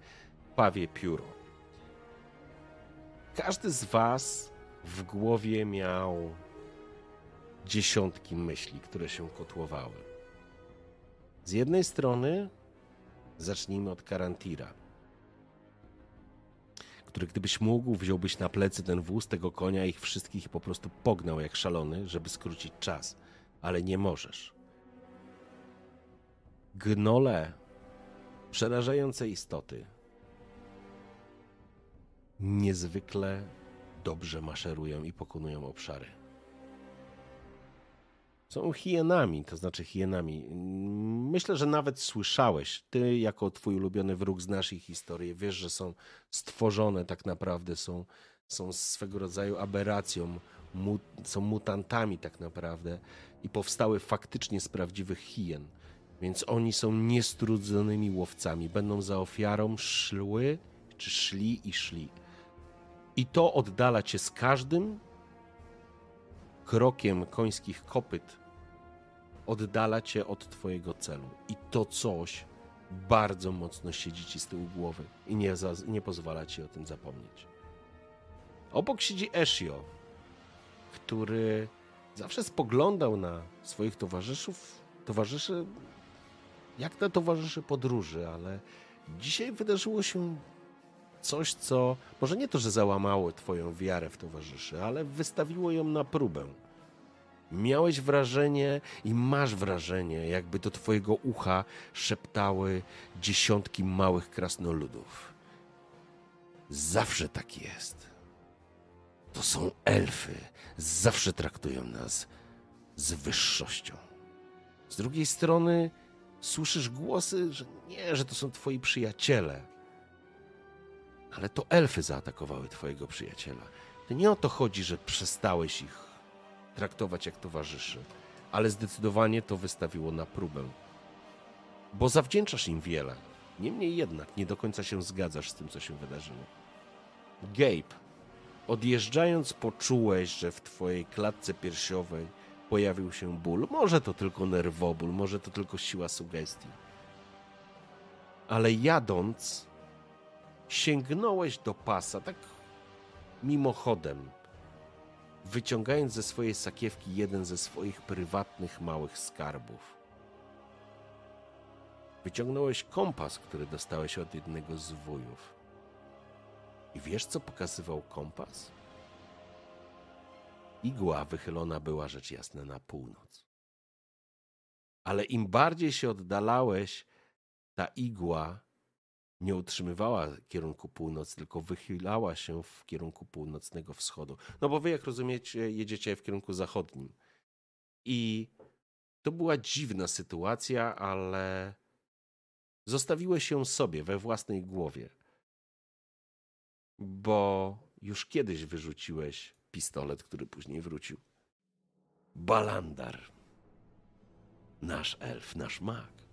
Pawie Pióro. Każdy z was w głowie miał dziesiątki myśli, które się kotłowały. Z jednej strony zacznijmy od Karantira, który gdybyś mógł, wziąłbyś na plecy ten wóz, tego konia, ich wszystkich i po prostu pognał jak szalony, żeby skrócić czas, ale nie możesz. Gnole, przerażające istoty, niezwykle dobrze maszerują i pokonują obszary. Są hienami, to znaczy hienami. Myślę, że nawet słyszałeś, ty jako twój ulubiony wróg znasz ich historię, wiesz, że są stworzone tak naprawdę, są, są swego rodzaju aberracją, mu, są mutantami tak naprawdę i powstały faktycznie z prawdziwych hien. Więc oni są niestrudzonymi łowcami. Będą za ofiarą szły, czy szli i szli. I to oddala cię z każdym krokiem końskich kopyt. Oddala cię od twojego celu. I to coś bardzo mocno siedzi ci z tyłu głowy i nie, za, nie pozwala ci o tym zapomnieć. Obok siedzi Eshio, który zawsze spoglądał na swoich towarzyszów, towarzyszy jak na towarzyszy podróży, ale dzisiaj wydarzyło się coś, co może nie to, że załamało Twoją wiarę w towarzyszy, ale wystawiło ją na próbę. Miałeś wrażenie i masz wrażenie, jakby do Twojego ucha szeptały dziesiątki małych krasnoludów. Zawsze tak jest. To są elfy. Zawsze traktują nas z wyższością. Z drugiej strony, słyszysz głosy, że nie, że to są twoi przyjaciele. Ale to elfy zaatakowały twojego przyjaciela. To nie o to chodzi, że przestałeś ich traktować jak towarzyszy, ale zdecydowanie to wystawiło na próbę. Bo zawdzięczasz im wiele. Niemniej jednak nie do końca się zgadzasz z tym, co się wydarzyło. Gabe, odjeżdżając, poczułeś, że w twojej klatce piersiowej pojawił się ból. Może to tylko nerwoból, może to tylko siła sugestii. Ale jadąc, sięgnąłeś do pasa, tak mimochodem, wyciągając ze swojej sakiewki jeden ze swoich prywatnych małych skarbów. Wyciągnąłeś kompas, który dostałeś od jednego z wujów. I wiesz, co pokazywał kompas? Igła wychylona była rzecz jasna na północ. Ale im bardziej się oddalałeś, ta igła nie utrzymywała kierunku północ, tylko wychylała się w kierunku północnego wschodu. No bo wy, jak rozumiecie, jedziecie w kierunku zachodnim. I to była dziwna sytuacja, ale zostawiłeś ją sobie we własnej głowie. Bo już kiedyś wyrzuciłeś pistolet, który później wrócił. Balandar. Nasz elf, nasz mag.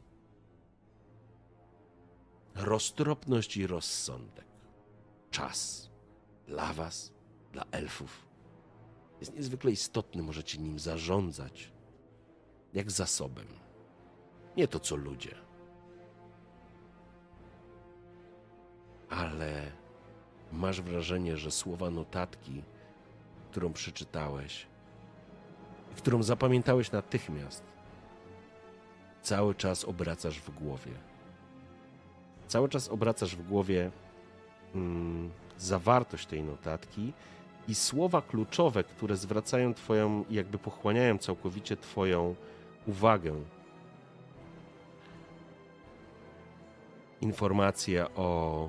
Roztropność i rozsądek. Czas dla was, dla elfów jest niezwykle istotny. Możecie nim zarządzać jak zasobem. Nie to co ludzie. Ale masz wrażenie, że słowa notatki, którą przeczytałeś, którą zapamiętałeś natychmiast, cały czas obracasz w głowie. Cały czas obracasz w głowie mm, zawartość tej notatki i słowa kluczowe, które zwracają Twoją, jakby pochłaniają całkowicie Twoją uwagę. Informacja o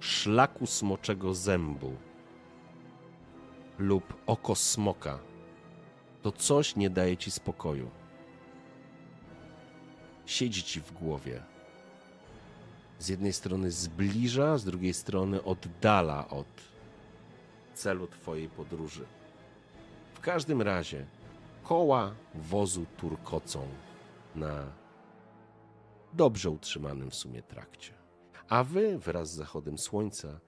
szlaku smoczego zębu lub oko smoka. To coś nie daje ci spokoju. Siedzi ci w głowie. Z jednej strony zbliża, z drugiej strony oddala od celu twojej podróży. W każdym razie koła wozu turkocą na dobrze utrzymanym w sumie trakcie. A wy wraz z zachodem słońca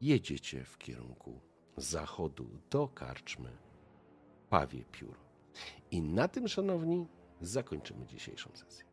jedziecie w kierunku zachodu do karczmy Pawie Piór. I na tym, szanowni, zakończymy dzisiejszą sesję.